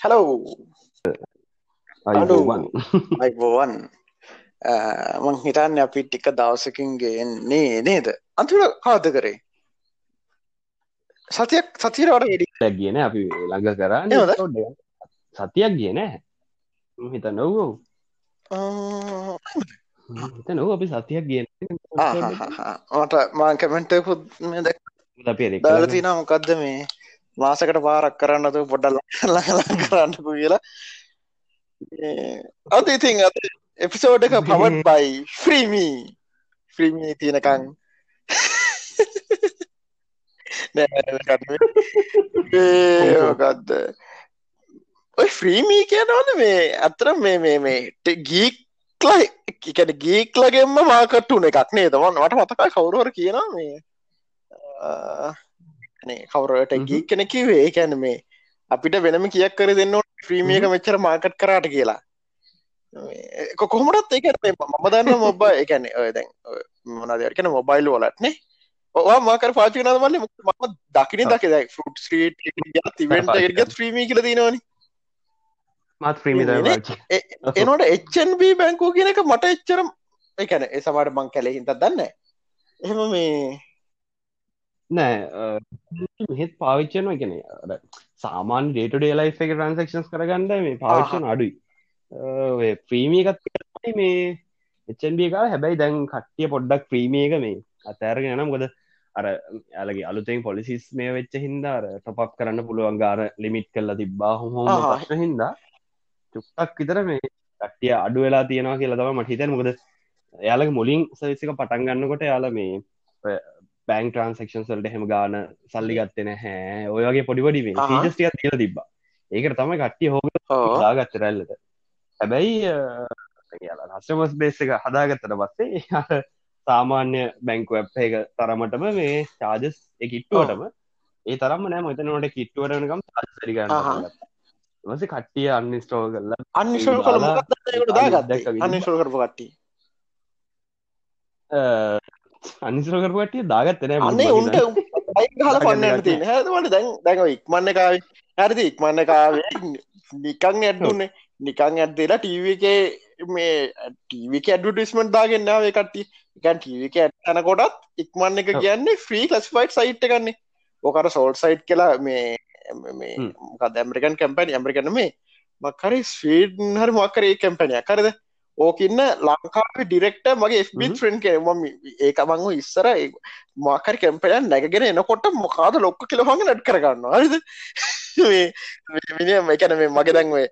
Hello අයිබෝවන් අයිබෝවන් මං හිතන්න අපි ටික දවසකින්ගේන්නේ නේද? අන්තිට කාද කරේ? සතියක් සතිරවට වැඩි කියන අපි ළඟ කරන්න? සතියක් කියන හිත නොවෝ හිත නොව අපි සතියක් කියන මට මාන් කමෙන්ට පුත් දැක් අපේ දාල තින මොකක්ද මේ මාසකට පාරක් කරන්නතු පොඩ්ඩල් ලඟලා කරන්නකු කියලා. අද ඉතින් අ එපිසෝඩ් එක පවන් බයි ෆ්‍රීමී ෆ්‍රීමී තියෙනකං මොකක්ද ඔය ෆ්‍රීමී කියනවද මේ? අතර මේ මේ මේ ගීක්ලයි එකන ගීක්ලගෙන්ම මාකට්ටුන එකක් නේ තමන් වට මතකයි කවුරුවර කියනවා මේ කවුරට ගී කෙන කිවේ කැන මේ අපිට වෙනම කියක් කර දෙන්න ෆ්‍රීමියක මෙච්චර මාකට් කරාට කියලා. කොහොමටත් එක මම දන්න මොබ එකන දැන් මොනදකන මොබයිල් වලටනේ ඔවා මාකර පාචි නදමල ම දකින දක දැ ෆුට් ස්ට්‍රීට් තිවෙන්ට එර්ගත් ්‍රීමී කල තිනවනි මත් ප්‍රීමි එනොට එච්චන්බ බැංකෝ කියන එක මට එච්චරම් එකන ඒ සමට මං කැලෙ හිතත් දන්න එහෙම මේ නෑ මෙහෙත් පාවිච්චන එකන සාමාන් ඩේට ඩේලයි් එක ට්‍රන්සක්ෂන්ස් කරගන්න මේ පාවිච්ෂන අඩුයි. ප්‍රීමියකත් මේ එච්චන්බ එක හැබැයි දැන් කට්ටිය පොඩ්ඩක් ප්‍රීමිය එක මේ අතෑරගෙන නම් ගොද අර ඇලගේ අලුතෙන් පොලිසිස් මේ වෙච්ච හින්දාර ටොපක් කරන්න පුළුවන් ගාර ලිමිට් කල්ලා තිබ්බා. හොම ප්‍රශ්න හින්දා චුක්්ටක් විතර මේ කට්ටිය අඩු වෙලා තියෙනවා කියලා තම මට හිතන මොකද එයාලගේ මුලින් සවිසික පටන් ගන්නකොට යාල මේ බෑන් ට්‍රන්සක්ෂන් සල්ට හෙම ගාන සල්ලි ගත්තෙන හැ ඔයගේ පොඩිපොඩි ජස්ටිය තිල තිබ ඒකට තම කට්ටිය හෝග දාගත්තරැල්ලට හැබැයි රස්ටමස් බේස එක හදාගත්තට පස්සේ සාමාන්‍ය බැංකු ඇප් එක තරමටම මේ චාජස් එකිට්ටුවටම ඒ තරම නෑ. මතනට කිට්ටුවටනකම් සරිගන්න වස කට්ටිය අන්නිස්ටෝ කරලා අනිශල් කළ දාගත්ත. අනිශල් කරපු කට්ටි අනිසර කරපටිය දාගත්තන අන්නේ උන්ට හල පන්න තින හැදවට දැන් දැඟ ඉක්මන්න කාව හැරදි? ඉක්මන්න කාවේ නිකං ඇඩ්ඩුන්නේ නිකං ඇත්දලා ටීවක මේ ටීවික ඇඩටිස්මට දාගෙන්න්නාව කට්ටි එකන් ටීවික ඇත්තන කොටත් ඉක්මන්න එක කියන්නේ ෆ්‍රී ලස්ෆයිට් සයිට් එකන්නේ ඕකට සෝල් සයිට් කියලා මේ මොකද ඇමරිකන් කැම්පැනි ඇමරිකන මේ මක්කරි ස්වීඩන් හරි මක්කරේ කැම්පැනිය කරද ඕකන්න ලංකාවේ ඩිරෙක්ට මගේ FB ෆ්‍රෙන්් කෙනම ඒක මංව ඉස්සර මාකර කැම්පයන් නැගෙන එනකොට මොකාද ලොක්ක කියල හඟ නට් කරගන්න මිනිියම එකන මේ මගේ දැන්වේ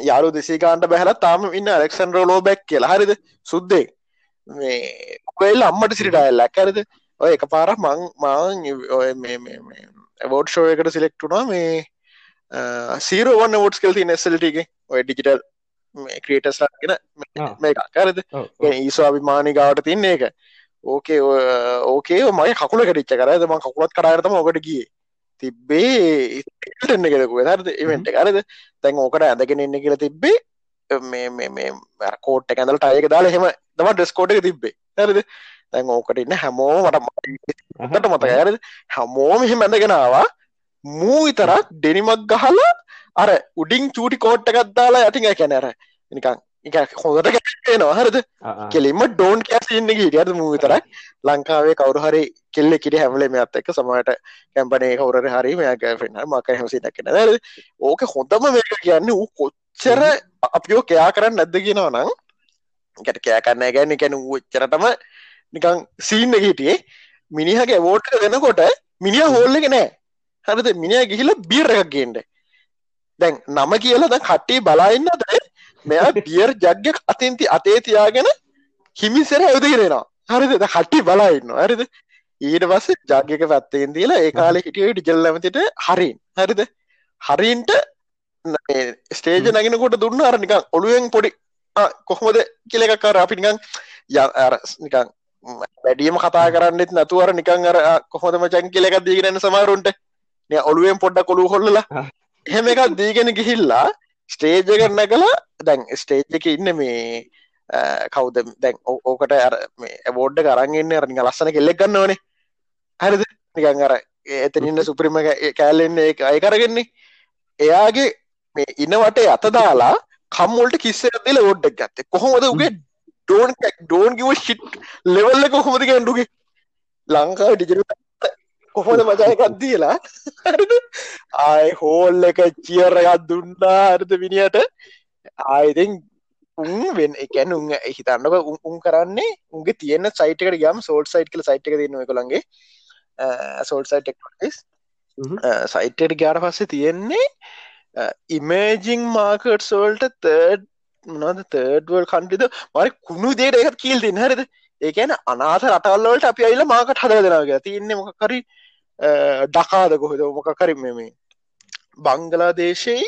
යාරු දෙසේකාන්ට බැහල තාම ඉන්න අලෙක්සන් රෝලෝ බැක් කියලා. හරිද? සුද්දේ. මේ කොයිල් අම්මට සිරිටායල්ල ඇකරද ඔය එක පාර මං මාං ඔය මේ ඇවෝඩ් ෂෝ එකට සිලෙක්ටුනා මේ සීරෝවන්න වෝඩ්ස් කෙල්ති නෙස්සල්ටගේ ඔය ඩිජිටල් ක්‍රේටස් ගෙන මේ කරද ඊස්වාභිමානි ගාවට තින්නේ එක ඕකේ ඕකේ මගේ කකුල කටිච්ච කරද ම කකුලත් කරයරතම ඕකට ගිය. තිබ්බේ කෙදකු හරද? ඉවෙන්ට කරද තැන් ඕකට ඇදගෙන එන්න කියල තිබ්බේ. මේ මේ කෝට් ඇඳල ටයක දාලා හෙම තම ඩෙස්කෝට එක තිබ්බේ. හරද? තැන් ඕකට ඉන්න හැමෝ මට මතක ඇරද හැමෝම එහෙම ඇඳගෙනවා මූ විතරක් ඩෙනිමක් ගහලා අර උඩින් චූටි කෝට්ට ගත්දාලා යටින් කැනැර නිකං එක හොඳට ගැනවා හරද? කෙලින්ම ඩෝන් කෑසින්න හිටියට මූ විතරක්? ලංකාවේ කවරු හරි කෙල්ල කිට හැමලේ මෙත් එක්ක සමට කැම්පනය කවර හරි මෙයාක ෙන්න්න මක හසි දක්න ද ඕක හොඳම මේක කියන්න වූ කොච්චර අපිෝ කයා කරන්න නැද්ද කියෙනවා නම් ගැට කෑ කරන්න ගැන්න කැන ච්චරටම නිකං සීන්න හිටියේ. මිනිහගේ වෝට් දෙනකොට මිනිිය හෝල්ලක නෑ හරිද? මිනිිය ගිහිල බියරක් ගේන්ට දැන් නම කියලා ද කට්ටි බලාඉන්න ද මෙයා බියර් ජග්ග අතින්ති අතේ තියාගෙන හිමිසර ඇවදගෙනවා හරිද? කට්ටි බලාඉන්න හරිද? ඊට පස්ස ජග්ගක පැත්තෙන් දීලා ඒ කාල හිටිය ඩිජල් ඇමතිට හරින්. හරිද? හරින්ට ස්ටේජ නැගෙනකොට දුන්න අර නිකං ඔළුවෙන් පොඩි කොහොමද කියලකක්කාර අපි නිකං නිකං වැඩියම කතා කරන්නෙත් නතුවර නිකං අර කොහොදම චන් කියලක දීගෙනන්න සමාරුන්ට ඔළුවෙන් පොඩ්ඩ කොළු හොල්ලලා. එහෙම එකක් දීගෙන ගිහිල්ලා ස්ටේජ කරන්න කලා දැන් ස්ටේජ් එක ඉන්න මේ කවුද? දැන් ඕකට ඇබෝඩ්ඩ කරගන්න අරනි ලස්සන කෙල්ලෙක් ගන්න ඕනේ හරිද? නිකන් අර එතනින්න සුපරිම කෑල්ලෙන්නේ ඒ අය කරගෙන්නේ එයාගේ මේ ඉන්නවට අත දාලා කම්මොල්ට කිස්ස දිල ඕඩ්ඩක් ගත්ත. කොහොමද උගේ? ඩෝන් ඩෝන් ගව ශිට් ලෙවල්ල කොහොමද ගැන්ඩුගේ ලංකාව ඩිජර කොහොද මජයකක් දීලා ආය හෝල් එක චියරගත් දුන්නා අර්ද විනිට ආයතින් උන් වෙන් එකැන උන් හිතන්නක උන් කරන්නේ උන්ගේ තියන්න සයිටකට ගම් සෝල් සයිට් කල සයිට් එක දන්න කොළන්ගේ සෝල් සයිට් සයිට්ට ගාට පස්සේ තියෙන්නේ ඉමේජිං මාකට් සෝල්ට තර්ඩ් මොනද තර්ඩ්වල් කන්ටිද මරි කුණු දේට එකත් කියල් දෙන්න හරිද? ඒකන අනාත රටල්ලවලට අපි අයිල මාකට හද දෙෙනගේ තියන්නේ මොකකරි ඩකාද කොහෙද? මොකකරින් මෙමේ බංගලා දේශයි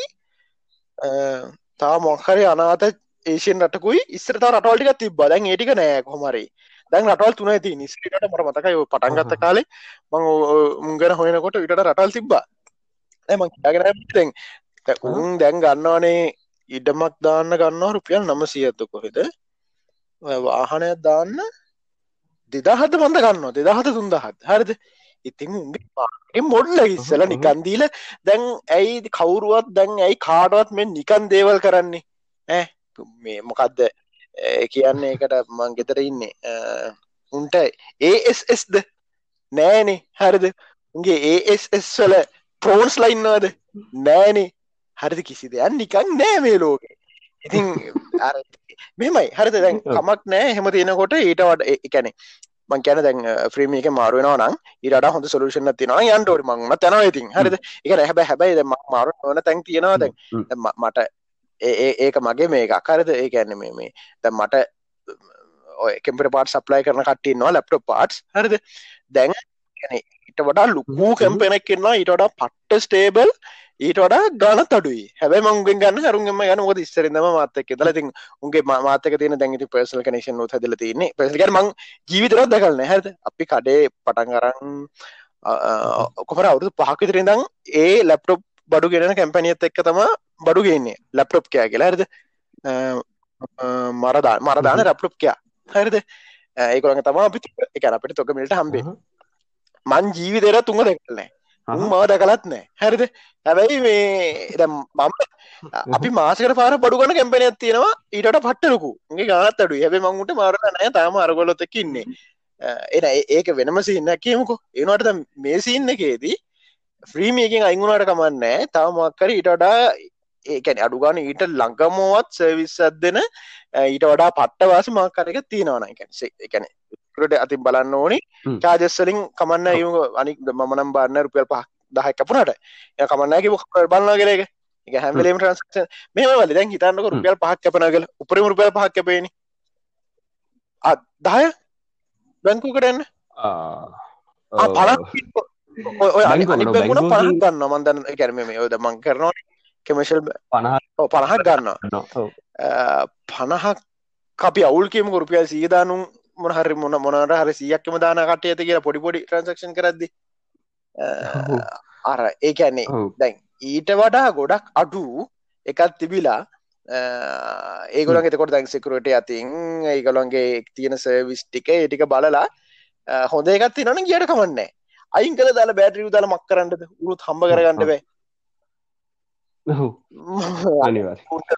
තා මොක්හරි අනාත ඒෂන් රටකුයි ඉස්සරත රටවල්ටික තිබ දැන් ඒටික නෑ කොමරි දැන් රටවල් තුන ඇති නිස්ට මට මතකයි පටන්ගත්ත කාලේ මං මුංගන හොයනකොට විට රටල් තිබ්බා. ඇම ගෙන උන් දැන් ගන්නවානේ ඉඩමක් දාන්න ගන්නවා රුපියල් නම සියත්තු කොහෙද වාහනයක් දාන්න දෙදාහත බඳ ගන්නවා. දෙදාහත තුන්දහත්. හරිද ඉතින් උගේ මොඩ්ල ඉස්සල නිකන්දීල දැන් ඇයි කවුරුවත් දැන් ඇයි කාඩුවත් මෙ නිකන් දේවල් කරන්නේ? ඇ මේ මොකක්ද කියන්නේ එකට මං ගෙතර ඉන්නේ. උන්ට ඒස්ද නෑනේ. හරිද? උගේ ඒස් වල ප්‍රෝන්ස් ලයින්නවාද නෑනේ. හරිද? කිසි දෙයක් නිකන් නෑ මේ ලෝකේ. ඉතින් මෙමයි හරිද? දැන් කමක් නෑ. හෙම තියෙනකොට ඊට වට එකැනෙ මං කියන දැන් ෆ්‍රීම එක මාරුවෙනවා නම් ඊට හොඳ සොලුෂන් තිනවා යන්ටෝරි මංම තැනවා ඉතින්. හරිද? එක හැබ හැබයි මාරු ඕන තැන් තියෙනවා දැන්. මට ඒක මගේ මේ අකරද ඒ ඇන්න මේ මේ ද මට කෙම්පට පාට සප්ලයි කරන කට්ටන්නවා ලැප්ටොප් පාට්ස් හරිද? දැන් ඉට වඩා ලුකූ කැම්පෙනෙක් කෙන්නවා ඊට වඩා පට්ට ස්ටේබල් ඊට වඩා ගන තඩුයි හැබයි මංගෙන් ගන්න හරුන්ගම ගන ොද ඉස්සරදම මාතක දලති උන්ගේ මාතක තින දැඟති පර්සල් කනේෂන් ොත් හදල තින්නේ පෙසගර මං ජීවිතරත් දකල්න හැද අපි කඩේ පටන් කරන්න කොමර අවුදු පහකිතරදම් ඒ ලැප්ටොප් බඩු ගෙනන කැම්පනියත් එක්ක තම බඩු ගන්නේ. ලැප්ටොප් කෑ කියලා. හරිද? මරදා මරදාන රැප්ලොප් කයා හරිද? ඒකොළඟ තම අපි එක අපිට තොක මිට හම්බේ මං ජීවිතේර තුඟ දෙකල්නෑ මව දැකලත් නෑ. හැරිද? හැබැයි මේ මම අපි මාසකට පාර බඩුගන කැම්පනයක් තියෙනවා. ඊට පට්ටලකු ගේ ගානත් අඩු හැබ මංගුට මාරනෑ තාම අරගොලොත්තකින්නේ එන ඒක වෙනම සින්න කියමුකෝ. ඒනට මේ සින්න එකේදී ෆ්‍රීමියකින් අයිංගුණට කමන්නෑ තවමක්කර ඊට වඩා ඒකැන අඩුගාන ඊට ලංකමෝවත් සවිස්සත් දෙන ඊට වඩා පට්ටවාස මාකරක තියෙනවන එකැන්සේ එකැන ට අතින් බලන්න ඕනි. චාජස්සලින් කමන්න යු අනික් මනම් බන්න රුපියල් පහ දහ කපුනට ය කමන්නගේ බලන්න ගෙලක එක හැමලේම ට්‍රන්ස්ක්ෂන් මෙම වල. දැන් හිතන්නක රුපියල් පහක් කපනගල උපරම රුපියල් පහක් කැපේනි අදහය බැංකුකටන්න පල අනි පහක් ගන්න මන්දන්න කැරම මේ ඔද මං කරනවා කෙමශල් පනහ පණහක් ගන්න පණහක් අපි අවුල් කියම රුපියල් සීදානුම් මොනහරි මොන මොනට හරි සියක්කම දාන කටය ඇති කියලා පොඩි පොඩි ට්‍රන්සක්ෂන් කරද්දි අර ඒකැන්නේ දැන් ඊට වඩා ගොඩක් අඩු එකත් තිබිලා ඒගොලන් එතකොට දැන් සිකරට අතින් ඒගොලන්ගේ තියෙන සර්විස් ටික ඒටික බලලා හොඳ එකත් නන ගියට කමන්නේ අයින් කළ දාල බෑටරිය දාල මක් කරන්නද? උරුත් හම්බ කරගන්නට බෑ. අනිවා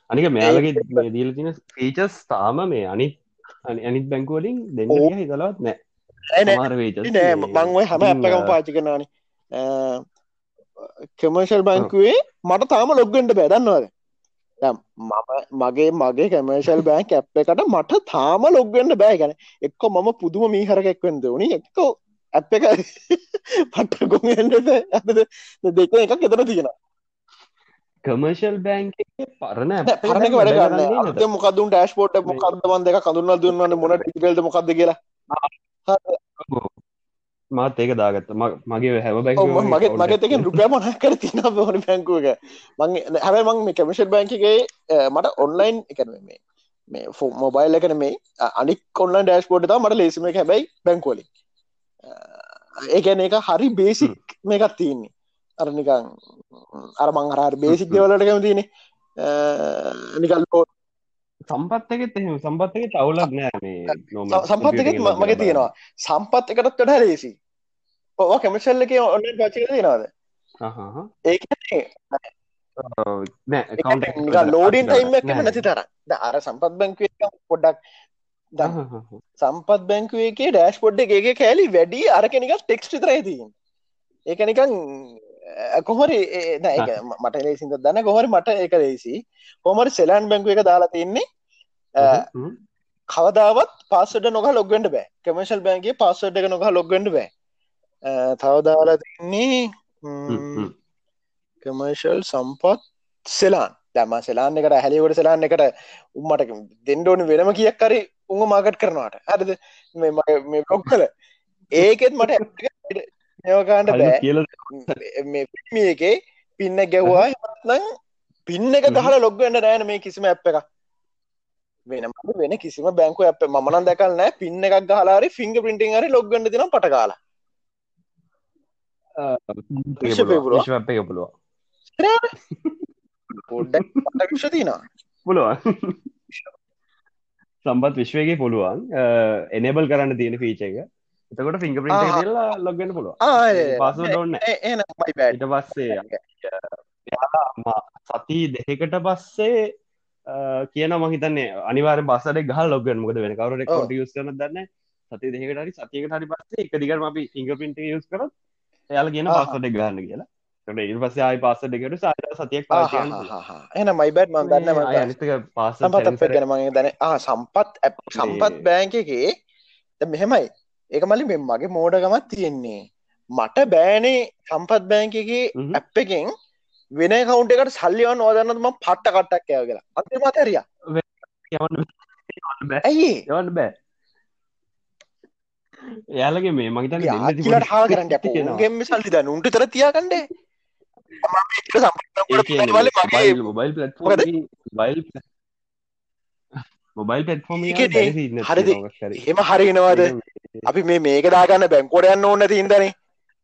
අනික මෙයාලගේ දීල තින ෆීචස් තාම මේ අනි අනිත් බැංකුවලින් දෙන්න හිතලවත් නෑ. මංවයි හම අපකම පාචි කරනාන කමර්ශල් බැංකුවේ මට තාම ලොග්ගට බැදන්නවද මම මගේ මගේ කමර්ශල් බෑන් කැප් එකට මට තාම ලොග්ගන්න බෑ. ගැන එක්ක මම පුදුම මීහරකෙක්වෙන්ද වනි එක්ක ඇප් එක පට්ට ගොන්ට ඇද දෙක එකක් එතන තියෙන කමර්ශල් බෑන්ක පරණ පරණක වැඩගන්න මොකදුන් ඩස්පෝට් මොකක්දවන් දෙක කඳුන්න දුන්නන්න මොන ටිකල්ද මොකක්ද කියලා? මාත් ඒක දාගත්ත. මගේ හැම බැ මගේ මගතක රුපිය මනක් කර තින හොන බැංකුවක මං හැබයි මං මේ කමිෂල් බැංකගේ මට ඔන්ලයින් එකන මේ මේ ෆෝ මොබයිල් එකන මේ අනික් කොන්න ඩස්පෝට් මට ලේසිම එක. හැබයි බැංකෝලි ඒකැන එක හරි බේසික් මේකත් තියන්නේ අරනිකං අර මංහර බේසික් දෙවලට කැමතින නිකල්පෝ සම්පත්තකෙත් එහෙම සම්පත්තක තවුලක් නෑ සම්පත්තකෙත් මගේ තියෙනවා. සම්පත් එකටත් වඩා ලේසි ඕ කැමශල්ල එක ඔන්න පචික දෙනවාද ඒක ලෝඩින් ටයිම් එකම නැති තර අර සම්පත් බැංකුව පොඩ්ඩක් සම්පත් බැංකුවගේ ඩෑශ් පොඩ් එකගේ කෑලි වැඩි අර කෙනෙක ටෙක්ස් තරයිතින් ඒක නිකන් කොහොරි මට ලේසිද දන්න. කොහොරි මට එක ලේසි කොමරි සෙලන් බැංකුව එක දාලා තින්නේ? කවදාවත් පාසට නොහ ලොග්ගඩ බෑ. කමශල් බැන්ගේ පාසට් එක නොහ ලොග්ගඩ බෑ. තවදාලා තින්නේ කමර්ශල් සම්පත් සෙලාන් දම සෙලාන් එකට හැලිවට සෙලාන් එකට උම්මට දෙන්ඩෝනි වෙනම කියක් කරි උඟ මාකට් කරනවාට. හරිද? මේ බ්ලොග් කල ඒකෙත් මට ඒවකාන්ට බෑ. එකේ පින්න ගැව්වා නම් පින්න එක ගහල ලොග්ගන්න නෑන මේ කිසිම ඇප් එක වෙන වෙන කිසිම බැංකු ඇප මන දැකල් නෑ. පින්න එකක් ගහලාරි ෆිංග පිටිං හරි ලොග්ගන්න තින පටකාලා පුළුව පොඩ්ඩක් විශ්ව තිනවා පුළුවන්. සම්බත් විශ්වයගේ පුළුවන්. එනබල් කරන්න තියෙන ෆීච එක එතකොට ෆිංග පිට ලා ලොගන්න පුළුව පස ොන්න ඊට පස්සේ සති දෙකට පස්සේ කියන මහිතන්නේ අනිවාර බසට ගහ ලොගන් මොකද වෙන කවරට කොට යුස් කරන දන්න සති දෙකට හරි සතියකට හරි පස්සේ එක දිගර අපි ෆිංග පිට යුස් කරත් එයාල කියන පස්සට ගන්න කියලා. ඉට පස්සේ ආයි පාසට එකට සාර සතියක් එන මයිබැට් මන් දන්න පාස සම්පත් ගැන මගේ දැන සම්පත් සම්පත් බෑංකගේ මෙහෙමයි ඒක මලි මෙ මගේ මෝඩගමත් තියෙන්නේ. මට බෑනේ සම්පත් බෑංකගේ ඇප් එකෙන් වෙන කවුන්ට එකට සල්ලියවන් ඕදන්නම පට්ට කට්ටක් ඇව කියලා. අන්තිම අතරිය ඇයි යවන්න බෑ. එයාලගේ මේ මහිතන් ලට හා කරන්න ගෙම සල්ලි ද උන්ට තර මොබයිල් බයිල් මොබයිල් පෙට්ෆෝම හරිද? එම හරිනවාද? අපි මේ මේක දාගන්න බැංකොඩ යන්න ඕන්න තින්දනේ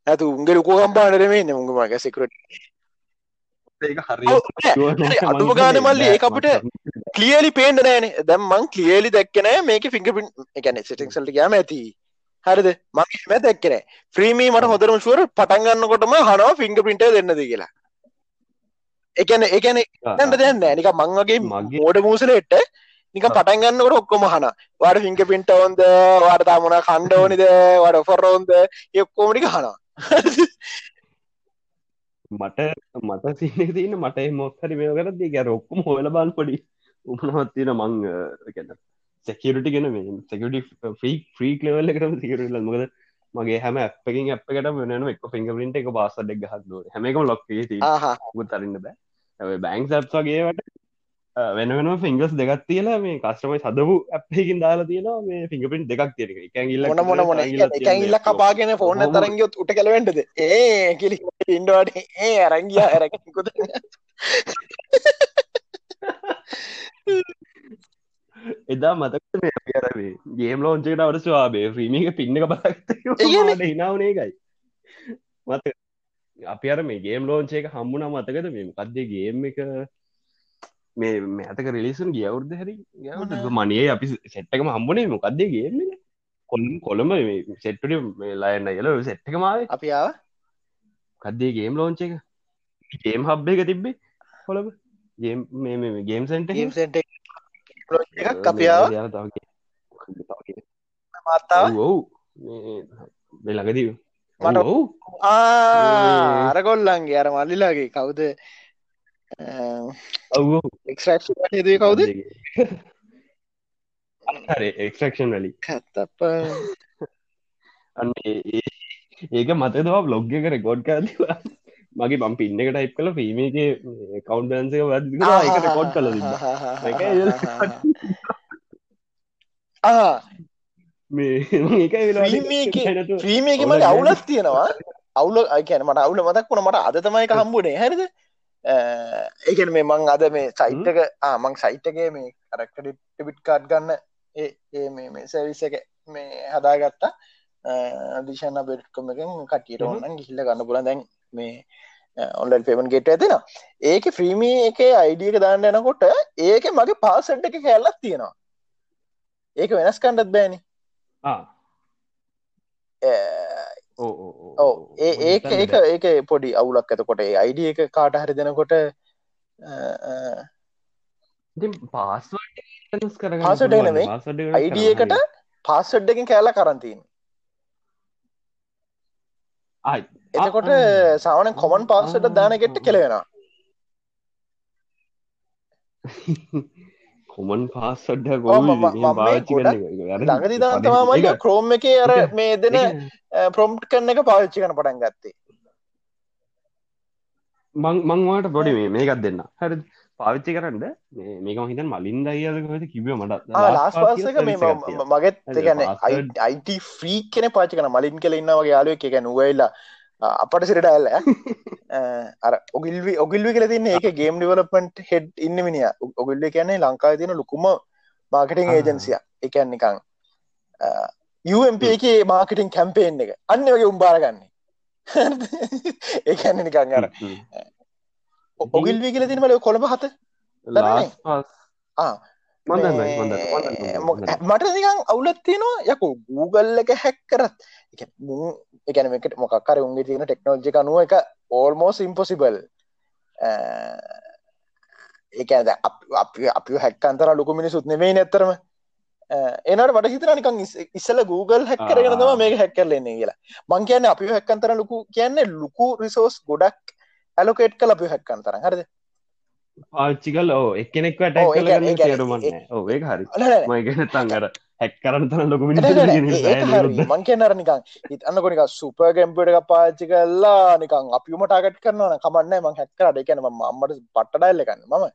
ඇතු උන්ගේ ලොකෝ කම්පානරමේ උන්ග මග සිකරට අඩුම ගාන මල්ලි ඒ අපට කලියලි පේන්ඩ නෑන. දැම් මං කලියලි දැක්කනෑ මේක ෆිංගපින් එකන සිටික්සල්ට ගෑම ඇති. හරිද? මම දැක්කන ්‍රීමී මට හොදරම ශුවර පටන්ගන්නකොටම හනවා ෆිංග පින්ට දෙන්නද කියලා. එකන එකන ඇට දෙන්න නික මංවගේ මගේ මෝඩ මූසලෙට්ට නික පටන්ගන්නකට ඔක්කොම හන වාඩ ෆිංග පින්ට ඕොන්ද? වාර්තා මුණ කණ්ඩ ඕනිද? වඩ ෆොරෝන්ද යොක්කෝමටික හනා මට මට සින තියන මට මොක්හරි මේ කරද ගැ ඔක්කුම හොල බන් පොඩි උමනහත්තින මං කැන සැකරට ගෙන මේ සැකට ්‍රී ්‍රී ලවල්ල කරම සිකරල මොකද මගේ හැම අපකින් අපකට වෙන එක ෆිංග පින්ට එක පාසඩක් ගහත්ද හැමකම ලොක්ේ තරන්න බෑ බැංක් සැප් වගේට වෙන වෙන ෆිංගස් දෙගත් තියලා මේ කස්ටමයි සදපු අපකින් දාලා තියෙනවා මේ ෆිංගපින් දෙකක් තියෙන එකගිල්ල මොන මොන මොන? එකගිල්ල කපාගෙන ෆෝන තරගයොත් උට කලවෙන්ටද ඒ කිලි ඉන්ඩුවට ඒ අරංගිය ඇරකුද එදා මතක අරවේ ගේම් ලෝංචකට අවට ස්වාබේ ්‍රීමික පින්න බලක්ත හිනාවනේ එකයි මත අපි අර මේ ගේම් ලෝංචයක හම්බුණ මතකද මේ කද්දේ ගේම් එක මේ මෑතක රිලිසන් ගියවුර්ද හැරි? මනේ අපි සෙට්ටකම හම්බුණේ මොකක්දේ ගේම කොල්ම් කොළඹ සෙට්ටට ලයන්න යල සෙට්ටකමාව අපි ආව? කද්දේ ගේම් ලෝංච එක? ගේම් හබ්බ එක තිබ්බේ කොළඹ. ගේම් මේ ගේම් සෙන්ට ගේම් සෙන්ට එකක් අපියාව මත්තාව ඔවු මෙලඟදී මට ඔවු අරගොල්ලන්ගේ අර මල්ලිලාගේ කවුද ඔව එක්ෂ ද කවුද එක්ෂක්ෂන් වලි කත්තප අන්න ඒක මතදවා බ්ලොග්ග කර ගොඩ් කරදවා මගේ බම් පින්න එක ටයිප් කල ෆීමගේ කවන්් බන්සක වත් කොඩ් කල ්‍රීමේක මට අවුලත් තියෙනවා අවුල අයකැන මට අවුල මතක් වුණ මට අද තමයි හම්බුණේ හැරිද ඒකන මේ මං අද මේ සයිට්ක ආමං සයිට්ගේ මේ කරක්ට ටිබිට් කාඩ් ගන්න ඒ මේ සැවිස එක මේ හදාගත්තා. දිශන බෙට්කොම එකෙන් කටියට ඔන්න ගිහිල්ල ගන්න පුල දැන් මේ ඔන්ලන් පෙමන් ගෙට ඇතින ඒක ෆ්‍රීමී එක අයිඩියක දාන්න යනකොට ඒක මගේ පාසට් එක කැල්ලක් තියෙනවා. ඒක වෙනස් කණ්ඩත් බෑනි ඒ ඒක ඒක ඒක පොඩි අවුලක් ඇතකොට ඒ අයිඩ එක කාට හරි දෙනකොට එක නෙමෙයි. අයිඩ එකට පාස්සඩ් එකින් කෑල්ල කරන්තින් එතකොට සාවන කොමන් පාස්සට දානගෙට්ට කෙලවෙන කොමන් පාස්සඩ්ඩ ළඟදි දාතමාමයි ක්‍රෝම් එක. අර මේ දෙන ප්‍රොම්ට් කරන එක පාවිච්චි කන පටන් ගත්තේ. මංවාට පොඩි මේ මේකත් දෙන්න. හරි පාවිච්චි කරන්න. මේක හිතන් මලින් දයිද කිව මට? ලාස් පාසක මේ මගත් ගැන අයිට ෆ්‍රී කෙන පාචි කන මලින් කල ඉන්න වගේ යාලුව එක නුවයිල්ලා අපට සිරට ඇල්ල. අර ඔගිල්වි ඔගිල්වි කල තින්න ඒක ගේම් ඩිවලපන්ට් හෙඩ් ඉන්න මිනිිය ඔගිල්ල කියන්නේ ලංකාව තියෙන ලොකුම මාකටිං ඒජන්සිය එකන් නිකං UMP එක මාකටින් කැම්පේෙන් එක. අන්න වගේ උම්බාරගන්නේ ඒකන්න නිකං අර ඔගිල්වි කියල තින මල කොළඹ හත. මට නිකං අවුලත් තියෙනවා. යකු Google එක හැක් කරත් එකනකට මොකක්කර උන්ගේ තියෙන ටෙක්නෝජි අනුව එක ඕල්මෝස් ඉම්පොසිබල් ඒකද අපි අපි හැක්කන්තර ලොකු මිනිසුත් නෙවෙයි නැත්තරම එනට වට හිතර නිකං ඉස්සල Google හැක් කරගෙන තම මේක හැක් කරලන්නේ කියලා. මං කියන්න අපි හැක්කන්තර ලොකු කියන්නේ ලොකු රිසෝස් ගොඩක් ඇලොකේට් කල අපි හැක්කන්තර හරිද? පාච්චිකල් ඕ තේරුමන්න ඕඒ හරි. මයිගෙන තන්ගර හැක් කරන්න තන ලොකු මං කියන්නර නිකං හිත අන්නකොනික සුප ගැම්පට එක පාච්චි කල්ලා නිකං අපිම ටාගට කරන්නන කමන්න මං හැක්කරට එකන ම අම්මට පට්ටඩයිල්ල එකන්න මම.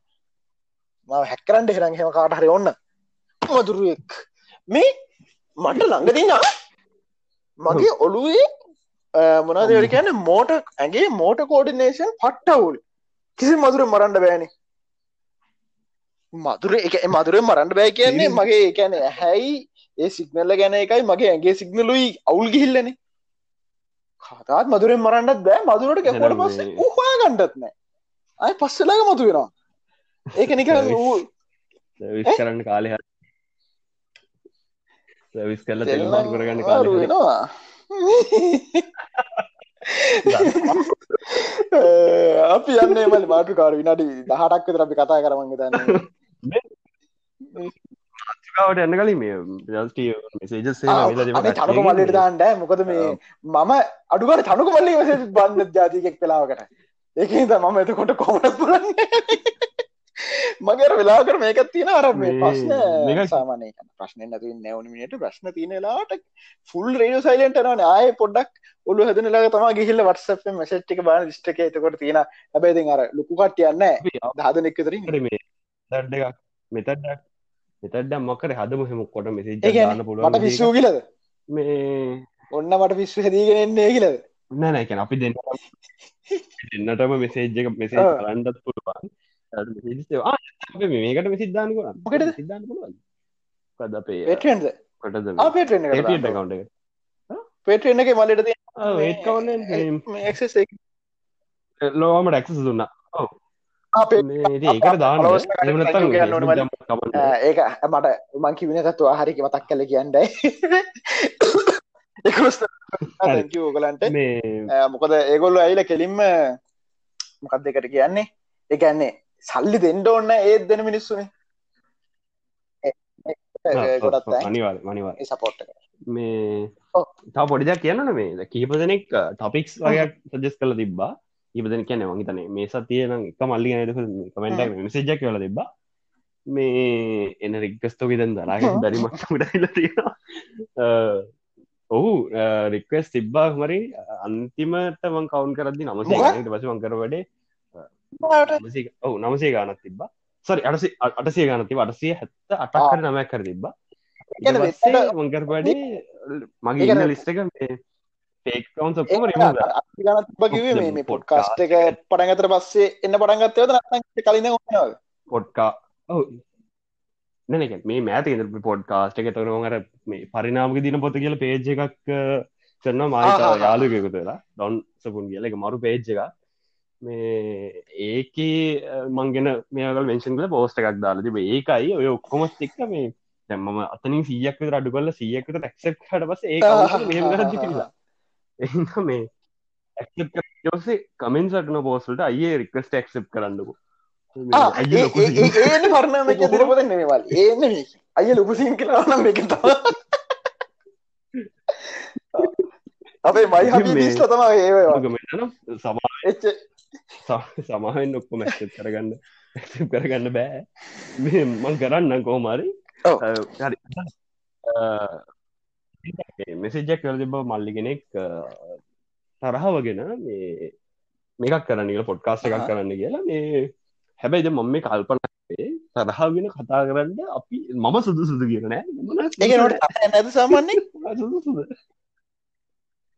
ම හැක්කරන්ට හිරන් හෙම කාටහරි ඔන්න මදුරුවෙක් මේ මට ළඟදින්න මගේ ඔළුවේ මොනදර කියන්න මෝට ඇගේ මෝට කෝඩිනේෂන් පට්ටවුල් කිසි මදුර මරන්ඩ බෑනි මදුර එක මදුරෙන් මරන්ඩ බෑ කියන්නේ. මගේ එකැන හැයි ඒ සිගනල්ල ගැන එකයි මගේ ඇගේ සිගනලුයි අවුල් ගිහිල්ලන. කතාත් මදුරෙන් මරන්නත් බෑ. මදුරට කැකොට පස්ස උහා ගණ්ඩත් නෑ. අය පස්සලාග මතු වෙනවා. ඒක නික විස් කරන්න කාලය සවිස් කල්ල තෙල් කරගන්න කාල වෙනවා. අපි යන්නේ මල මාටුකාර විනාඩි දහටක් විතර අපි කතා කරමග දන්න ට එන්න කලින් මේ තනක මල්ලට දාන්නඩ මොකද මේ මම අඩුවට තනක මල්ලි බන්ධ ජාතිකෙක් කලාවකට ඒකද මම එතකොට කොමට පුරන්නේ මගේ වෙලාකර මේකත් තියෙන අර මේ ප්‍රශ්න සාමානය ප්‍රශ්න නැති නැවනමිට ප්‍රශ්න තියෙනලාට ෆුල් රේඩ සයිලන්ට නන ආය පොඩ්ඩක් ඔලු හදනලා තම ගිහිල්ල වටස මසට්ික බාන ිස්ටක එතකොට තියෙන. හැබැති අර ලොකු කටයන්න මේ දඩ්ඩක් මෙතඩක් මෙතඩ මොකර හදම හෙමක් කොට මෙසේ ගන්න පුළුවට විස්සූ කියලද? මේ ඔන්න මට පිස්සු හැදීගෙනෙන්නේ කියලද? නෑනැකැන අපි දෙන්න දෙන්නටම මෙසේජ්ජක මෙසේ කරන්නත් පුළුවන්. මේකට සිද්ධාන කොට සිද්ධාන පුළුවන්. කද අපේ පෙටන්ද පෙට කවන්ට පෙටන්න එක. මලට ඒකවන්න ලෝමට ඇක්සස් දුන්න. දාන ඒක මට මං කිවෙනකත්තු හරික මතක් කල කියන්නයි. ගලන්ට මොකද ඒගොල්ල ඇයිල කෙලින්ම මොකක් දෙකට කියන්නේ? එකන්නේ සල්ලි දෙන්ඩ ඔන්න ඒත් දෙන මිනිස්සුනේ. ගොඩත් මනිවාල් මනිවා සපෝට් මේ තා පොඩිදක් කියන්න මේ. කීප දෙනෙක් ටොපික්ස් වගේයක් සජස් කල තිබා ඉපදන කියන වගේතන මේ සතියන එක මල්ලි කමෙන්ට මෙසේජක් කියල තිබා මේ එන රික්කස්තෝ විදන් දරාග බැරිමට ඩයිල තියෙනවා. ඔහු රික්වස් තිබ්බා හමරි අන්තිමට වන් කවුන් කරදදි නමසේ පස වංකර වඩේ ඔහු නමසේ ගානත් තිබ්බා. සරි අටස අටසේ ගනති අටසිය හැත්ත අටක්කර නමයක් කර තිබ්බා. වංකරපඩි මගේ ඉන්න ලිස්ට ඔක්කොම ගනත්බකිවේ මේ පොඩ්කාස්ට එක පටගතර පස්සේ එන්න පටන්ගත්තයද කලින ඔන්නවද පොඩ්කා ඔහු නැක මේ මෑත පොඩ්කාස්ට එක. තොරවර මේ පරිනාමක දින පොත කියල පේජ් එකක් කරන්න මාත යාලුකෙකුතුලා ඩොන් සපුන් කියල. එක මරු පේජ් එක මේ ඒක මංගෙන මේකල් වෙන්ෂන් කල පෝස්ට එකක් දාලා තිබ ඒකයි ඔය ඔක්කොමත් එක්ක මේ දැම්මම අතනින් සියක් අඩු කල්ල සියකට ටක්සක් හට පස ඒ පිලා එහිද මේ ජෝසේ කමෙන් සටන පෝසල්ට අයේ රික්වස්ට ක්සප් කරන්නකු. ඒන පරණම දිරපොත නෙවල් ඒන අය ලොකුසින් කියලානම් එක අපේ මයි දිස්ල තම ඒ සමා සමාහෙන් ඔක්කොම ඇක්සප් කරගන්න ඇක්සප් කරගන්න බෑ. මං කරන්න කෝමාරි හරි මෙසේජක් කර තිබ මල්ලි කෙනෙක් තරහවගෙන මේ මේකක් කරන්න කියලා පොඩ්කාස්ට එකක් කරන්න කියලා මේ හැබැයිද මම මේ කල්පනේ තරහාගෙන කතා කරන්න අපි මම සුදු සුදු කියනෑ නැද සාමාන්‍ය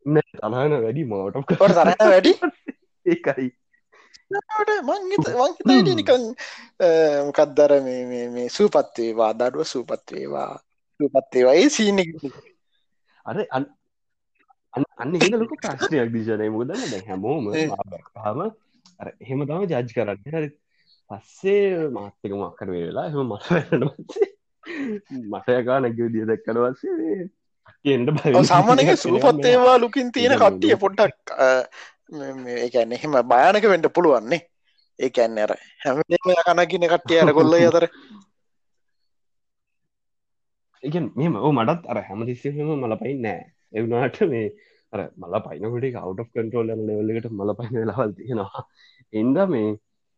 තනහන වැඩි මෝට තරහ වැඩි? ඒකයි. මං නිකන් මොකක්දර මේ සූපත්වේවා දඩුව සූපත්වේවා සූපත්වේවා ඒ සීන අර අන්න ඒ ලොක ප්‍රශ්නයක් දිශනය මුදන්න දැ හැමෝම හම එහෙම තම ජජ් කරන්න. හරි. පස්සේ මාත්තික මක්කර වෙලා එහම මට මටයකා නැග දිය දැක්කන වස්සේ එන්ට බ සාමානක සූපත්තේවා ලුකින් තියෙන කට්ටිය පොඩ්ඩක් ඒකැන්න එහෙම භයානක වෙන්ට පුළුවන්නේ ඒකැන්න අර හැමම කනකින කට්ටිය අර කොල්ල අතර එක මෙම ඕ මටත් අර හැම තිස්සෙම මල පයි නෑ එවනාට මේ අර මල පයිනකට කවට් කටරෝල් ලෙවල්ලකට මල පයින ලවල් තියෙනවා. එන්ද මේ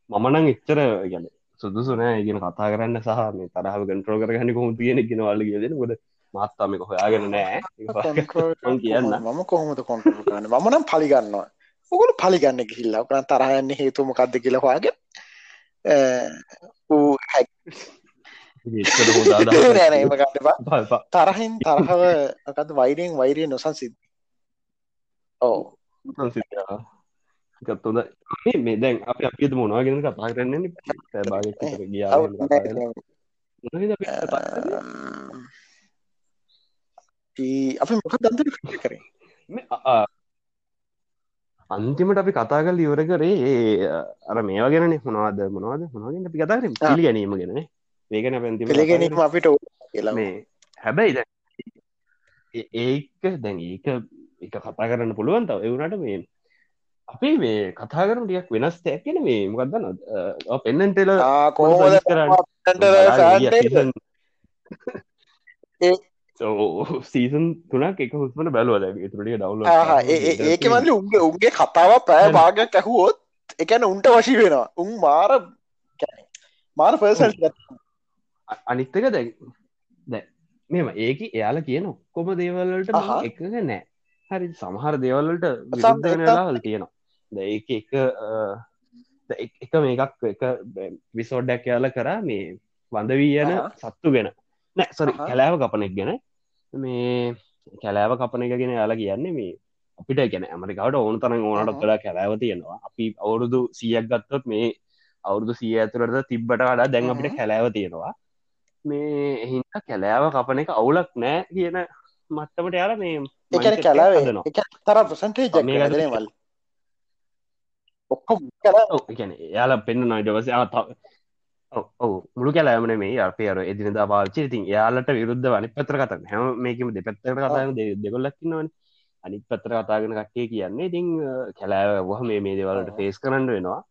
මමනං එච්චර ගැන සුදුසුනෑ ඉගෙන කතා කරන්න සහ මේ තරහ කටරෝ කරගන්න කොහොම තියෙන ගෙන වල්ල කියෙන ගොඩ මාත්තාමක හොයාගෙන නෑ. කියන්න. මම කොහොමද කොන්ටරල් කරන්න? මනම් පලිගන්නවා ඔගුල පලිගන්න කිහිල්ලා කරන තරහයන්න හේතුමකක්ද කියලවාගේ ඌ හැක් තරහින් තරහව අකත් වෛරයෙන් වෛරය නොසන් සිද්ධ ඕ ගත්තුද මේ දැන් අප අපිත මොනවාගෙන කතා කරන්නේ ගිය අපි මොක දන්ත කරේ? අන්තිමට අපි කතා කල් ඉවර කරේ අර මේවා ගැන මොනවාද මොනවාද මොනවාගෙන අපි කතා කර? පිළි ගැනීම ගැන ඒකන පැති පිළිගැනීම අපිට කියලා. මේ හැබැයි දැ ඒක දැන් ඒක එක කතා කරන්න පුළුවන් තව. එවුණට මේ අපි මේ කතා කරන ටියක් වෙනස් තැක්කෙන මේ මොකක්දන්න පෙන්නන්ටෙල කෝමද සීසන් තුනක් එක හුස්මට බැලුවල තුරටිය ඩවල ඒක මල්ලි උන්ගේ උන්ගේ කතාව පෑ භාගයක් ඇහුවොත් එකන උන්ට වශී වෙනවා. උන් මාර මාර පර්සල් අනිත්තක දැ දැ මෙම ඒක එයාල කියන ඔක්කොම දේවල්ලට එක නෑ. හරි සමහර දේවල්ලට විරුද්ධලාවල් තියෙනවා. ඒක එක එක මේකක් එක විසෝඩ්ඩක් යාල කරා මේ වඳ වී යන සත්තු ගෙන. නෑ සොරි කැලෑව කපනෙක් ගැන. මේ කැලෑව කපන එක ගෙන යාලා කියන්නේ මේ අපිට ගැන ඇමරිකාවට ඕන තරන් ඕනට කලා කැලෑව තියෙනවා. අපි අවුරුදු සියක් ගත්තොත් මේ අවුරුදු සිය ඇතුරට තිබ්බට වඩා දැන් අපිට කැලෑව තියෙනවා මේ එහින්ද කැලෑව කපන එක අවුලක් නෑ කියන මත්තමට යාල මේ එකන කැලාව තර ප්‍රසන්ටේ ජමල් ඔක්කො ගැන යාල පෙන්න්න නයිඩවස ඔව මුළු කැලෑමන මේ අපේර එදින පාචි ඉතින් යාලට විරුද්ධ වනි පත්‍ර කත හැම මේකම දෙපැත්තර කතාම දෙගොල්ලක්කින්නවන අනිත් පත්‍ර කතාගෙන කට්ටේ කියන්නේ ඉතින් කැලෑව වහ මේ මේ දෙවලට ෆේස් කරන්න වෙනවා.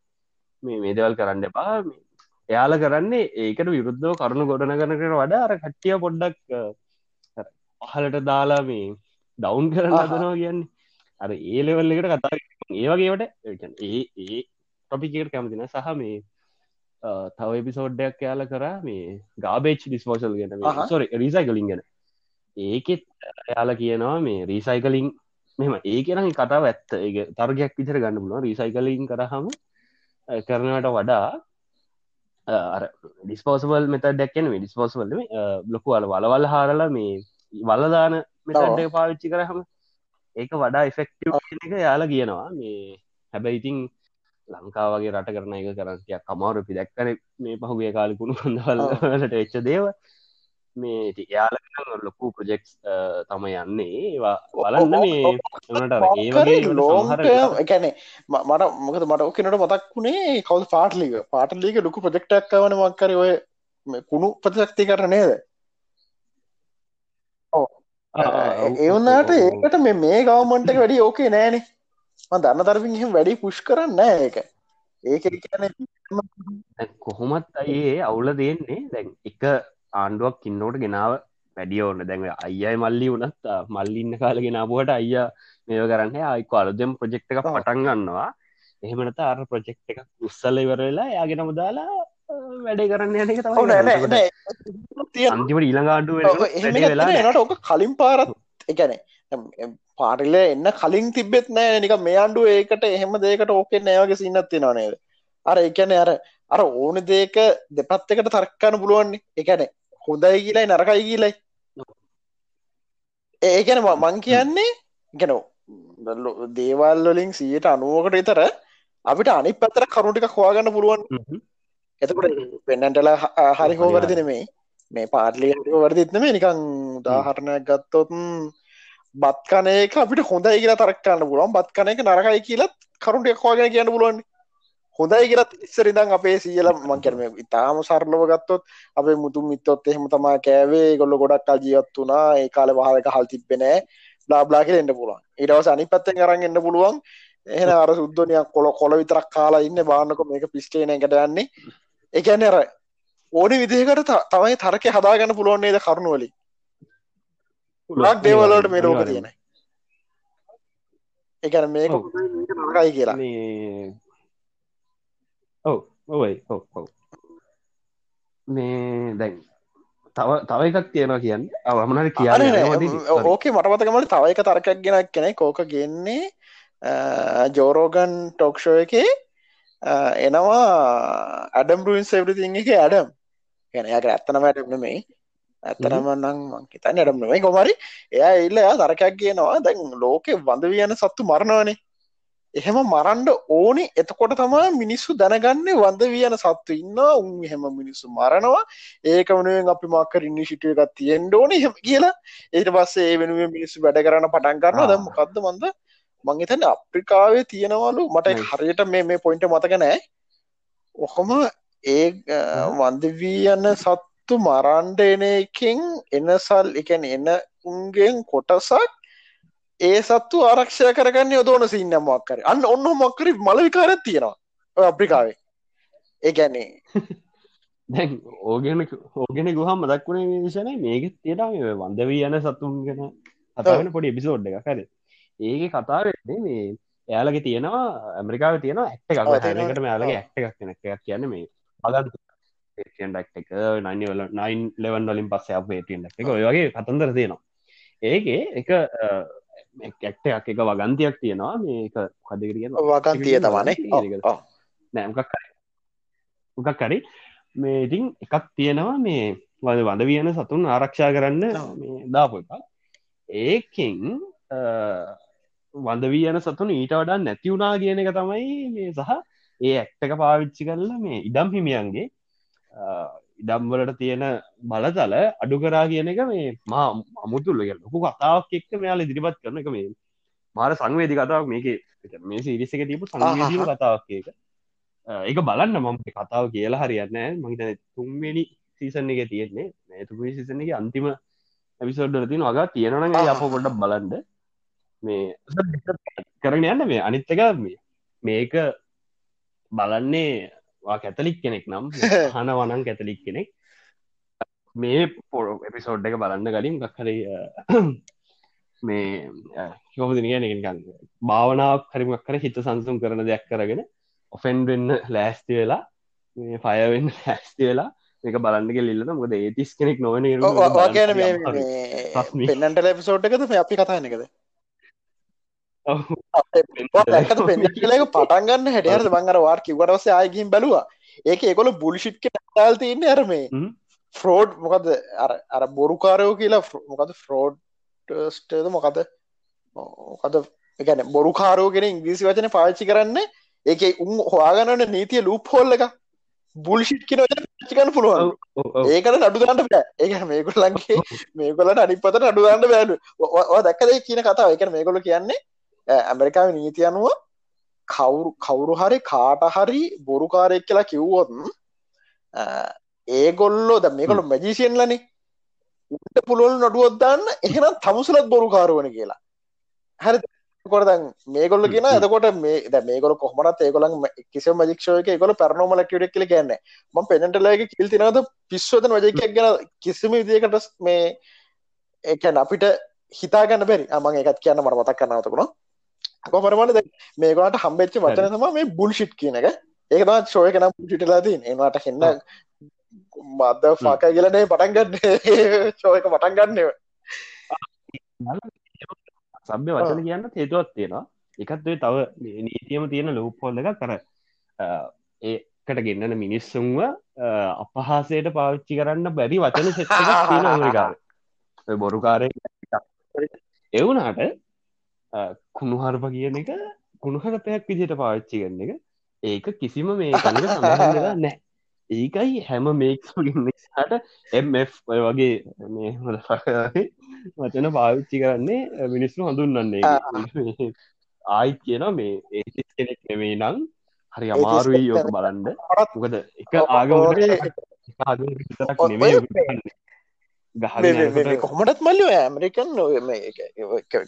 මේ මේ දෙවල් කරන්න එපා එයාල කරන්නේ ඒකට විරුද්ධව කරුණු ගොඩන කරනකට වඩා අර කට්ටිය පොඩ්ඩක් පහලට දාලා මේ ඩවුන් කරන්න අදනවා කියන්නේ. අර ඒ ලෙවල් එකට කතා ඒවගේවට ඒ ඒ ටොපිකට කැමතින සහ මේ තව එපිසෝඩ්ඩයක් යාල කරා මේ ගාබේච් ඩිස්පෝසල් ගෙන සොර රිසයිකලින් ගැන. ඒකෙත් යාල කියනවා මේ රීසයිකලින් මෙම ඒ කෙන කතාව ඇත්ත. ඒ තර්ගයක් විතර ගන්න පුලුව රීසයිකලින් කරහම කරනවට වඩා ඩිස්පෝසබල් මෙත ඩැක්කන ඩිස්පෝසවල ලොකු අල වලවල් හාරලා මේ වලදාන මෙතඩ පාවිච්චි කරහම ඒක වඩා එෆෙක්ටව එක යාලා කියනවා. මේ හැබැයි ඉතිං ලංකාවගේ රට කරන එක කරටියක් කමවරු පිදැක්කන මේ පහුගේ කාලිකුණු කඳවල්ලට එච්ච දේව මේ යාල ලොකු ප්‍රජෙක්ස් තම යන්නේ. ඒවා බලන්න මේ ඒට ලෝහර එකැනෙ මට මොකද මට ඕකනට මතක් වුණේ කවල් පාටලික පාටලික ලොකු ප්‍රජෙක්ටක් වන මක්කර ඔය කුණු ප්‍රජක්ති කරනේද එවුනාට ඒකට මේ මේ ගවමන්ට වැඩි ඕකේ නෑනේ. ම දන්න එහෙම වැඩි පුෂ් කරන්න ඒක. ඒක කොහොමත් අයේ අවුල දෙන්නේ. දැන් එක ආණ්ඩුවක් කින්නෝට ගෙනාව වැඩිය ඕන්න දැන් අයියයි මල්ලි වනත් මල්ලින්න කාල ගෙනාපුහට අයියා මේව කරන්න අයික අලුදෙම් ප්‍රජෙක්් එක පටන් ගන්නවා. එහෙමනත අර ප්‍රජෙක්් එක උත්සල ඉවරලා යාගෙනම දාලා වැඩේ කරන්න යන එක තම අන්තිමට ඊළඟාඩුව වෙලා එනට ඕක කලින් පාරත් එකන පාටිල එන්න කලින් තිබෙත් නෑ. නික මේ අන්ඩුව ඒකට එහෙම දේකට ඕකෙ නෑවගේ සින්නත්ති නනේද අර එකන අර අර ඕන දේක දෙපත් එකට තර්කන්න පුළුවන්නේ. එකන හොඳයි කියලයි නරකයි කියලයි. ඒකැන මං කියන්නේ ගැන දේවල්වලින් සියට අනුවකට ඉතර අපිට අනි පත්තර කරුටික හවාගන්න පුළුවන්. එතකට පෙන්නන්ටල හරි හෝ වරදින මේ මේ පාටලිය වරදිත්නම නිකං උදාහරණයක් ගත්තොතුන් බත් කනයක අපිට හොඳයි කියලා තරක්කන්න පුළුවන්. බත් කනයක නරකයි කියලත් කරුන්ට හවාගෙන කියන්න පුළුවන් හොඳයි කියලත් ඉස්සරිදං අපේ සියල මංකරම ඉතාම සරලව ගත්තොත් අපේ මුතුන් මිත්තොත් එහෙම තමා කෑවේ. ගොල්ල ගොඩක් අජීවත් වනා ඒ කාල වහක හල් තිබෙනෑ බ්ලාබ්ලා කියල එන්න පුළුවන්. ඉටවස අනි පත්තෙන් කරන්න එන්න පුළුවන්. එහෙන අර සුද්දනයක් කොල කොල විතරක් කාලා ඉන්න. බාන්නක මේක පිස්ටේන එකට යන්නේ. එකන අර ඕනි විදිහකට තමයි තරක හදාගන්න පුළුවන්න්නේද කරුණුවලින් ගොඩක් දේවලට මේ ලෝක තියෙන එකන මේක කයි කියලා ඔවයි ඔව මේ දැන් තව තව එකක් තියෙනවා කියන්න. අවමනට කියන්න ඕකේ මටමතකමට තව එක තරකක් ගෙනක් කෙනෙ කෝක ගෙන්නේ ජෝරෝගන් ටොක්ෂෝ එකේ එනවා ඇඩම් රුවන් සෙවරිතින් එක ඇඩම්. ගැන යාක ඇත්තනම ඇටම මේ ඇතරම නම් මංකිතන්න ඇඩම්නමයි කොමරි එයා එයා තරකයක් කියනවා දැන් ලෝකෙ වඳ වියන සත්තු මරණවනේ එහෙම මරන්ඩ ඕනි. එතකොට තමා මිනිස්සු දැනගන්න වඳ වියන සත්තු ඉන්න උන් එහෙම මිනිස්සු මරනවා. ඒක වනුවෙන් අපි මක්කර ඉනිශිටිය එකක් තියෙන්ට ඕන එහෙම කියලා. ඒට පස්සේ ඒ වෙනුවෙන් මිනිස්සු වැඩ කරන්න පටන් කරන්න දැම කක්ද මන්ද? මංහිතන්න අප්‍රිකාවේ තියෙනවලු. මට හරියට මේ මේ පොයින්ට මතක නෑ ඔහොම ඒ වන්දවී යන්න සත්තු මරන්ඩ එන එකින් එනසල් එකැන එන උන්ගෙන් කොටසක් ඒ සත්තු ආරක්ෂය කරගන්න යොදෝන සින්න මක්කර අන්න ඔන්න මොක්කර මල විකාරත් තියෙනවා අප්‍රිකාවේ. ඒ ගැන්නේ දැන් ඕගෙන ඕගෙන ගුහම් මදක් වුණේ විෂන මේක තියට වන්දවී යන සතුන් ගැන කතාවෙන පොඩි එපිසෝඩ් එක කර ඒක කතාවෙන්නේ මේ එයාලගේ තියෙනවා ඇමරිකාව තියෙන ඇක්ට එකක්. එකට මෙයාලගේ ඇක්ට එකක් කෙනෙක් කියන්න මේ අගත් ක් නයිවල නයින් ලෙවන් වලින් පස්ස අපේටියන් එක. ඔය වගේ කතන්දර තියෙනවා. ඒකේ එක ඇක්ටයක් එක වගන්තියක් තියෙනවා. මේක කදකරිය වගන්තිය තමානේ නෑමකක් උකක් කරි මේ ඉතින් එකක් තියෙනවා මේ වද වඳ වියන සතුන් ආරක්ෂා කරන්න මේ දාපු එක. ඒකින් වඳ වී යන සතුන් ඊට වඩා නැති වුණා කියන එක තමයි මේ සහ ඒ ඇක්ටක පාවිච්චි කරලා මේ ඉඩම් හිමියන්ගේ ඉඩම්වලට තියෙන බලතල අඩු කරා කියන එක මේ මා අමුතුල්ල ලොකු කතාවක් එක්ක මෙයාල ඉදිරිපත් කරන එක මේ මාර සංවේදි කතාවක් මේක. මේ සිරිස එක තිබු සංවේදීම කතාවක් එක ඒක බලන්න මම කතාව කියලා හරියන්න මහිත තුන්වෙනි සීසන් එක තියෙන්නේ. මේතුපු සිසන එක අන්තිම ඇවිසෝඩ්ඩල තින වගා තියෙනන අප ගොඩක් බලන්ඩ මේ කරන යන්න මේ. අනිත්තක මේක බලන්නේ වා කැතලික් කෙනෙක් නම් හන වනන් කැතලික් කෙනෙක්. මේ පො එපිසෝඩ් එක බලන්න කලින් ගක්හර මේ යොමදිනිය නිකන් භාවනාවක් හරිමක් කර හිත සංසුම් කරන දෙයක් කරගෙන ඔෆෙන් වෙන්න ලෑස්ති වෙලා මේ ෆයවෙන්න ලෑස්ති වෙලා එක බලන්නක ලිල්ලන මොද ඒතිස් කෙනෙක් නොවන පෙන්නට ලැපිසෝට් එකද? අපි කතානකද පෙන්ලක පටන්ගන්න හැටියර මංගර වාර් කිවටවස ආයගින් බැලවා. ඒක ඒකොල බුල්ෂිට් ටල් තියන්න ඇරමේ ෆ්‍රෝඩ් මොකද? අර බොරුකාරයෝ කියලා මොකද ෆ්‍රෝඩ්ස්ටද මොකද? මොකද? එකන බොරුකාරෝගෙන ඉංග්‍රීසි වචන පාච්චි කරන්න ඒක උන් හවාගන්නට නීතිය ලූප් හෝල්ල එක. බුල්ෂිට් කියන චිකන පුළුවන්. ඒකට නඩුදාන්න බෑ. ඒක මේකොල්ලන්ගේ මේකොලට අනිපත නඩුදාන්න බෑඩු දැක්කද කියන කතාව. එක මේකොල කියන්නේ ඇමරිකාව නීති අනුව කවුරු කවුරු හරි කාට හරි බොරුකාරයෙක් කියලා කිව්වොත් ඒගොල්ලෝ ද මේකොළු මැජිසියන් ලනේ උට පුළුවන් නොඩුවොත්දාන්න එහෙනම් තමුසලත් බොරු කාරුවන කියලා. හරි කොට දැන් මේගොල්ල කියෙන හ්ම්. එතකොට මේ මේගොල කොහමත් ඒගොලන් කිසි මජික්ෂයක ගොල පැරනෝමල කියට කියල කියන්න ම පෙනටලගේ කිල් තිනද පිස්වදන වජකයක් ගැන කිසිම විදිකට මේ ඒකැන් අපිට හිතාගන්න බැරි. අමන් එකත් කියන්න මට මතක් කරනවතකුණ කොමරමට මේගොලට හම්බෙච්ච වචන තම මේ බුල්ෂිට් කියන එක. ඒකම ශෝය කෙනම් පුටිටලාදී එනවාට හෙන්න. මද ෆාක කියලනේ පටන් ගන්න. ශෝයක පටන් ගන්නව සභ්‍ය වචන කියන්න හේතුවත් තියෙනවා. එකත්වේ තව නීතියම තියෙන ලෝපොල්ල එක කර ඒකට ගෙන්න්නන මිනිස්සුන්ව අපහාසයට පාවිච්චි කරන්න බැරි වචන ඇමරිකාව. බොරුකාරය එවුනාට කුණුහරප කියන එක කුණුහරපයක් විදියට පාවිච්චි කරන එක. ඒක කිසිම මේ කනක සඳහලා නෑ ඒකයි හැම එම් ඔය වගේ මේ වචන පාවිච්චි කරන්නේ මිනිස්සු හඳුන්වන්නේ. ආයිත් කියන මේ ඒ කෙනෙක් නෙමේ නම් හරි අමාරුයි යෝක බලන්ඩ මොකද එක ආගමට ආගම විතරක් නෙමේ කොහමටත් මල්ල ඇමරිකන්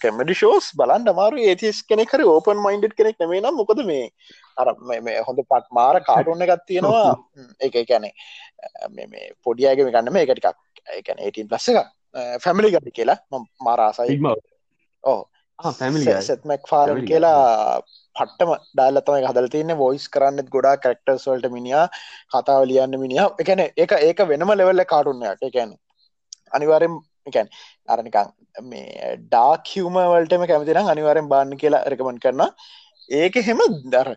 කැමඩි ෂෝස් බලන් අමාරු ඒතිස් කෙනෙ හරි ඕපන් මයින්ඩ් කෙනෙක් නෙමේ නම් මොකද මේ අර මේ හොඳ පත් මාර කාටුන්න එකත් තියෙනවා. එක කැනෙ මේ පොඩියගම ගන්න මේ එකටිකක් එකන 18 ප්ලස්ස එක ෆැමිලි ගඩි කියලා මාරාසයි ඕ සෙත්මක් Family කියලා පට්ටම ඩාල්ලතම හදල තියන්න. වොයිස් කරන්නත් ගොඩා කරක්ටර්ස් වල්ට මිනිා කතාව ලියන්න මිනිහ. එකන ඒක ඒක වෙනම ලෙවල්ල කාටුන්නට එකැන අනිවාරෙන් එකැන් අරනිකං මේ ඩාක් හිවම වලටම කැමතිනම් අනිවාරෙන් බාන්න කියලා රකමන් කරන ඒක හෙම. දර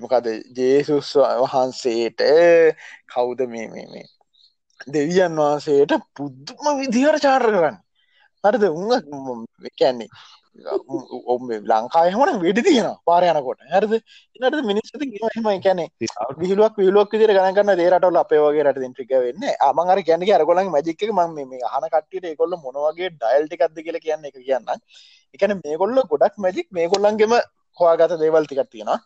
මොකද ජේසුස් වහන්සේට කවුද මේ මේ මේ දෙවියන් වහන්සේට පුද්දුම විදිහර චාර්ර කරන්න. හරිද? උන් කැන්නේ ඔ ලංකායහමන වෙඩි තියෙන පාරයනකොට හරිද? ඉනට මිනිස්සති හෙම කැනෙ විහිලුවක් විලුවක් විදිර ගනගන්න දේරටල අපේ වගේ රට ටික වෙන්න අමර ගැන අරගොලන් මජික ම මේ හන කට්ට කොල්ල මොනවගේ ඩයිල්ටිකක්ද කියල කියන්න එක කියන්න එකන මේගොල්ල ගොඩක් මැජික් මේ කොල්ලන්ගෙම හවාගත දේවල් ටිකක් තියෙනවා.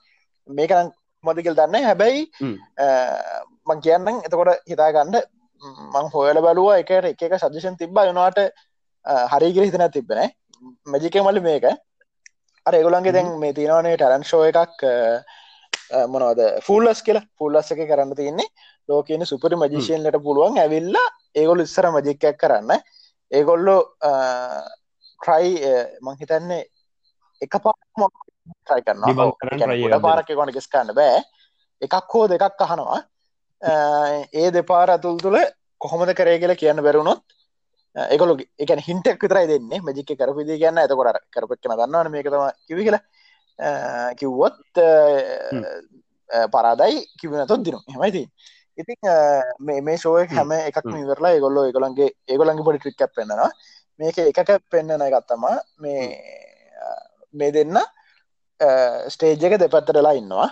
මේකන මදිකල් දන්න හැබැයි මං කියන්නම් එතකොට හිතාගන්න මං හොයල බලුව. එකට එක එක සජෂන් තිබ්බා. යනවාට හරිගිර හිතන තිබෙන මැජික මලි මේක. අර ඒගොලන්ගේ දැන් මේ තියෙනවනේ ටරන් ෂෝ එකක් මොනවද? ෆුල්ලස් කියලා. ෆුල්ලස් එක කරන්න තියන්නේ. ලෝකන සුපරි මජිෂයන්ලට පුළුවන් ඇවිල්ලා ඒගොල් ඉස්සර මජික්කයක් කරන්න. ඒගොල්ලෝ ට්‍රයි මංහිතන්නේ එක පා ට්‍රයි කරන්න පාරක ගොන ගෙස්කන්න බෑ. එකක් හෝ දෙකක් අහනවා. ඒ දෙපාර අතුල් තුළ කොහොමද කරේ කියලා කියන්න බැරුණොත් එකකොල එක හිටක් විතරයි දෙන්න. මජික කරපිදි කියන්න. ඇතකොට කරපක්න දන්නවන මේකතම කිවි කියලා. කිව්වොත් පරාදයි කිවනතොත් දිනු හෙමයිති ඉතින් මේ ශෝය හැම එකක් නිවරලා ඒගොල්ලෝ ඒගොලන්ගේ ඒගොලන්ගේ පොඩි ට්‍රික් පෙන්න්නවා. මේක එකක පෙන්න්නන එකත්තම මේ මේ දෙන්න ස්ටේජ් එක දෙපැත්තටලා ඉන්නවා.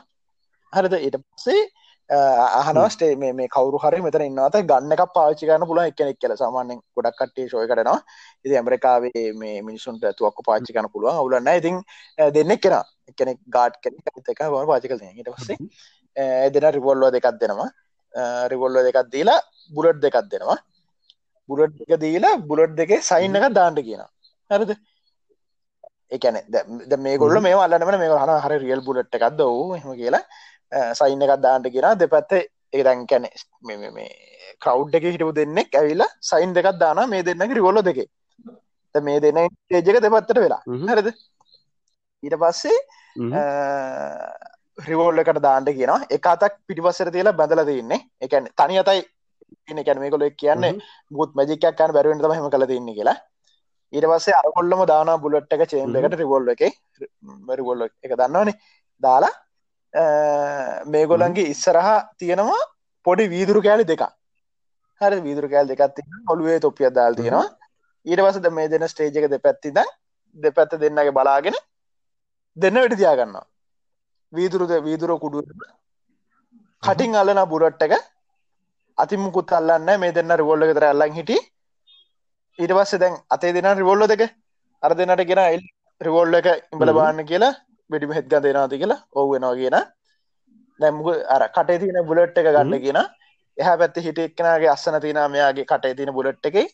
හරිද? ඊට පස්සේ අහනවා ස්ටේ මේ කවරු හරි මෙතන ඉන්නවත ගන්න එක පාචි කරන පුල එකනෙක් කියල. සාමාන්‍යෙන් ගොඩක් කටේ ශෝය කරනවා ඉති ඇමරිකාවේ මේ මිනිසුන්ට තුවක්ක පාචි කන පුළුවන්. අවුලන්න ඉතින් දෙන්නෙක් කෙන එකනෙක් ගාඩ් කෙනෙක් එක බ පාචි කල ට පස්සේ දෙන රිවොල්ලෝ දෙකක් දෙනවා. රිවොල්ලෝ දෙකක් දීලා බුලට් දෙකක් දෙනවා. බුලට් එක දීලා බුලට් දෙකේ සයින් එක දාන්නට කියන හරිද? එකන මේ ගොල්ල මේ අල්ලනම මේ හන හර රියල් බුලට් එකක්ද? වූ හෙම කියලා සයින්න එකක් දාන්නට කියෙන දෙපැත්ත ඒදැන් කැන මේ කව් එක හිටපු දෙන්නෙක් ඇවිල්ලා සයින් දෙකක් දාන මේ දෙන්නක රිවොල්ල දෙකේ. මේ දෙන්න ඒජක දෙපත්තට වෙලා. හරද? ඊට පස්සේ රිවෝල්ල එකට දාන්නට කියන එක අතක් පිටිපස්සර තියලා බැඳල තින්නේ. එකැන තනි අතයි. ඉන්න කැන මේ කොලෙක් කියන්නේ බුත් මජිකයක් කන්න බැරුවෙන් තම හෙම කල තින්න කියලා. ඊට පස්සේ අරකොල්ලම දාන බුලට් එක චේම් එකට රිවොල්ල එක. රිවොල්ල එක දන්නවනේ දාලා මේගොලන්ගේ ඉස්සරහා තියෙනවා පොඩි වීදුරු කෑලි දෙක හරි වීදුරු කෑල් දෙකත් ඔොළුවේ තොපිය දාල් තියෙනවා. ඊට පසද මේ දෙන ස්ටේජ් එක දෙපැත්ති ද දෙපැත්ත දෙන්නගේ බලාගෙන දෙන්න වැඩි තියාගන්නවා. වීදුරුද වීදුර කුඩු කටින් අල්ලන බුරට් එක. අතිමුකුත් අල්ලන්න මේ දෙන්න රිවොල්ල තර අල්ලන් හිටි ඊට පස්සේ දැන් අතේ දෙන රිවොල්ල දෙක. අර දෙන්නට ගෙන එල් රිවොල්ල එක ඉඹල බාන්න කියලා වැඩිම හෙත් ගන් දෙෙනවාති කියලා ඔව්වෙනවා කියන. දැම්මු අර කටේ තියන බුලට් එක ගන්න කියෙන. එහ පැත්ති හිට එක්නගේ අස්සන තින මෙයාගේ කටේ තින බුලට් එක.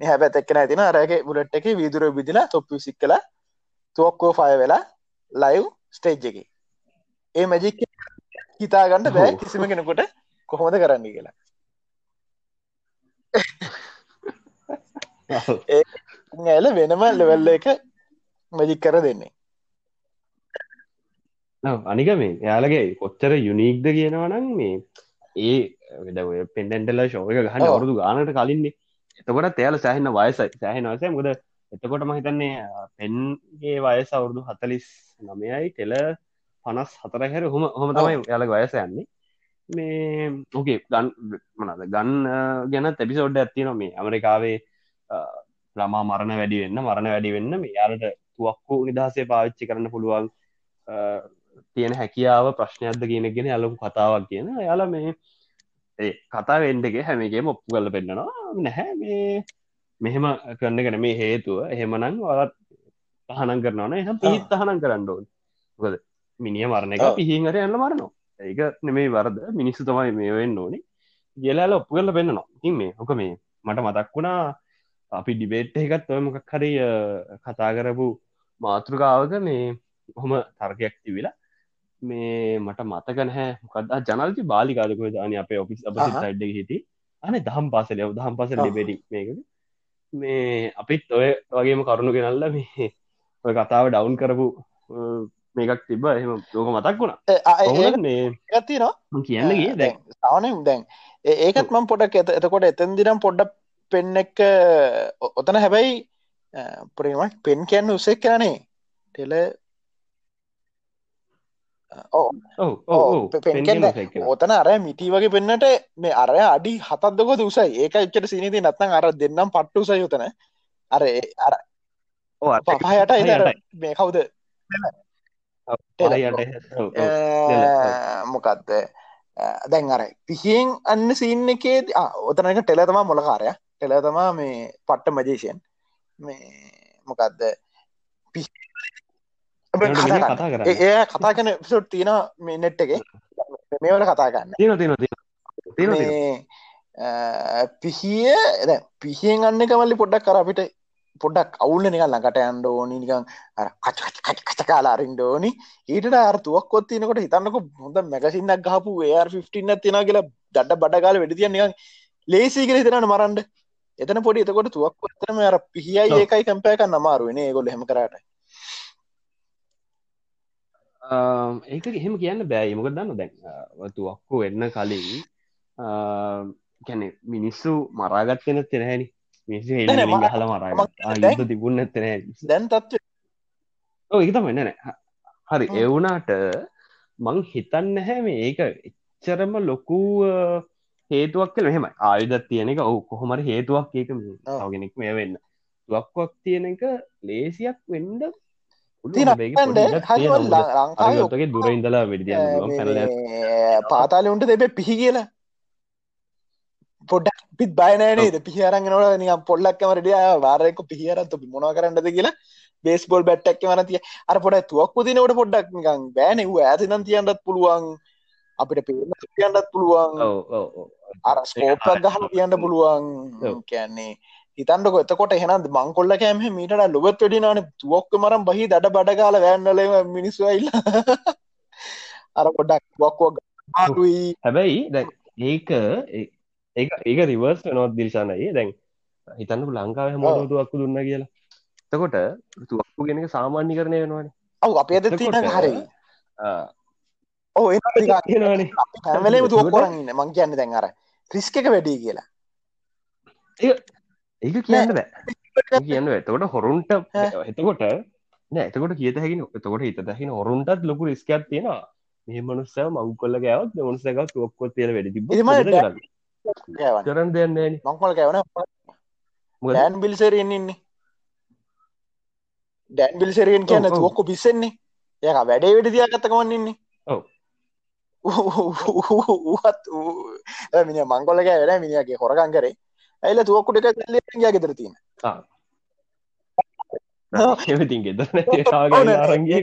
හැබැත් එක්කන ඇතින අරගේ බුලට් එක විදුර විදිලා තොප්පි සික් කලා තුවක්කෝ ෆය වෙලා ලයිව් ස්ටේජ් එක. ඒ මැජික් හිතාගන්න බෑ ඔව්. කිසිම කෙනෙකුට කොහොමද කරන්න කියලා. ඇල වෙනම ලෙවල්ල එක මැජික් කර දෙන්නේ අනික මේ යාලගේ කොච්චර යුනික්ද කියනවනම් මේ ඒ වෙද පෙන්ඩෙන්ටල ශෝක ගහන්න. අවුරුදු ගානට කලින්නේ. එතකොට තෑල සෑහන්න වයසයි සෑහෙන වසය මුද එතකොට මහිතන්නේ පෙන්ගේ වයස අවුරුදු හතලිස් නමයයි ටෙල පනස් හතරහැර හොම හොම තමයි යාලක වයස යන්නේ. මේ ඕකේ ගන් මනද ගන්න ගැන තැපිසෝඩ්ඩ ඇත්ති නො මේ ඇමරිකාවේ ළමා මරණ වැඩි වෙන්න මරණ වැඩි වෙන්න මේ යාලට තුවක්කු නිදහසේ පාවිච්චි කරන්න පුළුවන් තියෙන හැකියාව ප්‍රශ්නයක්ද කියනගෙන ඇලපු කතාවක් කියන යාල මේ ඒ කතා වෙන්ඩගේ හැමගේ ඔප්පු කල පෙන්න්නනවා නැහැ මේ මෙහෙම කරන්න ගැන මේ හේතුව. එහෙමනං වලත් පහනන් කරනවන එහම පිහිත් තහනම් කරන්න ඕන්. ගද මිනිිය මරණ එක. පිහිහර යන්න මරනවා. ඒක නෙමේ වරද. මිනිස්සු තමයි මේ වෙන්න ඕනි. කියලාල ඔප්පු කරල පෙන්න්නනවා ඉන් මේ හොක මේ මට මතක් වුණා. අපි ඩිබේට් එකත් ඔය මොකක් හරි කතා කරපු මාතෘකාවක මේ හොම තර්කයක් තිවිලා මේ මට මතක නැහැ. මොකක්ද ජනල්ති බාලිකාදකව දාන අපේ ඔෆිස් අප. සයිඩ් හිට අන දහම් පාසල දහම් පාසල ඔව්. ලිබෙටි මේක මේ අපිත් ඔය වගේම කරුණු ගෙනල්ල මේ ඔය කතාව ඩවුන් කරපු මේකක් තිබ එහම ලෝක මතක් වුණා. මං කියන්නගේ දැන්. සානම් දැන්. ඒකත් මම් පොඩක් එත එතකොට එතන් දිනම් පොඩ්ඩ පෙන්න එක ඔතන හැබැයි ප්‍රීමක් පෙන් කියන්න උසෙක් කියනේ ටෙල ඕ ඔව ඔව්, ඔව පෙ- පෙන් කියන්නේ ඔතන අර මිටි වගේ පෙන්න්නට මේ අරය අඩි හතත්දකො උසයි. ඒක එච්චට සිනති නත්නම් අර දෙන්නම් පට්ටු උසයි යතන අර අර පහයට මේ කවුද? මොකක්ද දැන් අර පිහියෙන් අන්න සින්න එකේ ඔතනක ටෙල තමා මොලකාරය ටෙල තමා මේ පට්ට මජේෂයන්. මේ මොකක්ද ඒ කතා කන පිසොට් තියෙන මේ නෙට් එක. මේවල කතා ගන්න තින තින තින මේ පිහිය දැන් පිහියෙන් අන්න කමල්ලි පොඩ්ඩක් කර අපිට පොඩ්ඩක් අවුල්ල නිකල් ළඟට යන්න ඕනි. නිකන් අර කච කච කාලා අරින්න ඕනි. ඊට අර තුවක්කොත් තියෙනකොට හිතන්නකො හොඳ මැගසින්නක් ගහපු AR15 ක් තියෙනවා කියලා දඩ බඩ ගාලා වෙඩි තියන් නිකන් ලේසි කියලා හිතනවනේ මරන්න. එතන පොඩි එතකොට තුවක්කො ඇත්තටම අර පිහියයි ඔව්. ඒකයි කම්පයර් කරන්න අමාරුයි නේ ඒගොල්ලෝ එහෙම කරාට ඒක එහෙම කියන්න බෑ. මොක දන්න දැන්? තුවක්කු වෙන්න කලින් ගැන මිනිස්සු මරාගත්වෙන තෙනහැනි නෑ, මම- හල යුද්ධ තිබුණ ඇත්තන දැන් තත්ත්වය ඒක තමයි. නෑ හරි. එවුනාට මං හිතන්න හැ මේ ඒක එච්චරම ලොකු හේතුවක් කළ මෙහෙම ආයුධත් තියෙන එක ඔහු කොහොමර හේතුවක්. ඒක. තවගෙනෙක් මේ වෙන්න. තුවක්වක් තියෙන එක ලේසියක් වෙන්ඩ තියෙන අප්පන්ඩ හරිවල් ලංකාව ගේ දුර ඉඳලා වෙඩි පාතාල උන්ට දෙබේ පිහි කියලා. පොඩ්ඩක් පිත් බයනෑනේද පිහරගෙනට නික පොල්ලක්කම රඩිය වාරයක පිහරත් මොනා කරන්නද කියලා බේස් බොල් බැට්ටක් වනතිය අර පොඩ තුවක් දිනවට පොඩ්ඩක් නිකන් බෑන වූ ඇතිනම් තියන්ටත් පුළුවන්. අපිට පේන තියන්ටත් පුළුවන්. අර ස්කෝප්ක් ගහල තියන්න පුළුවන්. කියන්නේ හිතන්ඩක එතකොට එහෙනම් මංකොල්ල කෑම මීට ලොබත් වැඩිනාන තුවක්ක මරම් බහි දඩ බඩකාල වැෑන්නල මිනිස්වයිල්ල අර පොඩක් වක්වක් ආරුයි හැබැයි දැ ඒක ඒ- ඒක රිවර්ස් නොත් දිරිශානයි දැන් හිතන්නපු ලංකාව. හමෝට තුවක්කු දුන්න කියලා. තකොට තුවක්කු ගෙනක සාමාන්‍ය කරණය වෙනවාන. ඔව් අපේ අද තියෙන හරි. ඕ එතකොට- තුවක්කොරන්න මං කියන්න දැන් අර රිස්ක එක වැඩි කියලා ඒක කියන්න බෑ කියන්න එතකොට හොරුන්ට එතකොට නෑ එතකොට කියත හැකින එතකොට හිත දහින හොරුන්ටත් ලොකු රිස්කයක් තියෙනවා මේ මනුස්ස මංකොල්ල ගෑවත් මනුසක තුවක්කොත් තියල වැඩි තිබ කරන්න දෙන්න මංකොල කෑවන ඩෑන් බිල්සරයෙන් ඉන්නේ ඩැන් බිල්සරයෙන් කියන්න. තුවක්කො පිස්සෙන්නේ යක වැඩේ වැඩ තියා ගත්තකවන්න ඉන්නේ ඔව්. ඌත් මිනි මංගොලක වැඩ මිනිියගේ හොරකන් කරේ ඇයිල තුවක්කුට එක යා ගෙදර තියෙන. එමතින් ගෙදර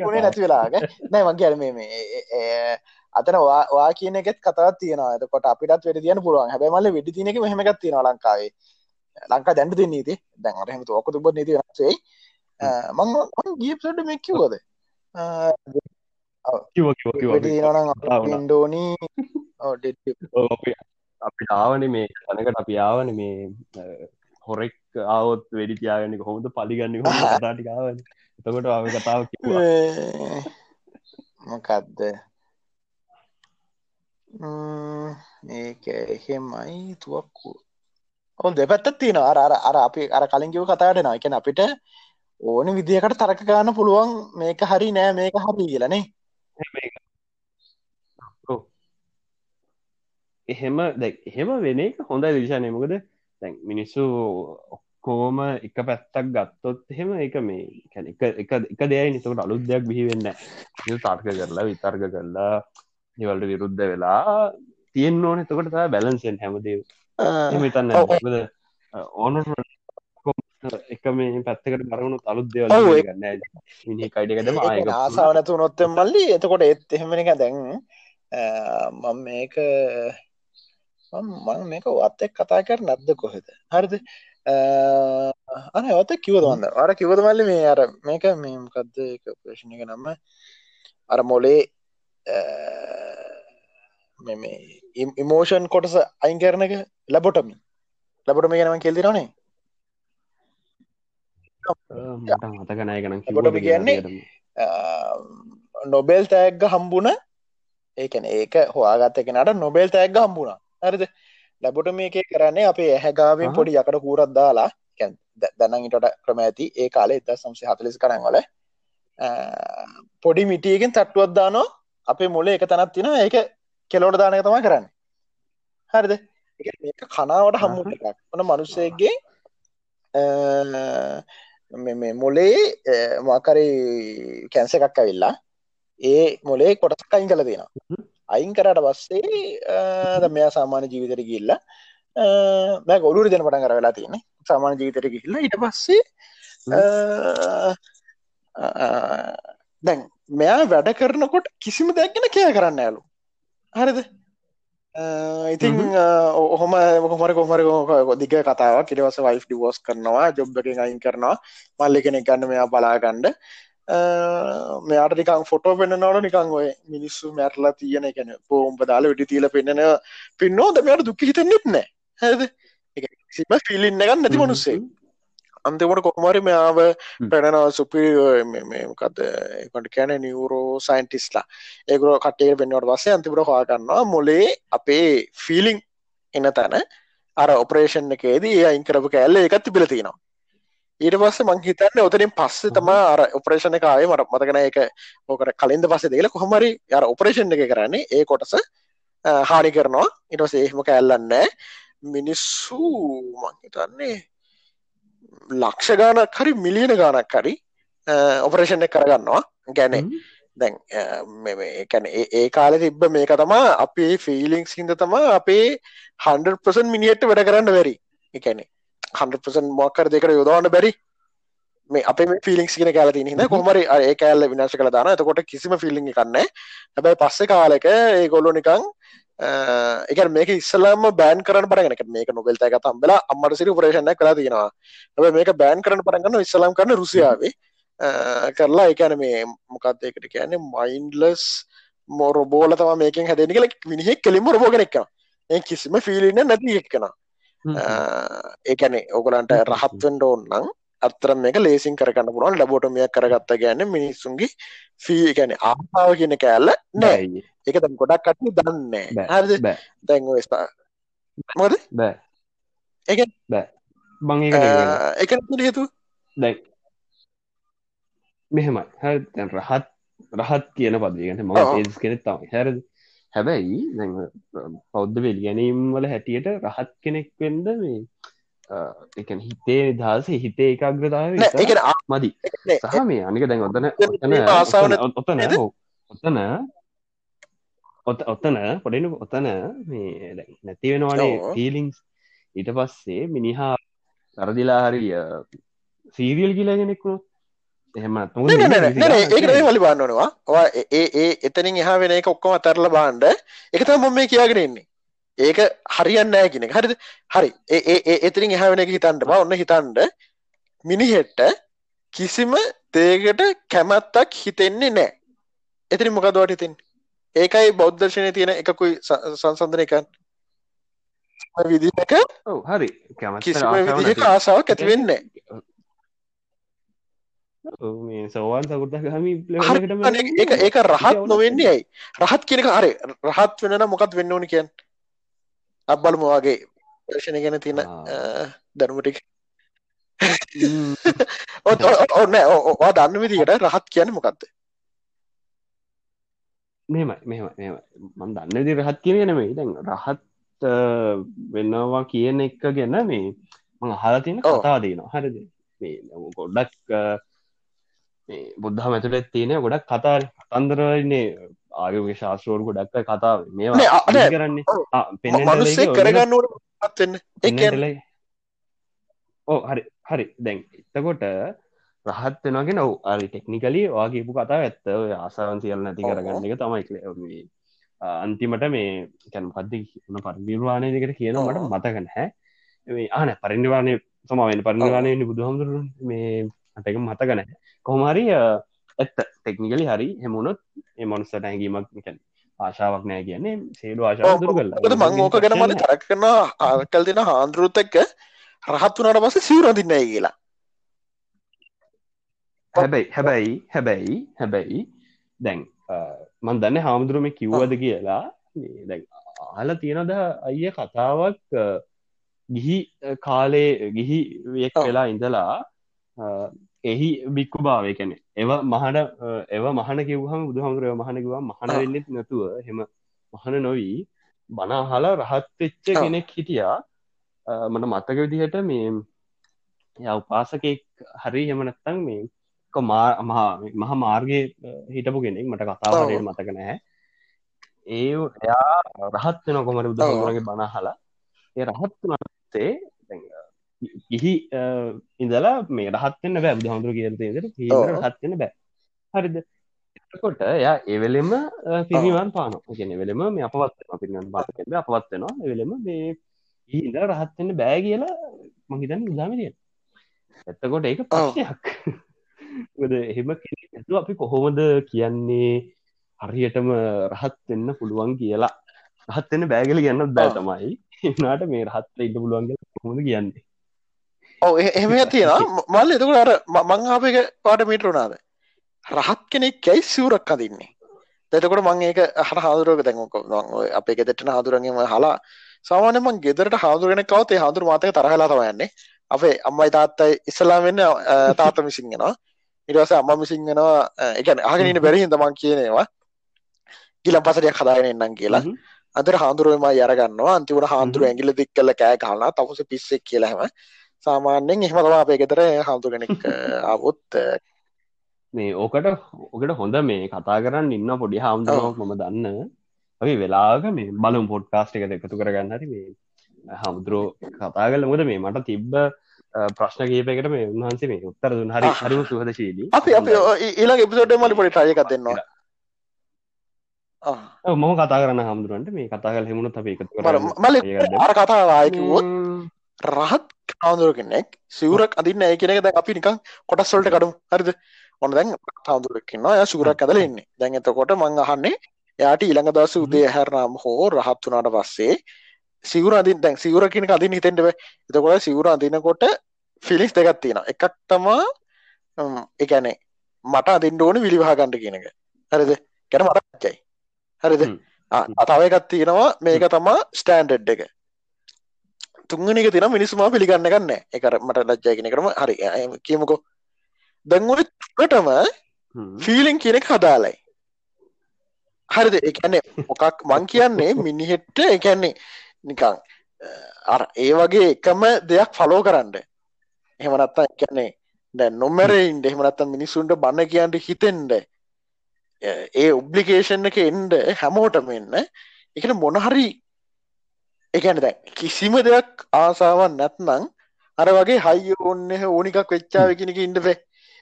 ුණේ නැති වෙලාගේ නෑ මංගේ මේ මේ අතන වා වා කියන එකෙත් කතවත් තියෙනවා. එතකොට අපිටත් වැඩ තියන පුළුවන්. හැබැ මල්ල වෙඩි තිනක මෙහමකත් තියෙන ලංකාවේ. ලංකා දැන්ඩ දෙන්න නීති දැන් අරහම තෝක තුබ නීති වෙනසේ මං ගියප්සට මෙ කිව්වද? කිව කිව කිව ඉන්ඩෝනී අපි ආවන මේ තනකට අපි ආවන මේ හොරෙක් ආවොත් වෙඩි තියාගන්න කොහොමද? පලිගන්න හො තාටිකාවන එතකොට ආව කතාව කිව මොකක්ද ඒක එහෙමයි. තුවක්කු ඔ දෙපැත්තත් තියෙන අර අර අර අපි අර කලින්කිව කතාට නා එකන අපිට ඕන විදිහකට තරක ගන්න පුළුවන් මේක හරි නෑ මේක හරි කියලනේ එහෙම එහෙම වෙන එක හොඳ විදිශානය මොකද දැන් මිනිස්සු ඔක්කෝම එක පැත්තක් ගත්තොත් එහෙම එක මේ එක දෙයයි. නිතකට අලුත් දෙයක් බිහිවෙන්න තර්ක කරලා විතර්ග කරලා නිවල්ට විරුද්ධ වෙලා තියෙන් ඕන. එතකොට තා බැලන්සෙන් හැමදේ හිතන්න ඕන එක මේ පැත්තකට බරවුණු අලුත් දෙවල් ගන්න මිනි කයිඩකටම ආය ආසාාව නැතු නොත්තෙන් මල්ලි. එතකොට එත් එහෙමෙන එක දැන් මම මේක මං මේක වත් එක් කතා කර නැද්ද කොහෙද? හරිද? අන ඔත කිවදවන්න අර කිවද මල්ලි මේ අර මේක මේකක්ද එක ප්‍රශ්න එක නම්ම අර මොලේ මේ ඉමෝෂන් කොටස අයින් කරන එක ලැබොටමි ලැබොටම ගැනම කෙල්දිරනේ මතකනය ගන ලැබොටම කියන්නේ නොබෙල් තෑග්ග හම්බුණ ඒකන ඒක හොයාගත්ත එකනට නොබෙල් තෑග්ග හම්බුණා හරිද? ලැබොට මේක කරන්නේ අපේ ඇහැගාවෙන් පොඩි යකට කූරත් දාලා දැනන් ඉටට ක්‍රම ඇති. ඒ කාලේ එත සම්සි හතලිස් කරන වල පොඩි මිටියගෙන් තට්ටුවත් දානෝ අපේ මොලේ එක තැනත් තින ඒක කෙලෝට දානක තම කරන්න. හරිද? මේක කනාවට හම්මු එකක්. වන මනුස්සයගේ මේ මොලේ මාකරි කැන්ස එකක් ඇවිල්ලා ඒ මොලේ කොටසක් අයින් කල තියෙනවා අයින් කරට පස්සේ මෙයා සාමාන්‍ය ජීවිතර ගිල්ල මෑ ගොලුර දෙන පටන් කර වෙලා තියෙන සාමාන්‍ය ජීවිතර ගිල්ල ඉට පස්සේ දැන් මෙයා වැඩ කරනකොට කිසිම දැක්ගෙන කෑ කරන්න ඇලු හරිද? ඉතින් ඔහොම මොහමර කොමර දිග කතාව කිරවස වයිෆ් ඩිවෝස් කරනවා ජොබ් එකින් අයින් කරනවා. මල්ලි කෙනෙක් ගන්න මෙයා බලාගණ්ඩ මෙයාට නිකං ෆොටෝ පෙන්න්නනවට නිකං ඔය මිනිස්සු මැරලා තියෙන එකැන පෝම්ප දාල වැඩි තිීල පෙන්න්නන පින්නෝ දමයට දුක් හිතෙන්න්නෙත් නෑ. හැද සිම ෆිලින්න එකන්න නැති මනුස්සේ අන්තිමට කොහමරි මෙයාව පැනනව සුපි කද කට කැන නිවරෝ සයින්ටිස්ලා ඒකර කටේ පෙන්වට වසේ අන්තිමට හවාගන්නවා මොලේ අපේ ෆිලිං එන්න තැන. අර ඔපරේෂන් එකේදී ඒ අයින් කරපු කෑල්ල එකත් තිබිල තියෙනවා ඊට පස්සේ මං හිතන්නේ ඔතනින් පස්සේ තමා අර ඔපරේෂන් එක ආවේ. මට මතක නැහැ ඒක ඕකට කලින්ද පස්සේ දෙකලා කොහොම හරි අර ඔපරේෂන් එක කරන්නේ. ඒ කොටස හානි කරනවා. ඊට පස්සේ එහෙම කැල්ලන්නේ මිනිස්සු මං හිතන්නේ ලක්ෂ ගානක් හරි මිලියන ගානක් හරි ඔපරේෂන් එක කරගන්නවා. ගැන. දැන් කැන ඒ කාලෙ තිබ්බ මේක තමා අපේ ෆිලිංස් හිද තමා අපේ 100% මිනිියට වැඩ කරන්න වැරි එකැනේ හන්පසන් මොක්කර දෙකට යොදවන්න බැරි. මේ අප පිලික් ගෙන කෑල තින හිද කොමරි ඒ කෑල්ල විනාශ කළ දාන එතකොට කිසිම ෆිල්ලි කන්න හැබැයි පස්සේ කාලෙක ඒ ගොල්ලො නිකං එක මේක ඉස්සලාම බෑන් කරන පරගෙන මේක නොබෙල්ත එක තම්බලා අම්මට සිරි පරේෂණ කලා තියෙනවා. හැ මේක බෑන් කරන පරගන්න ඉස්සලාම් කරන රුසියාවේ. කරලා එකන මේ මොකක්දයකට කියන්නේ? මයින්ලස් මොරබෝල තම මේකින් හැදෙන කල මිනිහෙක් කෙලිම රබෝගෙනෙක් ඒ කිසිම ෆිලින්න නැති එක්කෙනා ඒකැනේ ඕගලන්ට රහත්වෙන්ඩ ඕන්නම් අත්තර මේක ලේසින් කරගන්න පුරුවන් ලබොටමියක් කරගත්ත ගැන්න මිනිස්සුන්ගේ ෆී ගැන ආපාව කියන කෑල්ල නෑ. එක තම් ගොඩක් කටු දන්න හරද? දැන් ස්ථා මොද එක බෑ. එක හේතු දැයි මෙහෙමයි. හැ රහත් රහත් කියන පදගට ම ඒස් කෙනෙ තම හැරද හැබැයි පෞද්ධ වෙල් ගැනීම් වල හැටියට රහත් කෙනෙක් වෙන්ද මේ එක හිතේ දහස හිතේ එකක්ග්‍රතාව මදි. සහ මේ අනික දැන් ඔතන ඔතන ඔතන ඔත ඔත්තන පොඩෙන ඔතන මේ නැති වෙනවානේ ෆීලිංස් ඊට පස්සේ මිනිහා සරදිලා හරිය සීරියල් කියලා කෙනෙක්ුණු එහෙම ඒක වලි බාන්නනවා ඒ ඒ එතනින් එහා වෙන එක ඔක්කොම තරල බාන්ඩ එක තම මොම මේ කියාගෙන එන්නේ ඒක හරියන්න නෑ කෙනෙ හරිද? හරි. ඒ එතිරින් එහාවෙන එක හිතන්ට බා. ඔන්න හිතන්ඩ මිනිහෙට්ට කිසිම දේකට කැමැත්තක් හිතෙන්නේ නෑ. එතිරි මොකදවට ඉතින් ඒකයි බෞද්ධර්ශනය තියෙන එකකුයි සංසන්ධන එකන් විදික ඔව් හරි. කිසිම විදිහක ආසාාවක් ඇති වෙන්න මේ සෝවාන් සකුරත ගමි ඒක රහත් නොවෙන්නේ ඇයි? රහත් කියනක හරි. රහත් වෙන මොකත් වෙන්න ඕනි කියන් අබ්බලමවාගේ දර්ශනය ගැන තියෙන දැනුමටික් ඔන්න ඕ දන්න විදිට රහත් කියන්න මොකක්ද මෙම මෙම මන් දන්න දි රහත් කියන නෙමෙයි. දැන් රහත් අ, වෙනවා කියන එක ගැන මේ මං ඔව්. කතා දීනවා හරිද? මේ ගොඩක් බුද්ධ ඇතුළෙත් තියෙන ගොඩක් කතා කතන්දරන්නේ ආයෝග ශාස්ත්‍රෝර ගොඩක් නෑ. ඉදි කරන්නේ. මනුස්සේ කරගන්න ඕ හරි හරි. දැන් එතකොට රහත් වෙනගෙන ඔව අරි ටෙක්නිකලි වාගේපු කතා ඇත්ත. ආසාවන් සියල් නැති. කරගන්න එක තමයි මේ අන්තිමට මේ කැන පද්දි න පරිනිර්වාණය දෙකට කියන මට. මතකන හැ මේ ආන පරිනිර්වාණය සමාවෙන් පරිනිර්වාණය බුදුහමුදුරු මේ අටක මතකන කොහමරි ඇත්ත. ටෙක්නිකලි හරි හෙමුණොත් ඒ මනුස්සට හැඟීමක් නිකන් ආශාවක් නෑ කියන්නේ සේලු ආශාව දුරු ද මං ඕක ගැන මට තරක් කරන ආකල් දෙෙන හාන්දරුත් එක්ක රහත් වනට පස සිවරදින්නයි කියලා. හැබැයි හැබැයි හැබැයි හැබැයි දැන් මන් දන්න හාමුදුරුවම කිව්වද කියලා. අහල තියෙනද අයිය කතාවක් ගිහි කාලේ ගිහි. වෙලා ඉඳලා එහි බික්කු භාවය කැනෙ එව මහන අ, එව මහන කිවහම බුදුහමදුරව මහන කිවා මහන. වෙන්නෙත් නැතුව හෙම මහන නොවී බනාහලා රහත් වෙච්ච ඔව්. කෙනෙක් හිටියා මට මතක විදිහට මේ ය උපාසකෙක් හරි හෙමනත්තං මේ මා මහා මාර්ගය හිටපු කෙනෙක් මට කතාවරයට. මතක නැහැ ඒ එයා රහත් වෙන කොමර බුදුහමරගේ බනහලා ඒ රහත් වනත්තේ ගිහි ඉඳලා මේ රහත්වෙන්න බෑ බුදුහමදුර කියතේදර ඔව්. රහත්වෙන්න බෑ. හරිද? එතකොට එයා එවෙලෙම පිරිවන් පාන කියන වෙලෙම මේ අපවත් පිරිවන් පාන අපවත් වෙනවා. එවෙලෙම මේ ඉඳ රහත්වෙන්න බෑ කියලා මහිතන්න උදාමතිය එත්තකොට ඒක ඔව්. ප්‍රශ්නයක්. ද එහෙම කෙනෙක් නැතුව අපි කොහොමද කියන්නේ හරියටම රහත් වෙන්න පුළුවන් කියලා. රහත් වෙන්න බෑගල කියන්න බෑ ඔව්. තමයි. එනාට මේ රහත්ත ඉන්න පුළුවන්ග කොහොමද කියන්නේ ඔව එහෙම තියෙන මල්ල එතකට අර ම- මං ආපක පාට මීට වුණාද රහත් කෙනෙක් කැයි සිවරක් අදින්නේ දෙතකොට මං ඒක හට හාදුරුවක දැන්ක අපේ ගෙදෙටන හාදුරගේම හලා සාමාන්‍ය මං ගෙදරට හාදුරගෙන කවතේ හාදුර මාතක තරහලා තමයන්නේ අපේ අම්මයි තාත්තයි ඉස්සලා වෙන්න තාත මිසින්ගෙනවා ඉටවස අම්ම මිසින්ගෙනවා එකන ආගෙනට බැරිහිද මං කියනවා ගිලම් පසටයක් හදාගෙන එන්නම් කියලා. අදර හාදුරුවම යරගන්නවා අන්තිවට හාදුරුව. ඇගිල දික් කල කෑ කාලා තවස පිස්සෙක් කියලහම සාමාන්‍යෙන් එහෙම තම අපේ ගෙතර හාදුරගෙනෙක් ආවොත් මේ ඕකට ඕකට හොඳ මේ කතා කරන්න ඉන්න පොඩි හාමුදුරුවක් මම දන්න. ඔයි වෙලාග මේ බලම් පොඩ්කාස්ට එකට එකතු කරගන්න. හරි මේ හමුදුරුව කතා කල මොද මේ මට තිබ්බ ප්‍රශ්න කීපයකට මේ උන්හන්සේ මේ උත්තර දුන් හරි. හරිම සුහදශීලී. අපි අපි ඊළඟ එපිසෝඩ් මලි පොඩි ට්‍රයි එකක් දෙන්නවා. මම කතා කරන්න හමුදුරුවන්ට මේ කතා කල හෙමුණු අප එකතු කරන්න මල. අර කතා ආයකිවොත් රහත් හාමුදුර කෙනෙක් සිවරක් අදින්න ඒ කෙනෙක දැන් අපි නිකන් කොටස් වලට කඩමු. හරිද? ඔන්න දැන් හාමුදුරෙක්කින්නවා එයා සිවරක් ඇදලා ඉන්නේ. දැන් එතකොට මං අහන්නේ එයාට ඊළඟ දවසේ උදේ හැරනාම හෝ රහත් වුණාට පස්සේ සිවුර අදින් දැන් සිවුර අදින්න හිතෙන්න බෑ. එතකොට සිවුර අදිනකොට ෆිලිංස් දෙකක් තියෙනවා. එකක් තමා කියන්නේ මට අදින්න ඕනේ විලිවහ ගන්න කියන එක. හරිද? කියන මට ලැජ්ජයි හරිද? එකක් තියෙනවා. මේක තමා ස්ටෑන්ඩඩ් එක තුන්වෙනි එක තියෙනවා මිනිස්සුම පිළිගන්න ගන්න අර මට ලැජ්ජයි කියන එකටම හරි. කියමුකෝ. හ්ම්. ෆීලිං කියන එක හදාලයි. හරිද? ඒ කියන්නේ මොකක් මං කියන්නේ මිනිහෙට්ට ඒ කියන්නේ නිකන් අ, ඒ වගේ එකම දෙයක් ෆලෝ කරන්න. එහෙම නැත්තම් ඒ කියන්නේ දැන් නොමැරෙ ඉන්න එහෙම නැත්තම් මිනිස්සුන්ට බන කියන්න හිතෙන්න අ, ඒ ඔබ්ලිගේෂන් එක එන්න හැමෝටම එන්න. ඒකන මොන කියන්නේ දැන් කිසිම දෙයක් ආසාවක් නැත්නම් අර වගේ හයිය ඕන්න ඕනිකක් වෙච්චාව කෙනෙක ඉන්න බෑ.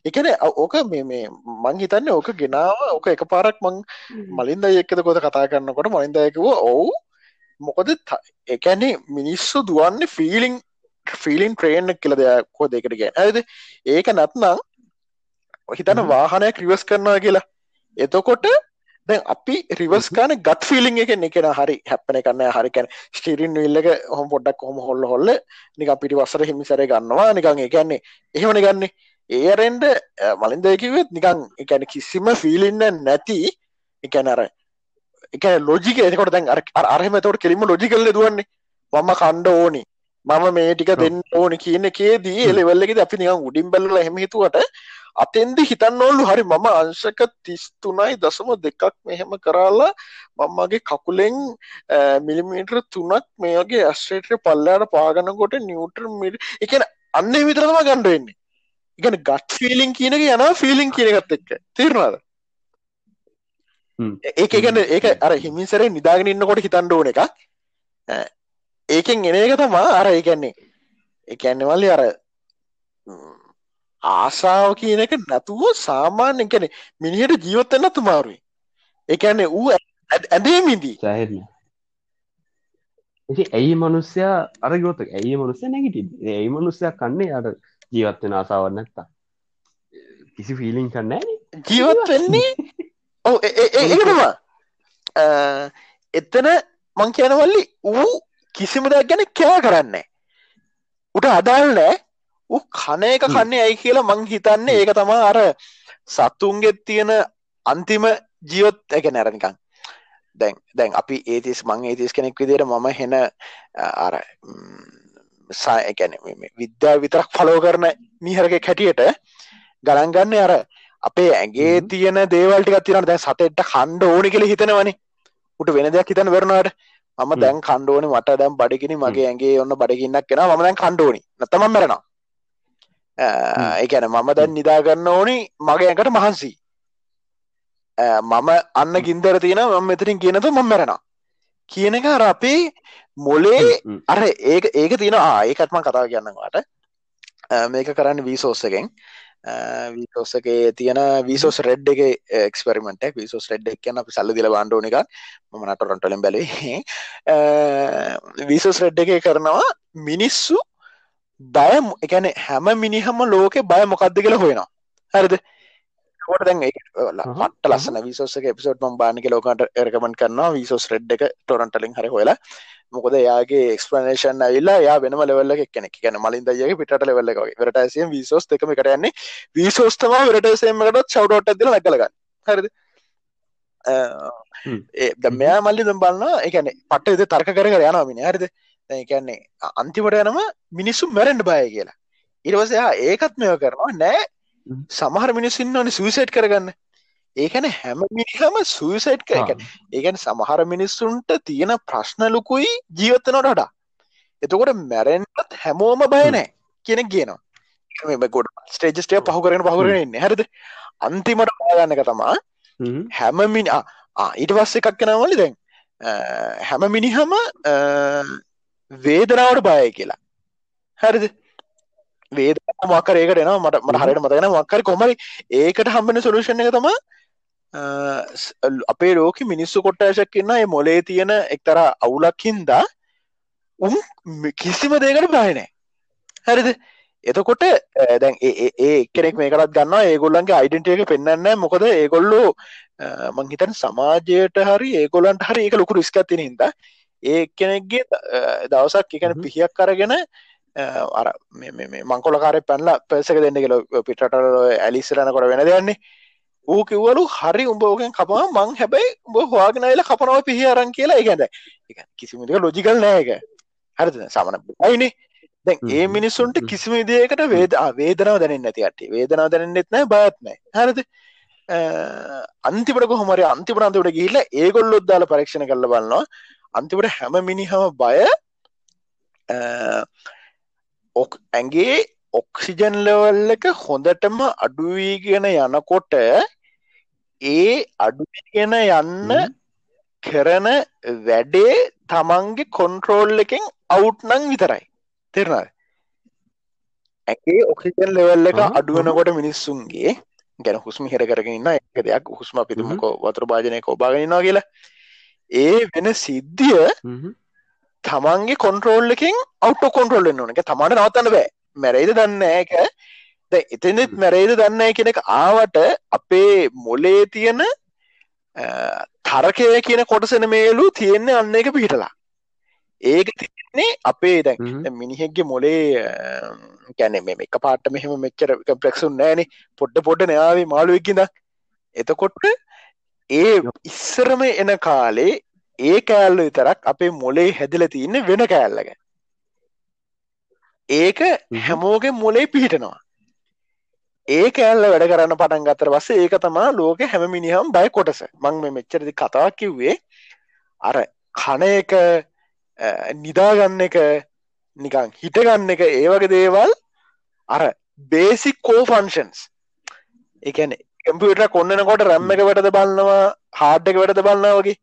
ඒ කියන්නේ අ- ඕක මේ මේ මං හිතන්නේ ඕක ගෙනාව ඕක එකපාරක් මං මලින්ද එක්කද කොද කතා කරන්නකොට මලින්ද කිව්වා ඔව්. මොකද එකැනේ මිනිස්සු දුවන්න ෆිලිං ෆිලින් ට්‍රේන් කියල දෙයක්කෝ දෙකට ගැන ඇද ඒක නැත්නම් හිතන වාහනය ක්‍රිවස් කරනවා කියලා. එතකොට දැන් අපි රිවස් කාන ගත් ෆිලිං එක එකෙන හරි හැප්පන කන්න හරිකැන ස්ටිරින් විල්ලක හොම පොඩ්ඩක් හොම හොල්ල හොල්ල නික පිටි වසර හිමිසර ගන්නවා. නිකං එකන්නේ එහෙමන ගන්නේ. ඒරෙන්ඩ මලින්දයකිවත් නිකං එකැන කිසිම ෆිලින්න නැති. එකැන අර එක. ලෝජික එකොට දැන් අරහෙම තවට කෙලිම ලෝජිකල්ල දුවන්නේ. මම කණ්ඩ ඕනි මම මේ ටික දෙන්න ඕනි කියන එකේදී එලෙවල්ලෙද අපි නිකං උඩින් බැල්ල හෙමහිතුවට අතෙන්ද හිතන්න ඕල්ලු හරි මම අංශක තිස්තුනයි දසම දෙකක් මෙහෙම කරාලා මම්මගේ කකුලෙන් මිලිමීටර් තුනක් මේගේ ඇස්ටේට පල්ලයාට පාගනකොට නිියවටර් මිට එකන අන්න විතරම ගණ්ඩවෙන්නේ ඉගන ගත් ෆිලිං කියනක යන ෆිලිං කියනගත් එක්ක. තීරණාද? ඒක ගැන ඒක අර හිමිසරේ නිදාගෙන ඉන්නකොට හිතන්ඩ ඕන එකක් ඒකෙන් එන එක තමා අර ඒකන්නේ එකන්නවල්ලි අර ආසාාව කියන එක නැතුව සාමාන්‍ය කැන මිනිහට ජීවත්තන්න තුමාරුයි එකන්නේ ඌ ඇදේමිදී සෑහෙන්න. ඇයි මනුස්්‍යයා අරගොත ඇයි මනුස්්‍ය නැගිට ඇයි මනුස්්‍යයක් කන්නේ අට ජීවත්වෙන ආසාවන්න නැත්තා කිසි ෆිලිං කන්න ජීවත්වෙන්නේ ඔ ඒතමා එතන මං කියනවල්ලි ඌ කිසිම දෙයක් ගැන කෑ කරන්නේ උට අදාල් නෑ ඌ කන එක කන්නේ ඇයි කියලා මං හිතන්නේ. ඒක තමා අර සත්තුන්ගෙත් තියෙන අන්තිම ජීවොත්. එක නැරනිකං දැන් දැන් අපි ඒතිස් මං ඒතිස් කෙනෙක් විදිර මම හෙන අර සාඇකැන විද්‍යා විතරක් ෆලෝ කරන මිහරක කැටියට ගණන්ගන්න අර අපේ ඇගේ තියෙන දේවල්ටික තිරන දැන් සතෙට්ට කණ්ඩ ඕනි කෙළ හිතනවනි. උට වෙන දෙයක් හිතන වෙරනවාට මම දැන් කණ්ඩෝනි මට දැම් බඩිගිනි මගේ ඇගේ ඔන්න බඩගින්නක් කෙන ම දැන් කණ්ඩෝනි නතම මරනවා. ඒකැන මම දැන් නිදාගන්න ඕනි මගේ ඇකට මහන්සී. මම අන්න ගින්දර තියෙන මම මෙතරින් කියනතු මම මැරෙනවා. කියන එක අර අපේ මොලේ අර ඒක ඒක තියෙන ආඒකත්ම කතා කියන්නවාට මේක කරන්න වීසෝස්සකෙන් වීසෝස්සගේ තියෙන වීසෝස් රෙඩ් එක එක්ස්පෙරිමෙන්ට විසෝස් රෙඩ් එක කියන්න අපි සල්ල දිල බාණ්ඩෝනික මම නට රොන්ටලින් බැලේ වීසෝස් රෙඩ් එක කරනවා මිනිස්සු බය එකන හැම මිනිහම ලෝක බය මොකක්ද කියලා හොයෙනවා හරිද කොට දැන් මට ලස්සන විසෝසක එපිසෝට් ම බානික ලෝකට එරකමන් කරනවා. විසෝස් රෙඩ් එක ටොරන්ටලින් හරි හොලා මොකද යාගේ එක්ස්පනේෂන් ඇල්ලා යා වෙනම ලෙවල්ල කෙනෙක් ගැන මලින් දයගේ පිට ලෙවල්ල වරටසය විසෝස් එකම කරයන්නේ විසෝස්තම වරටසේමකට චවඩෝට ඇදල නැකලගන්න හරිද? ඒ මෙයා මල්ලි දම් බලන්න එකන පට එද තර්ක කර යනවා මිනි හරිද? කියන්නේ අන්තිමට යනම මිනිස්සු මැරෙන්ඩ බය කියලා. ඉරවසයා ඒකත් මෙය කරනවා. නෑ සමහර මිනිසින්න ඕනි සුවිසට් කරගන්න. ඒකන හැම මිනිහම සුවිසයිට් කරගන්න ඒකැන සමහර මිනිස්සුන්ට තියෙන ප්‍රශ්නලුකුයි ජීවත්තනොට වඩා. එතකොට මැරෙන්ටත් හැමෝම බයනෑ කියෙන කියනවා. ගොඩ ස්ටේජස්ටය පහු කරන පහුරෙන්න හැරද? අන්තිමට පාගන්නක තමා හැම. මිනි ඊට පස්ස එකක් කෙනවලි දැන් හැම මිනිහම වේදනාවට බය කියලා. හරිද වේද මක්කර ඒකට එනවා. මට මට හරියට මතගෙන මක්කර කොමරි ඒකට හම්බෙන සොලූෂණ එක තම අපේ ලෝක මිනිස්සු කොට්ටෑශක් ඉන්න ඒ මොලේ තියෙන එක්තර අවුලක් හින්දා උන් කිසිම දේකට බායනෑ හරිද? එතකොට දැන් ඒ කෙනෙක් මේකටත් ගන්න ඒගොල්ලන්ගේ අයිඩෙන්ට එක පෙන්න්න මොකද ඒගොල්ලෝ මංහිතන් සමාජයට හරි ඒගොලන්ට හරි ඒක ලොකු රිස්කත්තින හිද ඒ කෙනෙක්ගේ දවසක් එකන පිහියක් කරගෙන අර මංකොලකාරය පැන්ල පැසක දෙන්න කියල පිටට ඇලිස්සරන කොට වෙන දෙයන්නේ ඌ කිව්වලු හරි උඹෝගෙන් කපා මං හැබැයි උඹ හවාගෙනයිල කපනව පිහි අරන් කියලා. එකද කිසිමක ලොජිකල් නෑක හරිත සමන අයිනේ දැන් ඒ මිනිස්සුන්ට කිසිම විදියකට වේද වේදනාව දැනෙන් නැති අට වේදනාව දැනෙන්නෙත් නෑ බයත්නෑ හරිද? අන්තිපට කොහොමරි අන්තිපට අන්තිවට ගිහිල්ල ඒගොල්ලොත් දාල පරීක්ෂණ කරල බලන්නවා අන්තිපට හැම මිනිහම බය ඔක් ඇගේ ඔක්සිජන් ලෙවල් එක හොඳටම අඩුවීගෙන යනකොට ඒ අඩුගෙන යන්න කරන වැඩේ තමන්ගේ කොන්ට්‍රෝල් එකෙන් අවුට් නං විතරයි. තෙරනද ඇගේ ඔක්සිජන් ලෙවල් එක අඩුවනකොට මිනිස්සුන්ගේ ගැන හුස්ම හිර කරගෙන ඉන්න එක දෙයක්. හුස්ම පිතුමකෝ වතුර භාජනය කෝබාගෙනනවා කියලා. ඒ වෙන සිද්ධිය තමන්ගේ කොන්ට්‍රෝල් එකින් අවටෝ කොන්ට්‍රෝල් එන්න ඕන. එක තමාට නවතන්න බෑ. මැරයිද දන්න එක එතනෙත් මැරයිද දන්න කෙනෙක් ආවට අපේ මොලේ තියෙන තරකය කියන කොටසන මේලු තියෙන්නේ අන්න එක පිහිටලා. ඒක තින්නේ අපේ දැන් මිනිහෙක්ගේ මොලේ ගැන මෙ එක පාට මෙහෙම මෙච්චර ප්‍රක්සුන් නෑන. පොඩ්ඩ පොඩ්ඩ නයාවේ මාළුවක්කිද එතකොට්ට ඒ ඉස්සරම එන කාලේ ඒ කෑල්ල විතරක් අපේ මොලේ හැදිල තියන්න වෙන කෑල්ලක. ඒක හැමෝගෙන් මොලේ පිහිටනවා. ඒ කෑල්ල වැඩ කරන්න පටන් ගතර වස්ස ඒක තමා ලෝක හැම මිනිහම් බයි කොටස. මං මේ මෙච්චරදි කතා කිව්වේ අර කන එක නිදාගන්න එක නිකං හිටගන්න එක ඒවගේ දේවල් අර බේසික් කෝ ෆන්ෂන්ස් එකන කම්පියට කොන්නනකොට රැම්ම එක වැටද බලන්නවා හාඩ් එක වැටද බලන්න වගේ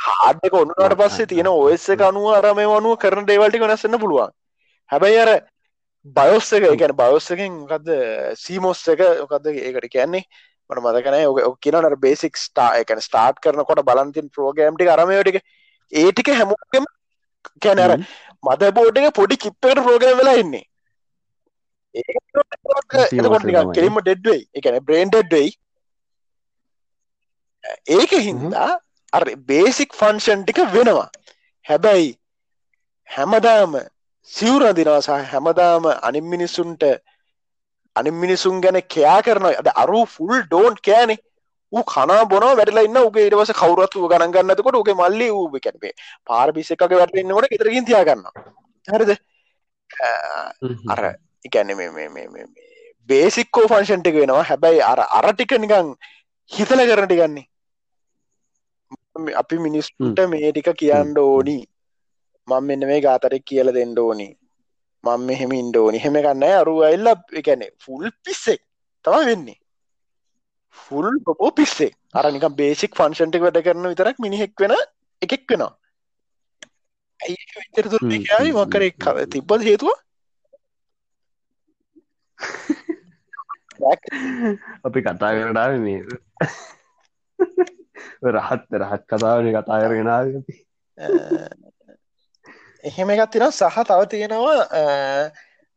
හාඩක ඔන්නට පස්සේ තියෙන ඔස්ස එක අනුව අරම වනුව කරන දේවල්ටි වෙනස්සන්න පුළුවන්. හැබැයි අර බයොස්ස එක ගැන බයොස්සකින් ගද සීමෝස් එක ඔකක්ද ඒකට කියන්නේ? මට මදකන ඔ කියනට බේසික් ස්ටා එකන ස්ටාර්ට් කරනකොට බලන්තින් ප්‍රෝගෑම්ටි අරමයටික ඒටික හැමෝකම කැනර මද බෝඩ් එක පොඩි චිප්පකට ප්‍රෝග්‍රම් වෙලා එන්නේ කෙලිම ඩෙඩ්වෙයි එකන බ්‍රේන් ඩෙඩ්වෙයි ඒක හින්දා අර බේසික් ෆන්ෂන් ටික වෙනවා. හැබැයි හැමදාම සිවුරදිනවා සහ හැමදාම අනිම් මිනිස්සුන්ට අනිම් මිනිසුන් ගැන කයා කරනවා. අද අරු ෆුල් ඩෝන්් කෑනේ කනා බොන වැඩලා ඉන්න උගේ ඉටවස කවරත්ව ගණන් ගන්නතකොට උගේ මල්ලි ඌ කැනපේ පාර පිසක වැටන්නකොට ඉතරකින් තියාගන්න හරිද? අර එකැන බේසික්කෝ ෆංශන්ටික වෙනවා. හැබැයි අර අරටික නිකං හිතල කරනටි ගන්නේ අපි මිනිස්ට මේ ටික කියන්න ඕනි. මං මෙන්න මේ ගාතරෙක් කියල දෙන්න ඕනි. මං මෙහෙම ඉන්ඩෝනි හෙම ගන්න අරුව එල්ල එකැනෙ ෆුල් පිස්සෙක් තම වෙන්නේ. ෆුල් බොපෝ පිස්සේ අර නික බේසික් ෆන්ෂන්ටික් වැඩ කරන විතරක් මිනිහෙක් වෙන එකෙක් වෙනවා. ඇයි මකර තිබ්බද හේතුව? අපි කතා කරටාව මේ රහත් රහත් කතාවන කතා කරගෙනාව එහෙම එකත් තින සහ තව තියෙනවා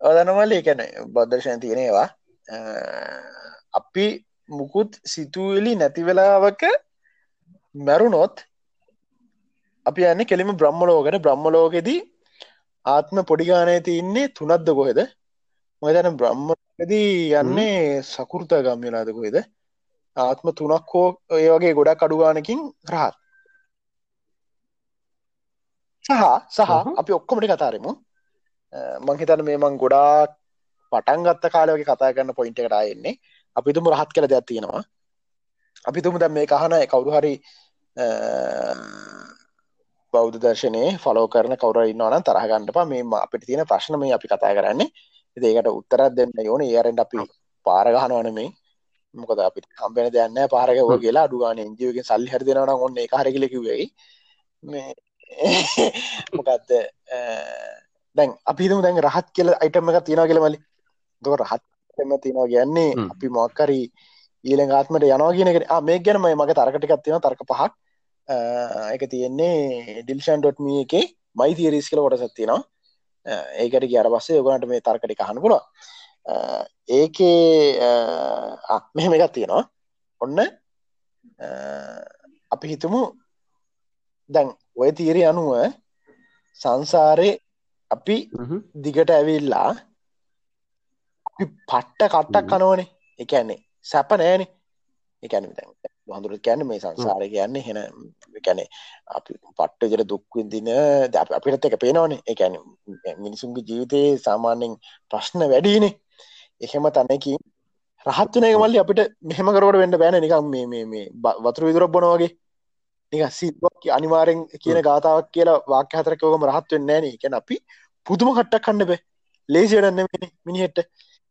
ඔදනවල එකන බොද්ධර්ශන තියෙනවා අපි මුකුත් සිතුවලි නැති වෙලාවක මැරුණොත් අපි යන්න කෙලිම බ්‍රහ්මලෝකට. බ්‍රහ්මලෝකෙදී ආත්ම පොඩිගානය තියන්නේ තුනක්ද කොහෙද? මොතන බ්‍රහ්මදී යන්නේ සකුෘතා ගම්යලාද කොහෙද ආත්ම තුනක් හෝ ඒ වගේ ගොඩක් අඩුගානකින් රහත්. සහ සහ අපි ඔක්කොමටි කතාරමු මංහිතන මේ මං ගොඩාක් පටන් ගත්ත කාලවගේ කතා කරන්න පොයින්ට කරයෙන්නේ අපිතුම රහත් කළ දෙයක් තියෙනවා. අපිතුම දැ මේ කහන කවුරු හරි බෞද්ධ දර්ශනය ෆලෝ කරන කවර ඉන්නවන තරහගන්නප මේ අපිට තියෙන ප්‍රශ්න මේ අපි කතා කරන්නේ. ඒකට උත්තරත් දෙන්න ඕන. ඒරෙන්ට අපි පාරගහනවන මේ මොකද අපි කම්පෙන දෙයන්න පාරගව කියලා. අඩුගාන ඉන්ජියගේ සල්ලි හරි දෙෙනවන ඔන්න කාරකිලකිවෙයි මේ මොකක්ද දැන් අපිතුම දැන් රහත් කියල අයිටම එක තියෙන කියලමලි දො රහත් එම තිනවා ගැන්නේ අපි මොක්කරි ඊළඟ ආත්මට යනවා කියනකට මේ ගැනම මගේ තරකටිකක් තියෙන තර්ක පහක්. එක තියෙන්නේ ඩිල්ෂන්.මී එක මයි තිරිස් කල කොට සත්තිනවා ඒකට කියර පස්සේ යගනට මේ තර්කටි කහන පුල ඒකේ මෙහෙම එකත් තියෙනවා. ඔන්න අපි හිතමු දැන් ඔය තීරය අනුව සංසාරය අපි දිගට ඇවිල්ලා පට්ට කට්ටක් කනවනේ. එකන්නේ සැප නෑනේ එකැන හඳුර කියන්න මේ සංසාරය කියන්න හෙන කැනෙ අපි පට්ට ජර දුක්විදින අපිට එක පේනවනේ. එකැන මිනිසුන්ගේ ජීවිතයේ සාමාන්‍යෙන් ප්‍රශ්න වැඩීනේ එහෙම තැනකින් රහත්වන මල්ලි අපිට මෙහෙම කරවට වෙන්න බෑන. නිකම් මේ මේ වතුර විදුරක් බොනවගේ නික සික් අනිවාරෙන් කියන ගාතාවක් කියලා වාක්‍ය හතරකවම රහත් වෙන්න නෑන. එකැන අපි පුදුම කට්ටක් කන්න බෑ. ලේසියටන්න මිනිහෙට.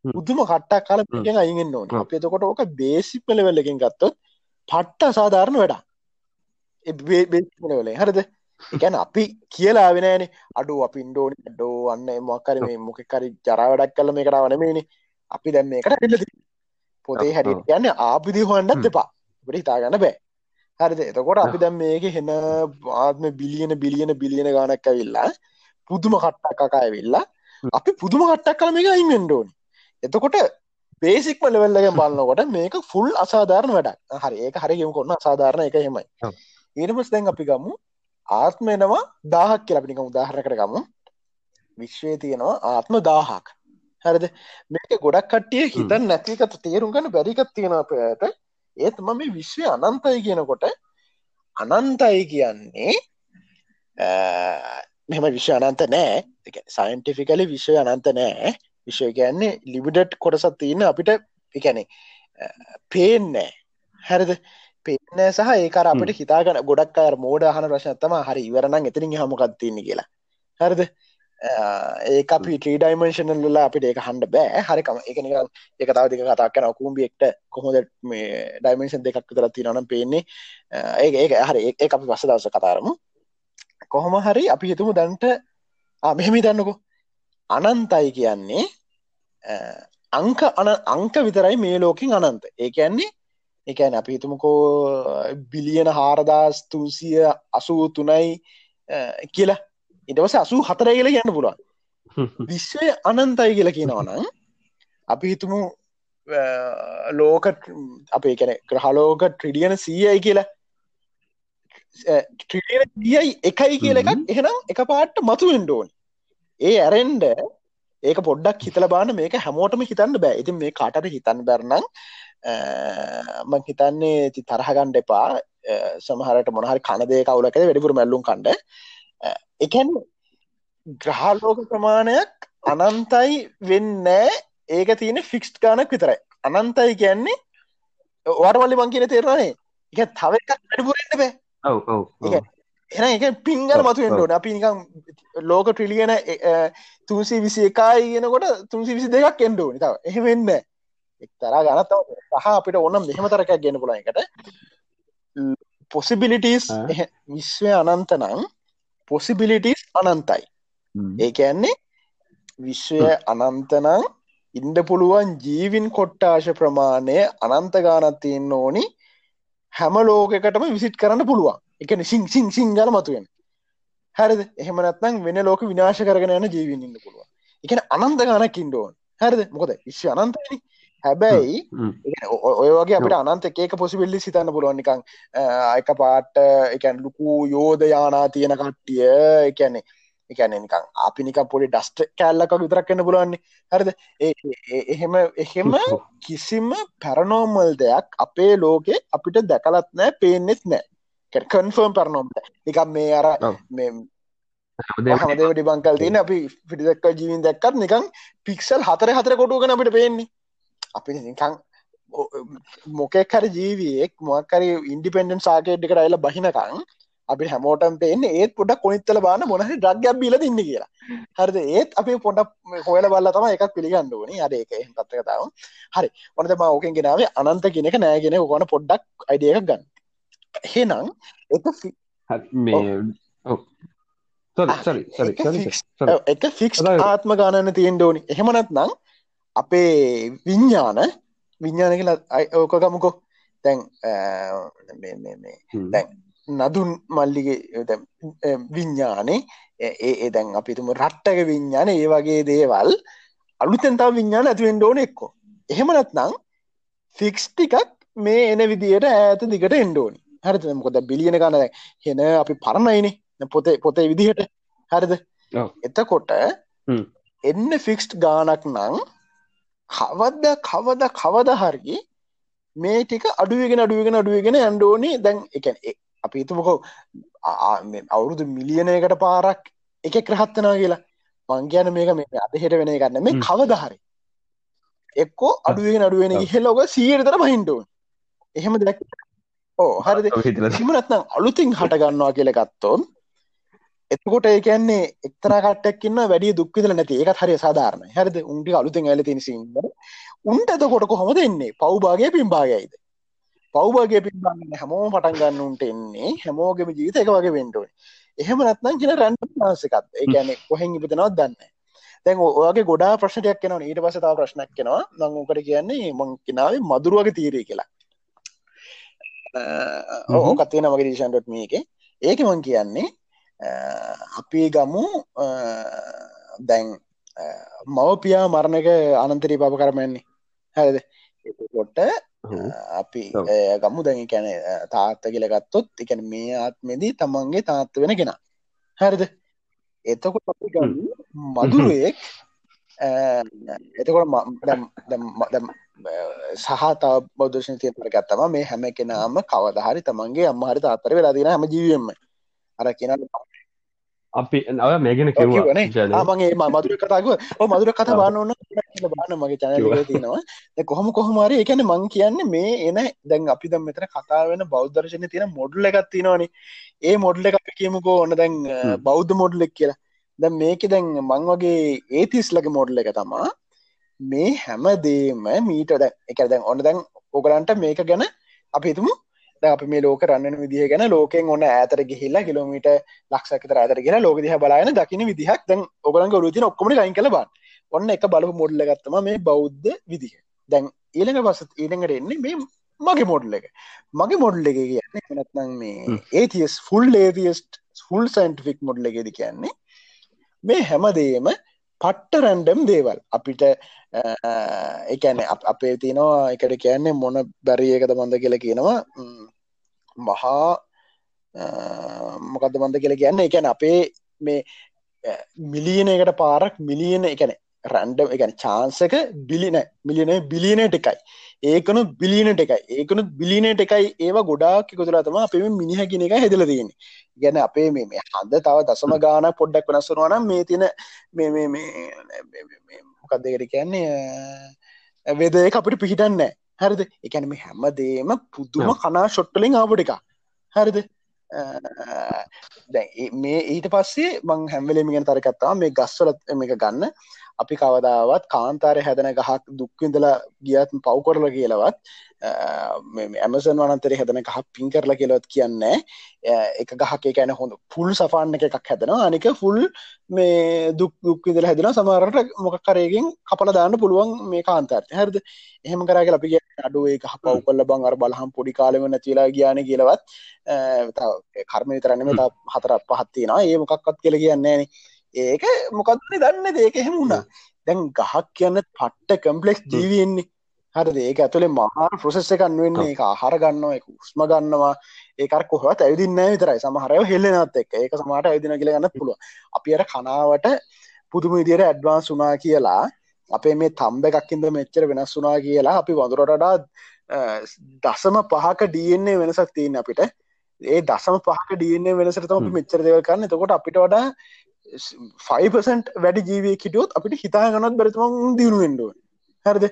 බුදුම කට්ටක් කාල පිගෙන් අයිගෙන්න්න ඕන. අප එතකොට ඕක බේසිපල වෙල්ලකින් ගත්තොත් පට්ට සාධාරණ වැඩා බේවල හරද? එකැන අපි කියලා වෙනෑන අඩු අපි ඉන්ඩෝනි ඩෝ අන්න මොක්කර මේ මොකකරි ජරා වැඩක් කල මේ කරාවන මේනි අපි දැම් මේකට එල්ල පොතේ හැරි යන්න ආපිදි හොන්ඩත් එපා. බට හිතාගන්න බෑ. හරිද? එතකොට අපි දැම් මේක හෙන ආත්ම බිලියන බිලියන බිලියන ගානක් ඇවිල්ලා පුදුම කට්ටක් කකා ඇවිල්ලා අපි පුදුම කට්ටක් කළ මේක අයින්ෙන්ඩෝන් එතකොට බේසික්ම ලෙවල්ලගෙන් බලන්නකොට මේක ෆුල් අසාධාරණ වැඩක්. හරි. ඒක හරිගම කොන්න අසාධාරණ එක හෙමයි ඊනපස් දැන් අපි ගමු. ආත්මයනවා දාහක් කියලා අපිනික උදාහරණ කර ගමු. විශ්වය තියෙනවා ආත්ම දාහක් හරිද? මේක ගොඩක් කට්ටිය හිතන් නැතිකත තේරුම් ගන්න බැරිකත් තියෙනට ඒත් මම මේ විශ්වය අනන්තයි කියනකොට අනන්තයි කියන්නේ මෙම විශ්ව අනන්ත නෑ. සයින්ටිෆිකලි විශ්වය අනන්ත නෑ. විශ්වය කියන්නේ ලිබිඩට් කොටසත් තියන්න අපිට එකැනෙ පේන්නෑ හැරද? පේනෑ සහ ඒකර අපට හිතාගන ගොඩක් අය මෝඩ හන ප්‍රශ්නත්තම හරි ඉවරනම් එතනින් හමකත්තින්න කියලා. හරිද ඒ අපි ට්‍රීඩයිමේශනල්ල අපිට ඒක හන්ඩ බෑ. හරිකම. එකන එක තවතික කතා කන කුම්බියෙක්ට කොහොද මේ ඩයිමේෂන් දෙකක් විතර තිනනම් පේන්නේ. ඒ ඒ හරි. ඒ අපි පස්ස දවස කතාරමු කොහොම හරි අපි හිතුමු දැන්ට මෙහෙමි දන්නකෝ. අනන්තයි කියන්නේ අංක අන අංක විතරයි මේ ලෝකින් අනන්ත. ඒ කියන්නේ එකන අපි හිතුමකෝ බිලියන හාරදාස් තුසිය අසූ තුනයි කියලා. ඉටවස අසූ හතර කියල කියන්න පුළුවන්. විශ්වය අනන්තයි කියල කියනවනම් අපි හිතුමු ලෝක අපේ කැන ග්‍රහලෝක ට්‍රිඩියන සීයයි කියලා. දියයි එකයි කියල එකක් එහෙනම් එක පාට්ට මතු වෙන්ඩෝන් ඒ ඇරෙන්ඩ ඒක පොඩ්ඩක් හිතල බාන මේක හැමෝටම හිතන්න බෑ. ඉතින් මේ කාටට හිතන්න බැරනම් මං හිතන්නේ ති තරහගණ්ඩ එපා. සමහරට මොනහරි කනදේ කවුලකද වැඩිපුර මැල්ලුම් කණ්ඩ එකැන් ග්‍රහලෝක ප්‍රමාණයක් අනන්තයි වෙන්නෑ ඒක තියෙන ෆික්ස්් ගානක් විතරයි. අනන්තයි කියන්නේ වාටමල්ලි මං කියන තේරනේ එක තව එකක් වැඩිපුරෙන්ට බෑ. එන එක පිංගල මතුවෙන්ටෝන අපි නිකම් ලෝක ට්‍රිලියන තුන්සි විසි එකයි කියනකොට තුන්සි විසි දෙකක් එන්ඩෝ නිතාව එහෙවෙන්න එක්තරා ගනතව සහ අපිට ඔන්නම් දෙහෙම තරකයක් ගෙන පුල එකට. පොසිබිලිටස් විශ්වය අනන්තනං පොසිබිලිටස් අනන්තයි. ඒක ඇන්නේ විශ්වය අනන්තනං ඉන්ඩ පුළුවන් ජීවින් කොට්ටාශ ප්‍රමාණය අනන්ත ගානත් තියන්න ඕනි. හැම ලෝකකටම විසිට් කරන්න පුළුවන්. එක සිං සිං සිංගල මතුවෙන්. හැරද? එහෙමනත්නම් වෙන ලෝක විනාශ කරගෙන යන ජීවින් ඉන්න පුළුවන්. එකන අනන්ත ගානක් ඉන්ඩෝන් හැරද? මොකද විශ්ව අනන්තනි හැබැයි ඔය වගේ අපට අනන්ත එක පොසිබිල්ලි සිතන්න පුළුවන් නිකං එක පාට එකැන් ලුකු යෝධ යානා තියෙන කට්ටිය එකැනෙ එකැන නිකං අපි නික පොඩි ඩස්ට කෑල්ලක විතරක් කන්න පුළුවන්නේ. හරිද? එහෙම එහෙම කිසිම පැරනෝමල් දෙයක් අපේ ලෝකෙ අපිට දැකලත් නෑ පේනෙත් නෑ. කන්ෆර්ම් පරනොම්ට නිකම් මේ අර හමදේ ඩිබංකල් තියෙන අපි පිටිදක්ක ජීවින් දැක්කත් නිකං පික්සල් හතර හතර කොටුගන අපිට පේන්නේ අපි නිකං මොකෙක් හරි ජීවියෙක් මොක්කරි ඉන්ඩිපෙන්ඩන් සාකේට් එකට අයිල බහිනකං අපි හැමෝටම් පේන්න ඒත් පොඩක් කොනිත්තල බාන මොනහරි ඩ්‍රග්යක් බිල ඉන්න කියලා. හරිද? ඒත් අපි පොඩක් හොයල බල්ල තම එකක් පිළිගන්න ඕනි. අර එක පත්තකතාව හරි. ඔනද ම ඕකෙන් ගෙනාවේ අනන්ත කෙනෙක නෑගෙන ඕන පොඩ්ඩක් අයිඩිය එකක් ගන්න. හෙනම් එක එක ෆික්ස් ආත්ම ගානන්න තියෙන් ඩෝනි එහෙමනත් නම් අපේ විඤ්ඥාන විඤ්ඥාන කියලා ඕක ගමුකෝ. තැන් දැන් නදුන් මල්ලිගේ විඤ්ඥානේ ඒ දැන් අපිතුම රට්ටක විඤ්ඥාන ඒ වගේ දේවල් අලුතැන්තාව විඤ්ඥාන ඇතිවෙන් ඩෝන එක්කෝ. එහෙමනත්නම් ෆික්ස් ටිකක් මේ එන විදියට ඇත දිගට එන්ඩෝනි හරිත මොකොද බිලියන ගන හෙන අපි පරණයිනේ. පොතේ පොතේ විදිහට. හරිද? එතකොට එන්න ෆික්ස්ට් ගානක් නං කවද්ද කවද කවද හරි මේ ටික අඩුවගෙන අඩුවගෙන අඩුවගෙන ඇන්ඩෝනි දැන් එක අපි හිතුමකෝ අවුරුදු මිලියනයකට පාරක් එක ක්‍රහත්තනා කියලා. මංගයන මේක මේ අදහෙට වෙන ගන්න මේ කවදහරි එක්කෝ අඩුවෙන් අඩුවෙන හෙල්ලෝක සීරතර පහින්ටුවන් එහෙම දැක් ඕ හරිද? හිමනත්නම් අලුතින් හටගන්නවා කියල ගත්තොන් එතකොට ඒ කියන්නේ එක්තර කටක්කින්න වැඩි දුක්විදල නැති. ඒකත් හරි සාධාරණ හරිද? උන්ටි අලුතින් ඇල තිනිසින්න උන්ට එතකොට කොහොම දෙන්නේ පව්භාගය පින්භාගයිද පව්භාගය පින්බන්න හැමෝම පටන් ගන්න උන්ට එන්නේ හැමෝගෙම ජීවිත එක වගේ වෙන්ඩුව එහෙම නැත්නම් කියන රැන්ඩ මාසකත් ඒ කියන්නේ කොහෙන් ඉපතනවත් දන්න දැන් ඔගේ ගොඩා ප්‍රශ්නයක් කෙනවා ඊට පසතාව ප්‍රශ්නයක් කෙනවා නං ඕකට කියන්නේ මං කෙනාවේ මදුරුවගේ තීරය කියලා. ඕකත් තියෙන මගේ ඩිෂන්ටොට් මේක ඒක මං කියන්නේ අපි ගමු. දැන් මවපියා මරණක අනන්තරී පප කරමයන්නේ හැද එකොට අපි ගම්මු දැන් කැන තාත්ත කියල ගත්තොත් එකන මේ ආත්මෙදී තමන්ගේ තාත්ත වෙන කෙන. හැරිද? එතකොට අපි ගමු මදුරුවෙක් එතකොට සහ තා බෞද්ධෂන තිය පර ගත්තම මේ හැම කෙනාම කවදහරි තමන්ගේ අම්මහරි තාත්තර වෙලා දින හම ජීවීම අර කියන අපි නව මේගෙන කිව්වන මගේ මදුර කතාග මදුර කතා බාන්න ඕන්න බාන්න මගේ චැනල තියෙනවා. කොහොම කොහමරි එකන මං කියන්නේ මේ එන දැන් අපි දම් මෙතන කතා වෙන බෞද්ධර්ශනය තියෙන මොඩ්ල එකත් තියෙනවානේ. ඒ මොඩ්ල එක කියමුකෝ ඔන්න දැන් බෞද්ධ මොඩ්ලෙක් කියලා. දැ මේක දැන් මං වගේ ඒතිස් ලගේ මොඩ්ල එක තමා මේ හැමදේම මීට දැ එක දැන් ඔන්න දැන් ඔගලන්ට මේක ගැන අපිතුමු අපි මේ ලෝක රන්න විදිහ ගැන ලෝකෙන් ඔන්න ඇතර ගිහිල්ලා කිලෝමීට ලක්ෂක ඇතර කියලා ලෝක දිහ බලන දකින විදිහක්. දැන් ඔගලන් රුති ඔක්කොම ලයින් කළ බන් ඔන්න එක බලපු මොඩ්ල ගත්තම මේ බෞද්ධ විදිහ. දැන් ඊළඟ පසත් ඊළඟට එන්නේ මේ මගේ මොඩ්ල එක. මගේ මොඩ්ල එක කියන්නේ නත්නම් මේ ඒතිස් ෆුල් ඒතිස්ට ෆුල් සයින්ටිෆික් මොඩ්ල එකෙද කියන්නේ මේ හැමදේම පට්ට රැන්ඩම් දේවල්. අපිට එකන අපේ තිනවා එකට කියන්නේ මොන බැරියකද බඳ කියල කියනවා මහා මොකද බඳ කියල කියන්න? එකැන අපේ මේ මිලියනකට පාරක් මිලියන එකන රැන්ඩම් එකන චාන්සක බිලින මිලියන බිලියනට එකයි. ඒකනු බිලියනට එකයි. ඒකනු බිලිනට එකයි. ඒවා ගොඩාක් කොතුරාතම අපේ මිනිහගෙන එක හෙදල තියෙන ගැන අපේ මේ හඳ තව දසම ගාන පොඩ්ඩක් වෙනස්සරුවනම් මේ තින මේ මොකක්දකට කියන්නේ? වෙදය අපිට පිහිටන්න හරිද? එකැන මේ හැමදේම පුද්දුම කනා ෂොට්ටලින් ආපටික හරිද? මේ ඊට පස්සේ මං හැම්වලේම ගෙන තරකත්තා මේ ගස්වලත් එක ගන්න අපි කවදාවත් කාන්තාරය හැදන ගහක් දුක්විඳලා ගියත් පව් කරල කියලවත් ඇමසන් වනන්තරේ හැදන ගහ පින් කරලා කියලවත් කියන්නේ එක ගහක කැන හොඳ පුල් සෆාන්න එකක් හැදෙනවා. අනික ෆුල් මේ දුක් දුක්විදල හැදෙන සමරට මොක කරයකින් කපල දාන්න පුළුවන් මේ කාන්තාර්ය හැරද? එහෙම කරග අපි අඩුව එක පව් කල්ල බං අර බලහම් පොඩි කාලම නැතිලා ගාන කියලවත් කර්ම විතරන්නම හතර පහත්තියෙනවා ඒ මොකක්වත් කියල කියන්නේන ඒක මොකක්නේ දන්න? ඒක එහෙම වුණා. දැන් ගහක් කියන්න පට්ට කම්පලෙක්ස් ජීවයෙන්නේ හරද? ඒක ඇතුළේ මහා ප්‍රසෙස් එකන්න වෙන්නේ එක ආහර ගන්නවා එක උස්ම ගන්නවා. ඒකර කොහවත් ඇවිදින්න විතරයි. සමහරය හෙල්ලෙනත් එක් ඒක සමට ඇවිදින කියල ගන්න පුළුව අපි අර කනාවට පුදුම විදියට ඇඩ්වාන්ස් වනා කියලා අපේ මේ තම්බ එකක්කින්ද මෙච්චර වෙනස් වනා කියලා අපි වඳුරටඩා දසම පහක ඩන්නේ වෙනසක් තියන්න අපිට. ඒ දසම පහක ඩන්නේ වෙනසට තම මෙච්චර දෙව කරන්න. තකොට අපිට වඩා 5% වැඩි ජීවය කිටියොත් අපිට හිතා ගනත් බැරිතුම දියුණුවෙන්ඩුව හරිද?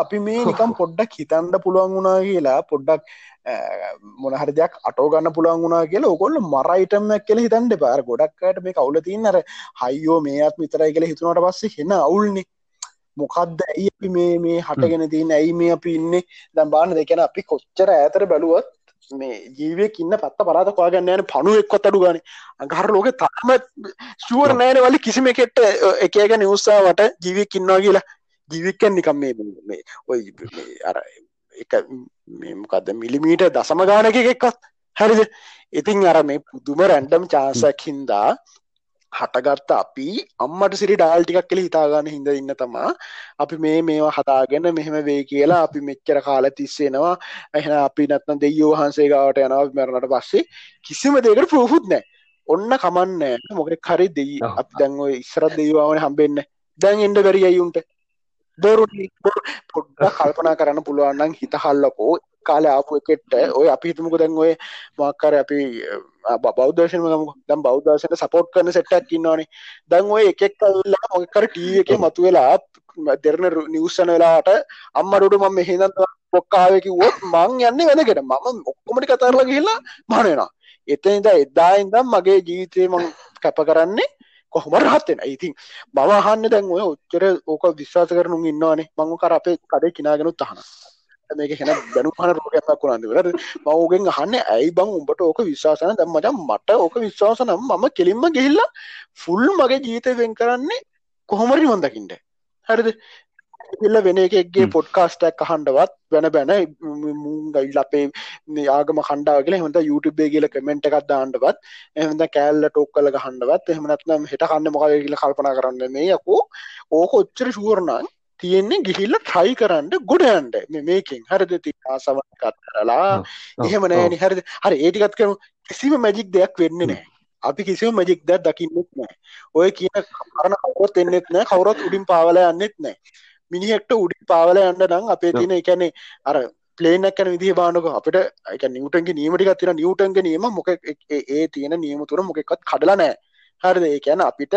අපි මේ නිකම් පොඩ්ඩක් හිතන්ඩ පුළුවන් වුණා කියලා පොඩ්ඩක් මොනහර දෙයක් අටෝ ගන්න පුළුවන් වුණා කියලා ඔකොල්ල මරයිටමක් කියල හිතන්ඩ පාර ගොඩක්කට මේ කවුල තින්නර හයියෝ මේත් මිතරයි කියල හිතුනට පස්සේ හෙන අවුල්න්නේ මොකක්ද ඇයි අපි මේ මේ හටගෙන තියන්න? ඇයි මේ අපි ඉන්න? දම් බාන දෙකෙන අපි කොච්චර ඇතර බැලුවත් මේ ජීවයක් ඉන්න පත්ත පලාත පාගන්න යන පනු එක්කොත් අඩු ගන. අගහර ලෝක තාම ශුවර නෑන වලි කිසිම කෙට්ට එකක නිවස්සාාවට ජීවියක් ඉන්නවා කියලා. ජීවිකන් නිකම් මේ ඔය අර එක මේමකක්ද මිලිමීට දසම ගානක එකක්වත් හැරිද? ඉතින් අර මේ පුදුම රැන්ඩම් චාසක් හින්දා හටගත්ත අපි අම්මට සිරි ඩාල් ටිකක් කියල හිතාගන්න හිද ඉන්න තමා. අපි මේ මේවා හතාගෙන මෙහෙම වේ කියලා අපි මෙච්චර කාල තිස්සෙනවා එහන අපි නත්න දෙයෝ වහන්සේ ගාවට යනවා මැරණට පස්සේ. කිසිම දෙකට ප්‍රෝහුත් නෑ ඔන්න කමන්න මොක කරි දෙයි අප දැන්ව ඉස්සරත් දෙයවාවන හම්බෙන්න දැන් එන්ඩ බැරි අයුන්ට දොරු පොඩ්ඩ කල්පනා කරන්න පුළුවන්නම් හිතහල්ලකෝ කාල ආපු එකට ඔය අපි හිතමුක දැන් ඔය මක්කර අපි බෞද්ධර්ශන දම් බෞද්ධර්ශන සපෝට් කරන සෙට්ටක් ඉන්නවානේ. දැන් ඔය එකෙක් කල්ලා මොකර ටීව එක මතු වෙලා දෙරන නිවස්සන වෙලාට අම්මරුඩු මම මෙහිදන් පොක්කාවකිවොත් මං යන්නේ වෙනකට මම ඔක්කොමටි කතරලා කියලා මහනවෙනවා එතනිද එදා ඉදම් මගේ ජීවිතය මං කැප කරන්නේ කොහොම රහත්වෙන ඉතින් බවහන්න දැන් ඔය ඔච්චර ඕක විශ්වාස කරනු ඉන්නවානේ. මංගු කර අපේ කඩේ කිනාගෙනුත් අහන මේක හෙන දැනු පන රෝගයක් වුණන්ද වර මවගෙන් අහන්න ඇයි බං උඹට ඕක විශවාසන දැම්මට මට ඕක විශ්වාස නම් මම කෙලින්ම ගිහිල්ලා ෆුල් මගේ ජීතය වෙන් කරන්නේ කොහොමරි හොඳකින්ට හරිද? ඉල්ල වෙන එකගේ. පොඩ්කාස්ටක් අහන්ඩවත් වෙන බැන මුංගයිල් අපේ මේ ආගම කණ්ඩාවගල හොඳ YouTube කියල කමෙන්ට් එකක් දාන්නවත් එහද කෑල්ල ටොක් කල ගහන්ඩවත් එහමනත්නම් හිට කන්න මොකද කියල කල්පනා කරන්න මේ යකෝ ඕක ඔච්චර ශුවරණන් තියෙන්නේ ගිහිල්ල ට්‍රයි කරන්න ගොඩයන්ට මේකින් හරිද ති ආසමකත් කරලා. ඔව්, එහෙම නෑනි හරිද? හරි ඒටිකත් කරනු කිසිම මැජික් දෙයක් වෙන්න නෑ. අපි කිසිම මජික් ද දකින්නෙත් නෑ. ඔය කියන කරන කවරොත් එන්නෙත් නෑ. කවරොත් උඩින් පාවල යන්නෙත් නෑ. මිනිහෙක්ට උඩින් පාවල යන්න නම් අපේ තියෙන එකැනෙ අර පලේනක් කන විදි බානක අපට එක නිවටන්ගේ නීමටික තින නිවටන්ග නීම මොක ඒ තියෙන නියම තුර මොකෙක්ත් කඩලා නෑ. හරිද? ඒ කියන අපිට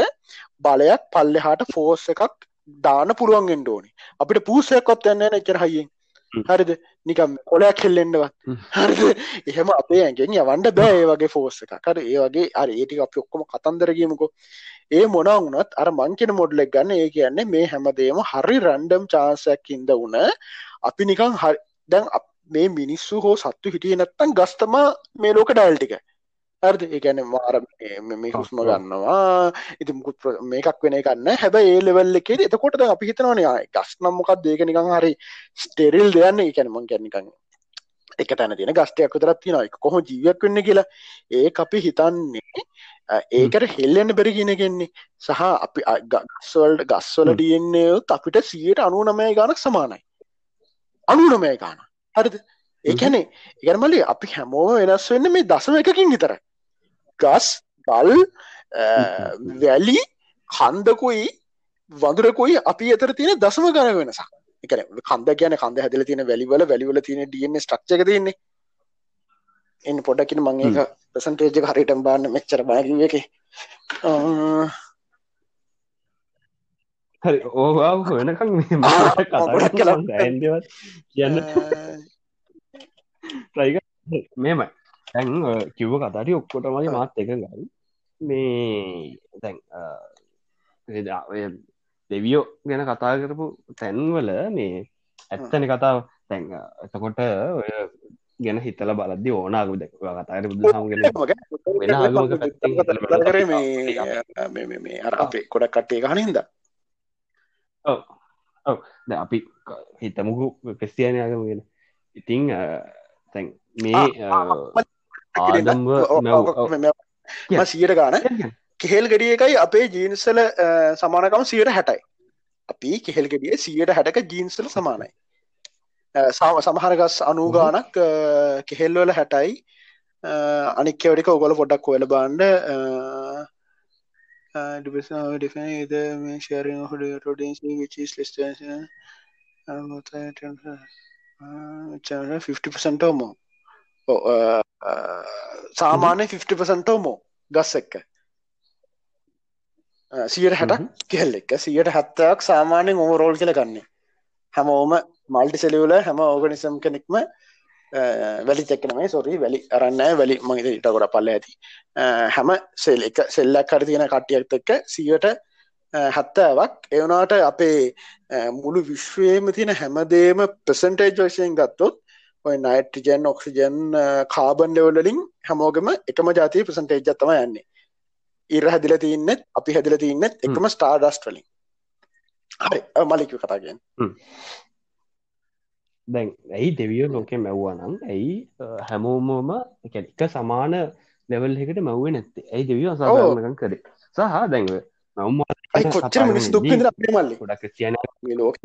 බලයක් පල්ලෙහාට ෆෝස් එකක් දාන පුළුවන්ගෙන්ට ඕනි. අපිට පූසයකොත් යන්න එච්චර හයියෙන්. හරිද? නිකම් කොලයක් කෙල්ලෙන්ඩවත් හ්ම්. හරිද? එහෙම අපේ ඇගෙන් යවන්ඩ බෑ ඒ වගේ ෆෝස් එක කර ඒ වගේ අර ඒටික අපි ඔක්කොම කතන්දරගීමකෝ ඒ මොනා වුනත් අර මංකෙන මොඩ්ලෙක් ගන්න ඒ කියන්නේ මේ හැමදේම හරි රැන්ඩම් චාසයක් ඉද වුන අපි නිකං හරි දැන් මේ මිනිස්සු හෝ සත්තු හිටිය නැත්තන් ගස්තමා මේ ලෝක ඩයිල්ටික හරිද? ඒගැන මාර මේ- හුස්ම. ගන්නවා. ඉති මුකුත් මේකක් වෙන ගන්න හැබැයි ඒ ලෙවල් එකේ එතකොට අපි හිතනවනේ ආ ගස් නම් මොකක්ද ඒක නිකන් හරි ස්ටෙරිල් දෙයන්න ඒ කියන්නේ මං කියන්නේ නිකන් එක තැන තියෙන ගස්ටයක් විතරක් තියෙනවා. ඒක කොහොම ජීවියක් වෙන්නේ කියලා. ඒක අපි හිතන්නේ ඒකට හෙල්ලෙන්න බැරි කියන එකන්නේ. සහ අපි ගස්වලට ගස්වල හ්ම්. DNA උත් අපිට 99 ගානක් සමානයි. 99 ගාන හරිද? ඒ ඒ කියන්නේ මල්ලි අපි හැමෝම වෙනස් වෙන්නේ මේ දශම එකකින් විතරයි ගස් ගල්. වැලි කන්දකුයි වඳුරකුයි අපි අතර තියෙන දශම ගණ වෙනසක්. කියන්නේ කන්ද කියන්නේ කන්ද හැදලා තියෙන වැලිවල වැලිවල තියෙන ස්ට්‍රක්චර් එක තියෙන්නේ එන්න පොඩ්ඩක් ඉන්න මම ඒක ප්‍රසන්ටේජ් එක හරියටම බලන්න මෙච්චර කිව්ව එකේ හරි ඕවාව වෙනකම් ගොඩක් කියන්න. ට්‍රයික මෙමයි දැන් කිව්ව කතාට ඔක්කොට මගේ. මාත් එක ගල් මේ දැන් දෙවියෝ ගැන කතා කරපු තැන්වල මේ ඇත්තන කතාව. තැන් එතකොට ඔය ගැන හිතල බලද්දි ඕනාගු දෙක කතාර බුදු හම ගෙන වෙන ආගමක පැත්තෙන් හිතලා බලද්දි කරේ අපි මේ අර අපේ ගොඩක් කට්ටිය ගහන හින්දා. ඔව ඔව. ද අපි හිතමුකු ක්‍රස්තියානය ආගම ගෙන. ඉතිං තැන් මේ ඔව්. සියට ගාන. කෙහෙල් ගෙඩිය එකයි අපේ ජීන්සල සමානකම සියට හැටයි අපි කෙහෙල් ගෙඩිය සියට හැටක ජීන්සල සමානයි සම- සමහරගස් අනූගානක් කෙහෙල්වල හැටයි අනික්කවටික ඔගොල පොඩක් කොල බාන්ඩ ඩිප මේ ශරෙන් හොඩ විචස් ලස්ට 50%ෝමෝ සාමාන්‍ය 50%ෝමෝ ගස් එක්ක. සියට හැටක් හ්ම්. කෙල් එක සියට හැත්තයක් සාමාන්‍යෙන් ඕවරෝල් කියල ගන්න. හැමෝම මල්ටි සෙලියවල හැම ඕගනිසම් කෙනෙක්ම වැලි චෙක්නමේ සොරී වැලි අරන්න වැලි මහිත ඉට ගොඩ පල්ල ඇති. හැම සෙල් එක සෙල්ලක් කර තියෙන කට්ටියක් එක්ක සියට හැත්තාවක්. එවනාට අපේ මුළු විශ්වයම තියෙන හැමදේම ප්‍රසන්ටේජ් වශයෙන් ගත්තොත් ඔය නයිට්‍රජන් ඔක්සිජන් කාබන් ලෙවලින් හැමෝගම එකම ජාතිය ප්‍රසන්ටේජ් තම යන්නේ. ඉර හැදිල තියන්නෙත් අපි හැදිල තියන්නෙත්. එකම ස්ටාර් ඩස්ට වලින්. හරි මලික කතාගෙන් දැන් ඇයි දෙවියෝ ලෝකෙ මැව්වානම් ඇයි හැමෝමෝම එක සමාන ලෙවල් එකට මැව්වේ නැත්තේ? ඇයි දෙවියෝ අසාධාරණකම් කරේ? සහ දැන්ව මැවුම් මල්ලි? ගොඩක් කියන ලෝකෙ.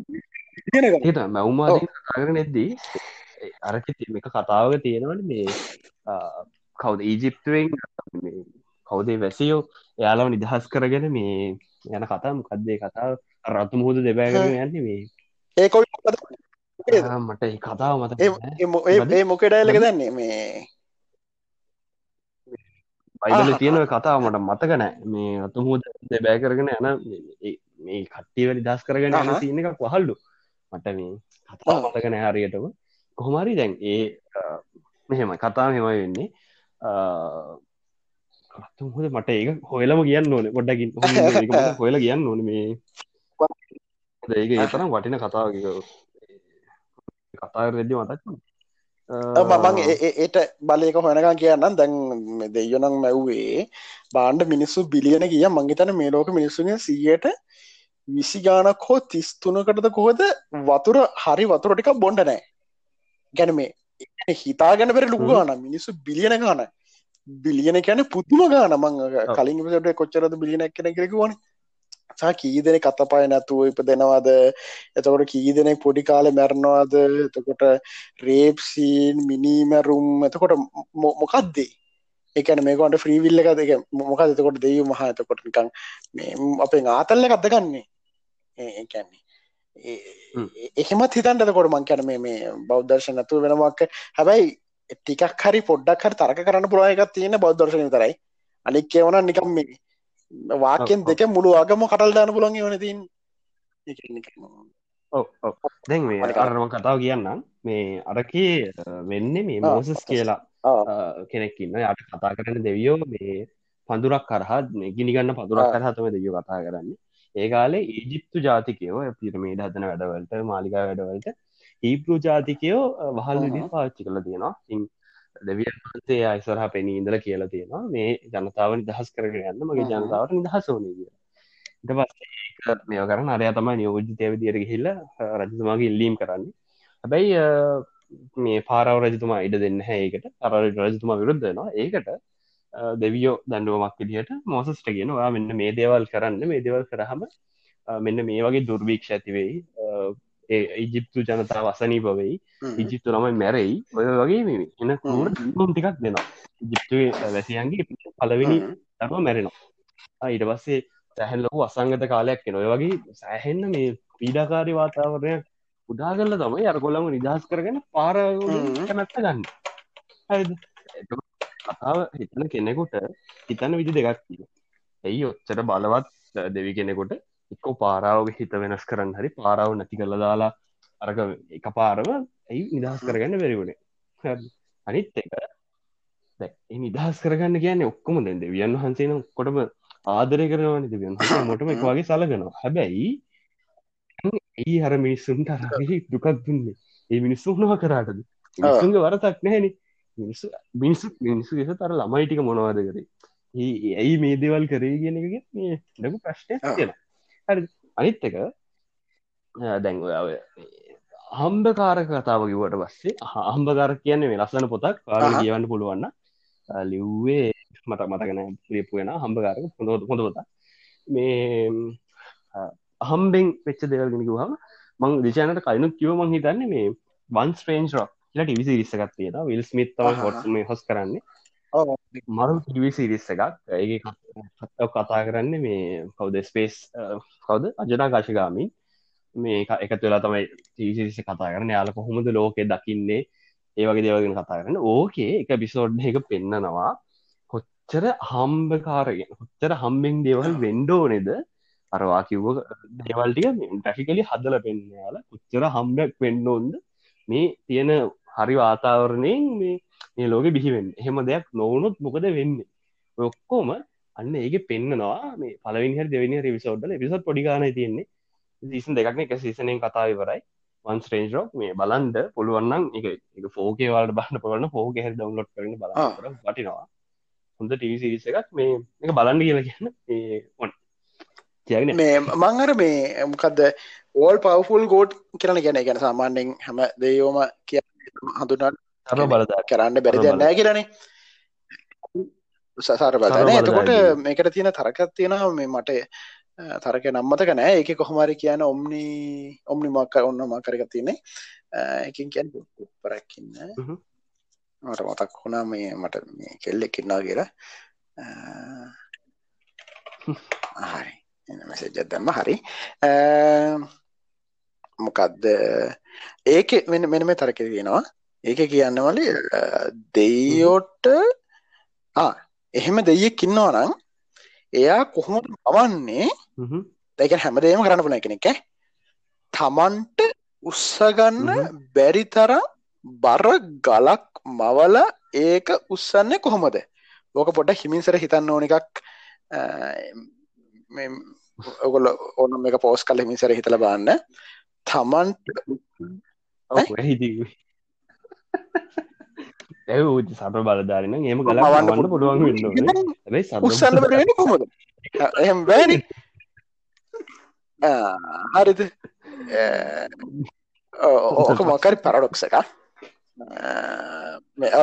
මැවුමාද කතාකර නැද්දී අරක මේක කතාවක තියෙනවට මේ කවුද ඊජිප්තුවෙන් කවුදේ වැසියෝ එයාලාව නිදහස් කරගෙන මේ යන කතා මොකක්දේ කතාව රතු මුහුද දෙබෑගෙන යන්න මේ ඒ කොයි මොකද? ඒද? ආ, මට කතාව මත ඒ- ඒ මො- ඒ- ඒ මොකේ ඩයලොග් දන්නේ මේ බයිබල ආහා. තියෙන ඔය කතාව මට මතක නෑ මේ රතු මුහුද දෙබෑ කරගෙන යන මේ- කට්ටියවැලි දස් කරගෙන යන. සින්න එකක් වහල්ලු මට මේ කතා. මතක නෑ හරියටම කොහොමරි දැන් ඒ අ, මෙහෙමයි කතාව හෙමයි වෙන්නේ. රත්තුහොද මට ඒක හොයලම කියන්න ඕන. ගොඩ්ඩකින් හොයල කියන්න ඕන මේ. ඒක ඒ තරම් වටින කතාව කතා රෙද්දි මතක් මං ඒට බලයක හොනකන් කියන්න දැන් දෙයනං මැව්වේ බාණ්ඩ මිනිස්සු බිලියන කිය මංගේතන මේ ලෝක මිනිස්සුගේ සියට විසි ගානක් හෝ තිස්තුනකටද කොහොද වතුර හරි වතුර ටිකක් බොන්ඩ නෑ ගැන මේ හිතා ගැන පෙර ලුකු ගාන මිනිස්සු බිලියන ගාන බිලියන කැන පුදුම ගාන මං කලින් විසට කොච්චරද බිලියනක් කෙන කෙරෙකුවන සා කීදෙන කතපාය නැතුව ඉප දෙනවාද එතකොට කීදෙනෙක් පොඩි කාලෙ මැරණවාද එතකොට රේප්සීන් මිනීමැරුම් එතකොට මොකක්දේ එකන මේකට ෆ්‍රීවිල්ල එක දෙක මොකක් එතකොට දෙයු මහ. එතකොට නිකං අපේ ආතල්ල කත්දගන්නේ ඒකැන්නේ එහෙමත් හිතන්ට කොට මං කැන මේ බෞද්ධර්ශ නැතුව වෙනමක් හැබැයි ටිකක් හරි පොඩ්ඩක් හරි තරක කරන්න පුරායකත් තියෙන බෞද්ධර්ශන තරයි අනික් කියවන නිකම් මේ වාකෙන් දෙක මුළු අගම කටල් දාන පුළන් වන තින් දැන් මේ අරම කතාව කියන්නම්. මේ අරකේ වෙන්නේ මේ මෝසස් කියලා කෙනෙක්කින්න යට කතා කරන දෙවියෝ මේ පඳුරක් කරහත් ගිනිගන්න පදුරක් කරහතම දෙවියෝ කතා කරන්නේ ඒකාලේ ඊජිප්තු ජාතිකයෝ පිරමේඩ හදන වැඩවලට මාලිකා වැඩවලට ඊපරු ජාතිකයෝ වහල් විදි පාච්චි කළ තියෙනවා. ඉන් දෙවියන් වහන්සේ අයිසරහ පෙනී ඉඳල කියලා තියෙනවා. මේ ජනතාව නිදහස් කරගෙන යන්න මගේ ජනතාවට නිදහස් ඕනේ කිය ඉට පස්සේ මේ කරන අරය තමයි නියෝජිතය විදියට ගහිල්ල රජතුමාගේ ඉල්ලීම් කරන්නේ. හැබැයි මේ පාරව රජතුමා ඉඩ දෙන්න හැඒකට අර රජතුමා විරුද්ධනවා ඒකට දෙවියෝ දඩුවමක් විදිහට මෝසස්ට ගෙන වා මෙන්න මේ දේවල් කරන්න. මේ දේවල් කරහම මෙන්න මේ වගේ දුර්භීක්ෂ ඇතිවෙයි ඒ ඉජිප්තු ජනතාව අසනී බවෙයි ඉජිප්තු නමයි මැරෙයි. ඔය වගේ එන කූර ම් ටිකක් දෙනවා. ඉජිප්තුවේ වැසියන්ගේ පලවෙනි දරුව මැරෙනවා. ඊට පස්සේ සැහැන් ලොකු අසංගත කාලයක් කෙන ඔය වගේ සෑහෙන්න මේ පීඩාකාරි වාතාවරණය උදා කරල තමයි අර කොල්ලම නිදහස් කරගෙන පාර කැමැත්ත ගන්න කතාව හිතන කෙනෙකුට හිතන්න විදි දෙකක් තිය ඇයි ඔච්චර බලවත් දෙවි කෙනෙකුට එක්කෝ පාරාවගේ හිත වෙනස් කරන්න හරි පාරාව නැති කල්ල දාලා අරක එක පාරව ඇයි නිදහස් කරගන්න බැරිවුණේ අනිත් එක නිදහස් කරගන්න කියන්නේ ඔක්කොම දැ දෙවියන් වහන්සේන කොටම ආදරය කරනවන දෙවියන් මොටම එක වගේ සලගනවා හැබැයි ඒ හර මිනිස්සුන්ට අරගේ දුකක් දුන්නේ? ඒ මිනිස්සු හනවා කරාටද? මිනිසුන්ගේ වරතක් නැහැනි මිනිස්සු මිනිස්සු මිනිස්සු ගෙස තර ළමයිටික මොනවාද කරේ? ඇයි මේ දේවල් කරේ කියන එක මේ ලකු ප්‍රශ්නය කියලා හරි. අනිත් එක දැන් ඔය හම්බ කාරක කතාව කිවට පස්සේ හම්බකාර කියන්නේ මේ ලස්සන පොතක් කාර කියවන්න පුළුවන්න ලිව්වේ මට මතකන ලිපු වෙන හම්බකාරක හොඳ හොඳ පොත මේ හම්බෙන් වෙච්ච දෙවල්ගෙන කිවහම මං දිශානට කයිනුත් කිව මං හිතන්නේ මේ වන් ස්ට්‍රේන්ජ් රොක් ලා ටිවි සිරිස්සකත් තියෙන විල් ස්මිත් තම හොත් මේ හොස් කරන්නේ. මරු ටිවි සිරිස්ස එකක්. ඒ කතා කරන්න මේ කවද? ස්පේස් කවද? අජනා කාශගාමින් මේ එක තුලා තමයි තිවිසිරිස කතා කරන යාල කොහොමද ලෝකෙ දකින්නේ? ඒ වගේ දේවගෙන කතා කරන්න. ඕකේ එක බිසෝඩ් එක පෙන්නනවා. කොච්චර හම්බකාරගෙන කොච්චර හම්බෙන් දේවල් වෙන්ඩෝ නෙද අරවා කිව්ව දේවල්ටික ටැෆිකලි හදල පෙන්යාල කොච්චර හම්බයක් වෙන්ඩෝන්ද මේ තියෙන හරි වාතාවරණයෙන් මේ මේ ලෝක බිහිවෙන් එහෙම දෙයක් නොවනුත් මොකද වෙන්නේ? ඔක්කෝම අන්න ඒක පෙන්න්නනවා මේ පලවිනි දෙවනි රිවිසෝඩ්ඩල පිසත් පොඩිගාන තියෙන්නේ. සීසන් දෙකක්න එක සීසනයෙන් කතාවවරයි වන් ස්ට්‍රේන්ජ්රෝක් මේ බලන්ඩ පුළුවන්නම් එක එක ෆෝකේ වලට බන්න පොලන්න ෆෝක හ ඩවන්ලෝඩ් කරන බල වටිනවා. හොඳ ටිවි සිරිස එකක්. මේ එක බලන්න කියලා කියන්න ඔන් කියන මේ මංහර මේ මොකක්ද ඕල් පවෆුල් ගෝඩ් කරන ගැන ගැන සාමාන්‍යෙන් හැම දෙයෝම කිය හඳුනට බලදා කරන්න බැරි දෙන්නෑ කියරනේ සසාර බලන එතකොට මේකට තියෙන තරකත් තියෙන මේ මට තරක නම්මතක නෑ. ඒක කොහොමරි කියන ඔම්නි ඔම්නි මක්ක ඔන්න මකරක තියන්නේ. එකින් කියන්න පරක්කින්න මට මතක් වුණා මේ මට මේ කෙල්ලෙක්කින්නා කියලා. හරි. මෙසේජත් දැම්ම. හරි මොකක්ද ඒක මෙ මෙන මේ තරක තියෙනවා. ඒක කියන්නවල දෙයෝට එහෙම දෙයෙක් ඉන්නවා නම් එයා කොහොම පවන්නේ දැක හැමදේම කරන්න පුන කෙනෙක් තමන්ට උත්සගන්න බැරි තරම් බර ගලක් මවල ඒක උත්සන්නේ කොහොමද? ලෝක පොඩ හිමින්සර හිතන්න ඕන එකක් ඔගොල ඕන එක පෝස් කල හිමිසර හිතල බන්න තමන්ට ඇ සට බලධාරන ඒම කලා වන්න පුළුවන් උත්සන්න කොමද එහම් බෑනි. හරිද? ඕක මොකරි පැරඩොක්ස එක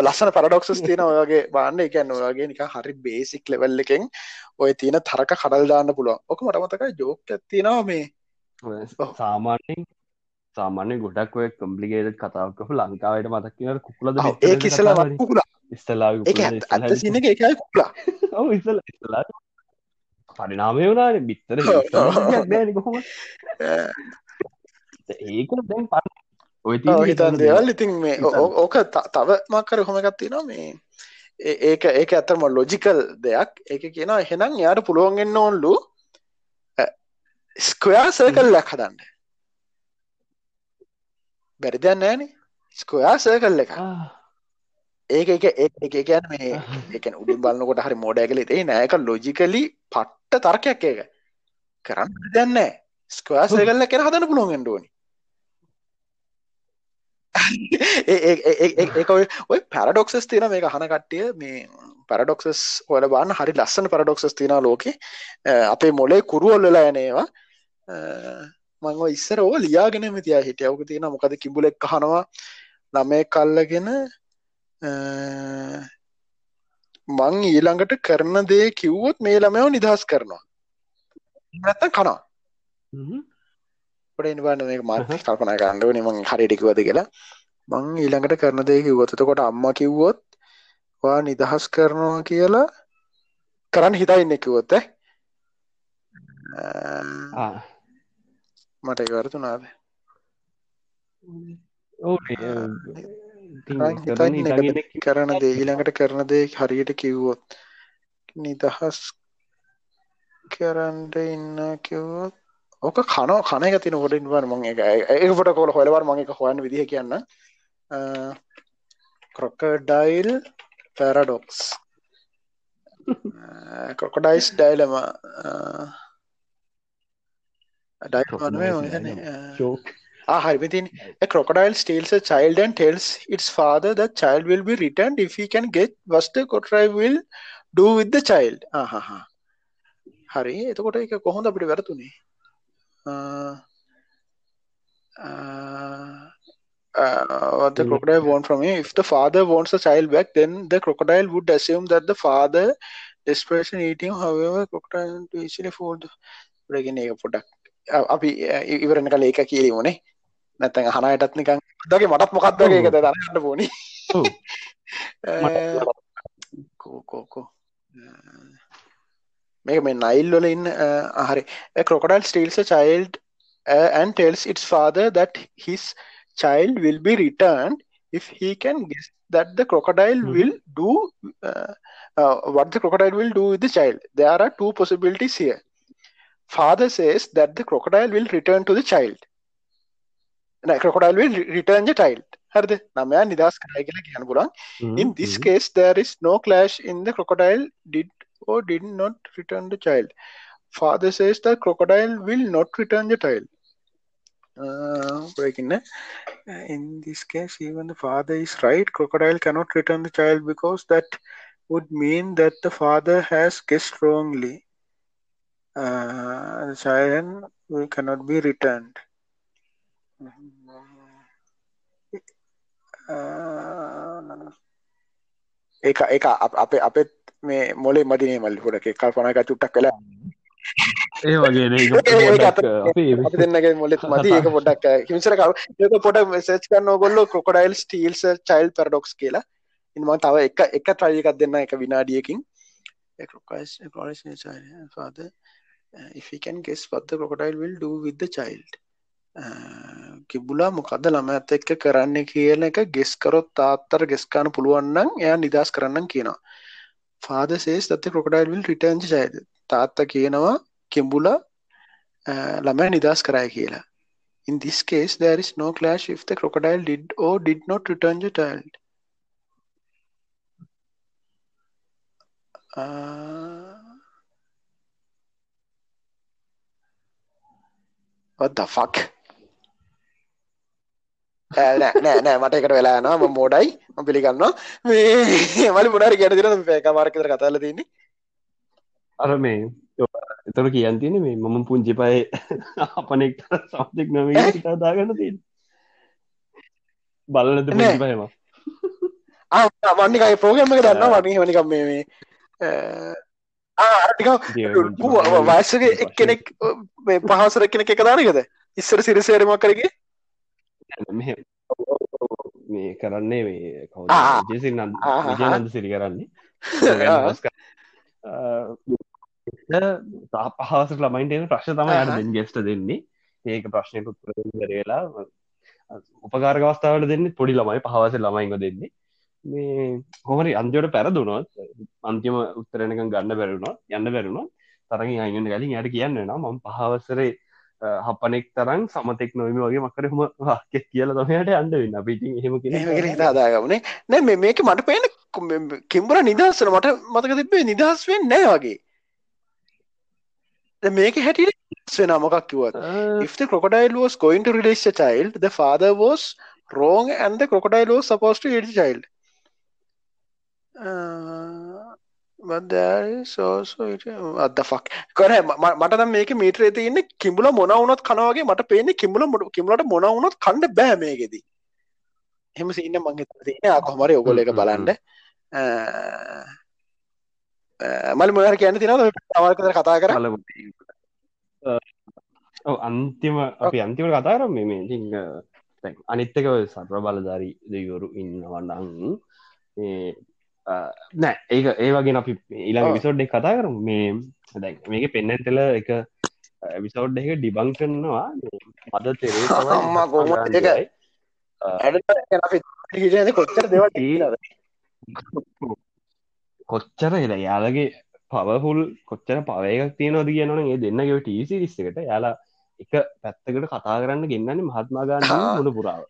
ලස්සන පැරඩොක්ස් තියෙන ඔයගේ බාන්න එකන්න ඔයගේ නික හරි බේසික් ලෙවල් එකෙන් ඔය තියෙන තරක කඩල් දාන්න පුළුවන්. ඕක මටමතක ජෝක තියෙනවා මේ සාමාන්‍යෙන් සාමාන්‍ය ගොඩක් ඔය කම්පලිගේට කතාවකහ ලංකාවට මතක් කියන කුකුලද ඒ ඉස්සල කුකුලා. ඉස්සලා ඇත්ත සින එක එකයි කුකුලා. ඔව ඉස්සල ඉස්සලා පරිනාමය වුණාන බිත්තර ඒක දැන් ප ඔය හිතන් දෙවල් ඉතින් මේ ඕක තව මක්කර හොම එකත්ති නවා මේ ඒක ඒක ඇතරම ලොජිකල් දෙයක්. ඒක කියන එහෙනම් යාට පුළුවන්ගෙන්න්න ඔන්ලු ස්කයා සර්කල් ලැක් හදන්න. බැරිදන්න ෑන ස්කයා සර්කල් එක ඒක එක එක ගැන මේ එක උඩින් බලන්නකොට හරි මෝඩඇගල ඒ නෑක ලොජිකලි පට්ට තර්කයක් ඒක. කරන්න දැන්න ස්කයා සර්කල්ල කෙන හදන්න පුළුවන්ගෙන්ඩුවනි ඒ ඔය පැරඩොක්සස් තින මේ හන කට්ටිය. මේ පැරඩොක්සස් හොල බන්න හරි ලස්සන පැරඩොක්සස් තින ලෝක. අපේ මොලේ කුරුවල් වෙලා යනේවා මංව ඉස්සර ඕ ලියාගෙන තිය හිටියවක තියෙන මොකද කිබුලෙක් කහනවා ළමේ කල්ලගෙන මං ඊළඟට කරන දේ කිව්වොත් මේ ළමයෝ නිදහස් කරනවා. නැත්තම් කනවා. පොඩ ඉනිබන්න මේ මත් කල්පනා කරන්නව නිමං හරිටිකුවද කියලා. මං ඊළඟට කරන දේ කිව්වොතකොට අම්ම කිව්වොත් වා නිදහස් කරනවා කියලා කරන්න හිතා ඉන්න කිවොත්ත මට ඉවරතුනාද කරන දේ ඊළඟට කරන දේ හරියට කිව්වොත් නිදහස් කරන්ට ඉන්න කිව්වොත් ඕක කනෝ කන එක තින ොටින් වන් මං එක ඒ ොට කොල හොලවර මං එක හොයන්න විදිහ කියන්න. Crocodile paradox crocodiles dilemma හරිතින් a crocodile steals a child and tells its father that child will be returned if he can get what the crocodile will do with the child ආහා හරි එතකොට එක කොහොඳ අපිට වැරතුනේ uh, uh, uh, what the crocodile want from him. If the father wants the child back, then the crocodile would assume that the father desperation eating, however, crocodile to easily fold රගෙන ඒක පොඩක් අපි ඉවරණ කල ඒක කියලීමනේ නැතැන් හනයටත් නිකන් දගේ මටත් මොකක්දගේ එකද දරන්න පෝනි කෝකෝකෝ මේක මේ නයිල් වල ඉන්න හරි. a child uh, and tells its father that his child will be returned if he can guess that the crocodile Mhm. will do uh, uh, what the crocodile will do with the child. There are two possibilities here father says that the crocodile will return to the child no, crocodile will re- return the child හරිද නමයා නිදහස් කරයි කියලා කියන්න පුළුවන් In this case, there is no clash in the crocodile did or did not return the child. Father says the crocodile will not return the child. Uh, breaking uh, in this case, even the father is right. Crocodile cannot return the child because that would mean that the father has guessed wrongly. Uh, child will cannot be returned. ඒක ඒක අප- අපේ අපෙත් මේ මොලේ මදිනේ මල්ලි පොඩ කල්පනා එක චුට්ටක් කලා ඒ වගේ ඒක අත- අපි දෙන්නගේ මොලෙත් මති ඒක පොඩක් හිමිසර කව ඒක පොඩ සේච් කරන්න ඕගොල්ලෝ කොකොඩයිල් ස්ටීල්ස් චයිල් පැරඩොක්ස් කියලා. ඉන්ම තව එක එක ට්‍රයි එකක් දෙන්න එක විනාඩියකින්. father. uh, if he can guess what the crocodile will do with the child. Uh, කිබුලා මොකද ළමඇත් එක්ක කරන්න කියන එක ගෙස් කරොත් තාත්තර ගෙස්කාන පුළුවන්නම් එයා නිදස් කරන්න කියනවා. Father says that the crocodile will return the child. තාත්ත කියනවා කෙඹුලා uh, ළමෑ නිදස් කරයි කියලා. In this case there is no clash if the crocodile did or did not return the child. Uh, what the fuck? ඈ, නෑ නෑ නෑ මට එකට වෙලා යනවා. මම මෝඩයි. මම පිළිගන්නවා. මේ මලි මොනාරි ගැට දින මේ එක මාරක් විතර කතා කරලා තියෙන්නේ අර මේ එතට කියන් තියෙන මේ මම පුංචි පය අපනෙක් සමතික් නොම දාගන්න තිය බලනද පුංචි පයම. මන්නිකයි ප්‍රෝග්‍රම එක දන්න වනි වනිකම් මේ වයසක එක් කෙනෙක් පහසර කෙනෙක් එක දානකද ඉස්සර සිරිසේරමක් කරගේ? මේ කරන්නේ මේ කව ජෙසි නන්ද සිරි කරන්නේ. පහස ළමයින්ට ප්‍රශ්න තම යට ගෙස්ට දෙන්නේ. ඒක ප්‍රශ්නයට උත්තර කරලා උපකාරගවස්ථාවට දෙන්නේ පොඩි ළමයි පහවස ළමයින්ව දෙන්නේ මේ හොමරි අන්තිවට පැරදුනොත් අන්තිම උත්තරනක ගන්න බැරුණොත් යන්න බැරුණොත් තරග අයිගන්න ගලින් යට කියන්න නම් මම පහවසරේ හපනෙක් තරන් සමතෙක් නොවම වගේ මකර හම වාක්‍ය කියල තමයට අන්ඩ වෙන්න. පිටි හෙම හිතාදාගමනේ නැ මේක මට පේන කිම්බර නිදහස්සන මට මතක තිබේ නිදහස් වෙන් නෑ වගේ. මේක හැටියට වෙන මොකක් කිවත් if the crocodile was going to release a child the father was wrong and the crocodile was supposed to eat the child uh, but there is also it, what the fuck? කර මට මේක මීටරේ තියෙන්නේ කිඹුල මොන වුණත් කනවාගේ මට පේන්නේ කිඹුල කිඹුලට මොන වුණත් කන්න බෑ මේකෙදී එහෙම සීන්න මං හිතලා තියෙන්නේ ආ කොහොම හරි ඔයගොල්ලෝ එක බලන්න මල් මොනවද කියන්න තියෙනවද තවල් කතර කතා කරා අන්තිම අපි අන්තිම කතා කරම් මේ ඉතිං අනිත්තක සත්‍ර බලධාරී දෙවරු ඉන්නවන්නන් නෑ ඒක ඒ වගේ අපි ඊලා විසෝඩ් එක කතා කරම. මේ දැ මේක පෙන්නටල එක විසෝඩ් එක ඩිබං කරනවා. මද තෙරේ කොච්චර දෙවට කොච්චර එල යාලගේ පවහුල් කොච්චර පවයක තියනොද කියනන ඒ දෙන්නගේ ටීසි රිස්සකට යාලා එක පැත්තකට කතා කරන්න ගෙන්න්නන්නේ මහත්මාගාන්න මුණ පුරාව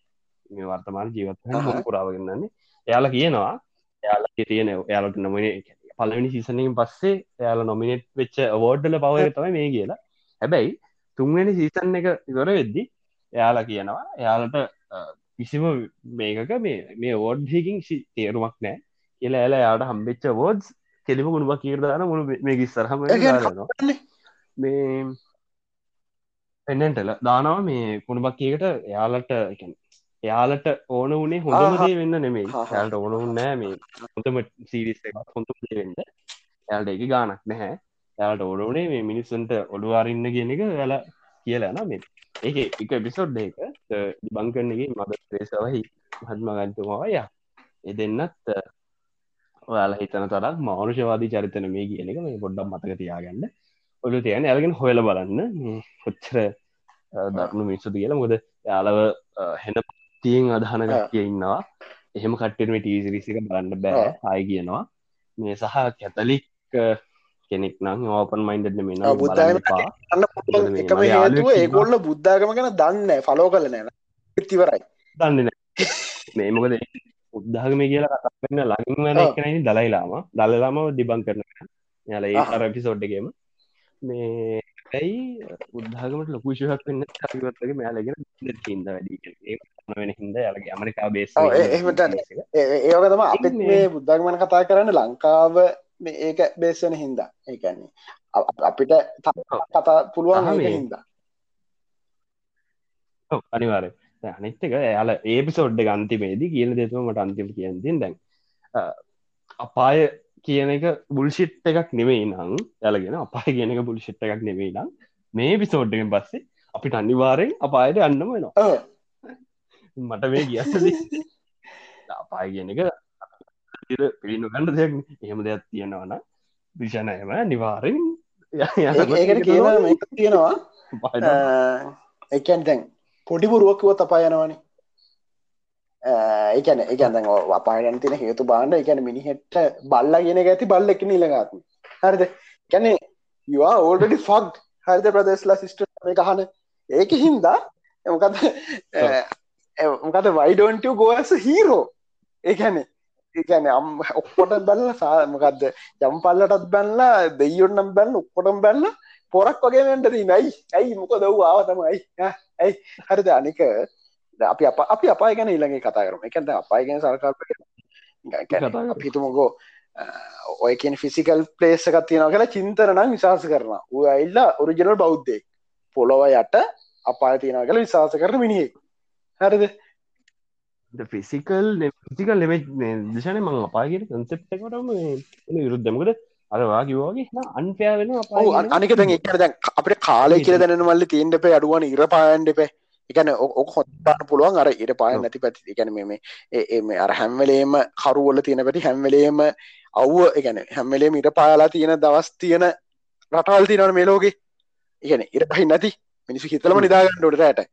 මේ වර්තමාන ජීවත් පුරාව ගන්නන්නේ. එයාලා කියනවා එයාලා තියෙන එයාලට නොමනේ පලනි සිසනකින් පස්සේ එයාල නොමිනෙට් වෙච්ච අවෝඩ්ඩල පවය තමයි මේ කියලා. හැබැයි තුන්වෙනි සීසන් එක ඉවර වෙද්දි එයාලා කියනවා එයාලට කිසිම මේකක මේ මේ ඕෝඩ්හකින් තේරුමක් නෑ කියලා ඇලා යාට හම්බෙච්ච වෝඩ්ස් කෙලිම ගුණුවක් කියරදාන මුළු මේ ගිස්සරහම මේ පෙන්නටල දානවා මේ කුණුබක් කියකට එයාලට එයාලට ඕන වනේ හොඳමදේ වෙන්න නෙමේ යාලට ඕන උන්නෑ මේ. හොඳම සීරිස් එක හොඳ වෙන්න. එයාලට එක ගානක් නැහැ. යාලට ඕඩෝනේ මේ මිනිස්සන්ට ඔඩුවාරන්න කියන එක වෙල කියලන මේ. ඒක එක එපිසෝඩ් එක බංකරන්නගේ මද ප්‍රේසවහි හත්මගන්තුමාවය එ දෙන්නත් ඔයාල හිතන තරක් මානුෂවාදී චරිතන මේ කියන එක මේ පොඩ්ඩම් මතක තියාගන්න. ඔලු තියන ඇලගෙන හොයල බලන්න. කොච්චර දක්නු මිනිස්සුද කියලා. මොද යාලව හෙන තියෙන් අදහනග කිය ඉන්නවා. එහෙම කට්ටෙම ටීසිරිසික බලන්න බෑ. ආය කියනවා. මේ සහ කැතලික් කෙනෙක් නම් ඕපන් මයින්ඩ හේතුව ඒගොල්ල බුද්ධාගම ගැන දන්න ෆලෝ කල නෑන තිවරයි දන්න මේ මොකද උද්ධාගම කියලා කතාන්න ලඟින් වෙන එකනයි දලයිලාම දල්ලාම දිබං කරන යාල ඒ අර පිසෝඩ්ඩගේම මේ ඇයි? උද්ධාගමට ලොකුෂයක් වෙන්න සවිවත්තක මයාලගෙන හිද වැඩි වෙන හිද යාලගේ ඇමරිකා බේස් ඒමට ඒක තම අපිත් මේ බුද්ධගමන කතා කරන්න ලංකාව ඒක බේස්වන හින්දා. ඒකන්නේ අපිට කතා පුළුවන් හින්දා. අනිවාරය අනිත්තක යාල ඒපිසෝඩ්ඩ ගන්තිමේදී කියල දෙතුමට අන්තිම කියන්තින් දැන් අපාය කියන එක බුල්ෂිට් එකක් නෙවෙයි නම් යලගෙන අපාය කියන එක බුල්ෂිට් එකක් නෙවෙයි නම් මේ පිසෝඩ්ඩෙන් පස්සේ අපිට අනිවාරෙන් අපායට අන්නම වෙනවා. මට මේ කියන්න අපාය කියන එක පිළිනු ගන්න දෙයක් එහෙම දෙයක් තියෙනවන විෂණයම නිවාරෙන් ඒකට කියන තියෙනවා එකන් දැන් පොඩිපුරුවක්කුවත් අපා යනවානේ ඒකන එකන් අපායන් තින හේතු බාන්න එකන මිනිහෙට බල්ලා කියන ඇති බල්ල එක නිලගාතු හරිද? කැනෙ යවා ඕල්ඩඩි ෆක් හරිද ප්‍රදේශලා සිිස්ට කහන ඒක හින්දා මොකද මොකද වයිඩෝන්ට ගෝස හීරෝ ඒකැනෙ ඒකැන අම් ඔක්කොට බැල්ල සාමකක්ද යම් පල්ලටත් බැල්ලා දෙයොන්නම් බැන්න ඔක්කොටම් බැල්ල පොරක් වගේ වැටදී නයි ඇයි? මොක දව් ආවතමයි ඇයි? හරිද? අනික අපි අප අපි අපාය ගැන ඊළඟේ කතා කරම. එකද අපාය ගැන සරකල් හිතුමකෝ ඔය කියන ෆිසිකල් පලේස් එකක් තියෙනවා කියලා චින්තන නම් විශවාස කරන ඇල්ලා ඔරිජනල් බෞද්ධයෙක්. පොළොව යට අපාය තියෙනවා කියලා විශවාස කරන මිනිියෙක් හරිද? ෆිසිකල් ෆිසිකල් නෙමේ දිශන මං අපාගෙන කන්සෙප්ටකටම විරුද්ධමකද අරවා කිවෝගේ අන්පයා වෙන අනික දැන් එකට දැන් අපට කාලය කියල දැන මල්ල තිීන්ට පේ අඩුවන ඉර පාන්ඩපේ එකන ඔක හොත්පාට පුළුවන් අර ඉර පාය නැති පැති එකන මේ ඒ අර හැම්වලේම කරුවල තියෙන පැති හැම්වලේම අව්ව එකන හැම්වලේම ඉර පාලා තියෙන දවස් තියෙන රටවල් තියනවන මේ ලෝකේ ඉගැන ඉර පහි නැති මිනිසු හිතලම නිදාගන්නඩට රෑට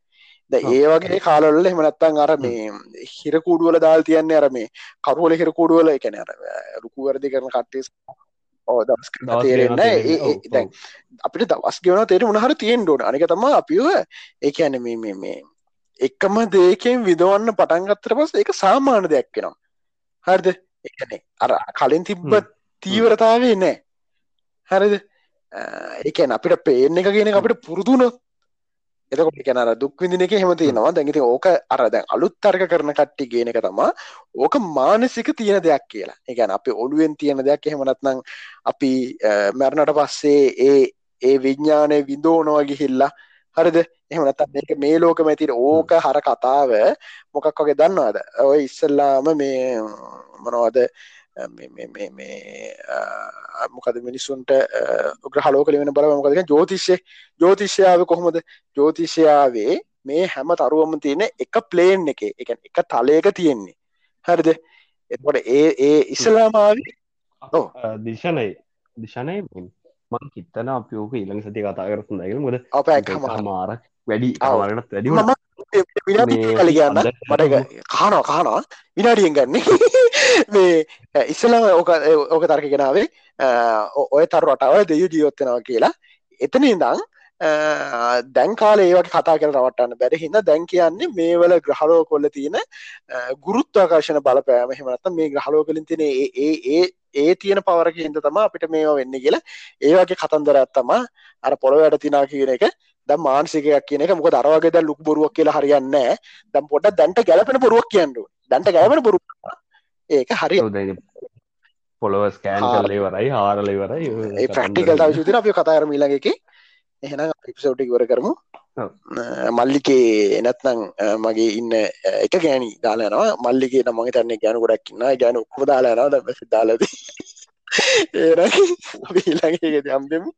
ද ඒ වගේ කාලොල්ල එමනත්තන් අර මේ හිරකූඩුවල දාල් තියන්නේ අර මේ කරුවල හිරකූඩුවල එකන අර රුකුවරදි කරන කට්ටේ ඕ දස් තේරෙන්න දැන් අපිට දවස් ගෙවන තේර උනහර තියෙන් ඩෝන අනික තම අපිව ඒක ඇන මේ එකම දේකෙන් විදවන්න පටන්ගත්තර පස් ඒක සාමාන්‍ය දෙයක් වෙනවා. හරිද? එකනේ අර කලින් තිබ්බ තීවරතාවේ නෑ. හරිද? ඒකැන අපිට පේන එක කියන අපිට පුරුදුනොත් එතකොට කැනර දුක්විදින එක හෙම තියෙනවා. දැඟති ඕක අර දැන් අලුත් තර්ක කරන කට්ටි ගෙන එක තමා ඕක මානසික තියෙන දෙයක් කියලා. එකැන අපි ඔළුවෙන් තියෙන දෙයක් එහෙමනත්නම් අපි මැරණට පස්සේ ඒ ඒ විඤ්ඥානය විදෝනව ගිහිල්ලා හරිද? එහමනත් මේක මේ ලෝක මැතිර ඕක හර කතාව මොකක් වගේ දන්නවාද? ඔය ඉස්සල්ලාම මේ මොනවද මොකද මිනිස්සුන්ට ග්‍රහලෝක වෙන බල මොකද ජෝතිශ්‍ය ජෝතිශ්‍යාව කොහොමද? ජෝතිශ්‍යාවේ මේ හැම තරුවම තියෙන එක ප්ලේන් එක. එක එක තලයක තියෙන්නේ. හරිද? එකොට ඒ ඒ ඉස්සලාමාව දිශනයි. දිශනය මං හිතන අපිෝක ඉළඟ සති කතා කරතු දැක මොද අප මාර වැඩි ආවරටත් වැඩි කලිගන්න මට කානවා කානවා විනාඩියෙන් ගන්න. මේ ඉස්සලා ඕක ඕක තර්ක ගෙනාවේ ඔය තරු රටාව දෙයු ජීවත්තනවා කියලා. එතන ඉඳං දැන් කාල ඒවට කතා කර රවටන්න බැරි හිද දැන් කියන්නේ මේවල ග්‍රහලෝ කොල්ල තියෙන ගුරුත්වාකාශන බලපෑම. හෙමනත්ත මේ ග්‍රහලෝකලින් තින ඒ ඒ ඒ තියෙන පවරක හිද තම අපිට මේවා වෙන්න කියලා. ඒවගේ කතන්දර ඇත්තම අර පොළොව යට තිනා කියන එක ද මාන්සිකයක් කියන එක. මොක දරවාගේ ලුක් බොරුවක් කියලා හරියන්න දම් පොට දැන්ට ගැලපෙන බොරුවක් කියන්නු දැන්ට ගැලපෙන බොරු ඒක හරි පොළොව ස්කෑන් කල්ලේවරයි හාරලවරයි ඒ ප්‍රක්ටිකල් විදින අපි කතාර මිලග එක. එහෙනම් පිසෝටි වර කරමු. මල්ලිකේ එනත්නං මගේ ඉන්න එක ගෑනි දාලනවා මල්ලිගේ නමගේ තන්නේ ගැන ගොඩක්කින්න ගැන උක්ම දාලානවා දාලද ඒ ඊළඟගේ යම් දෙමු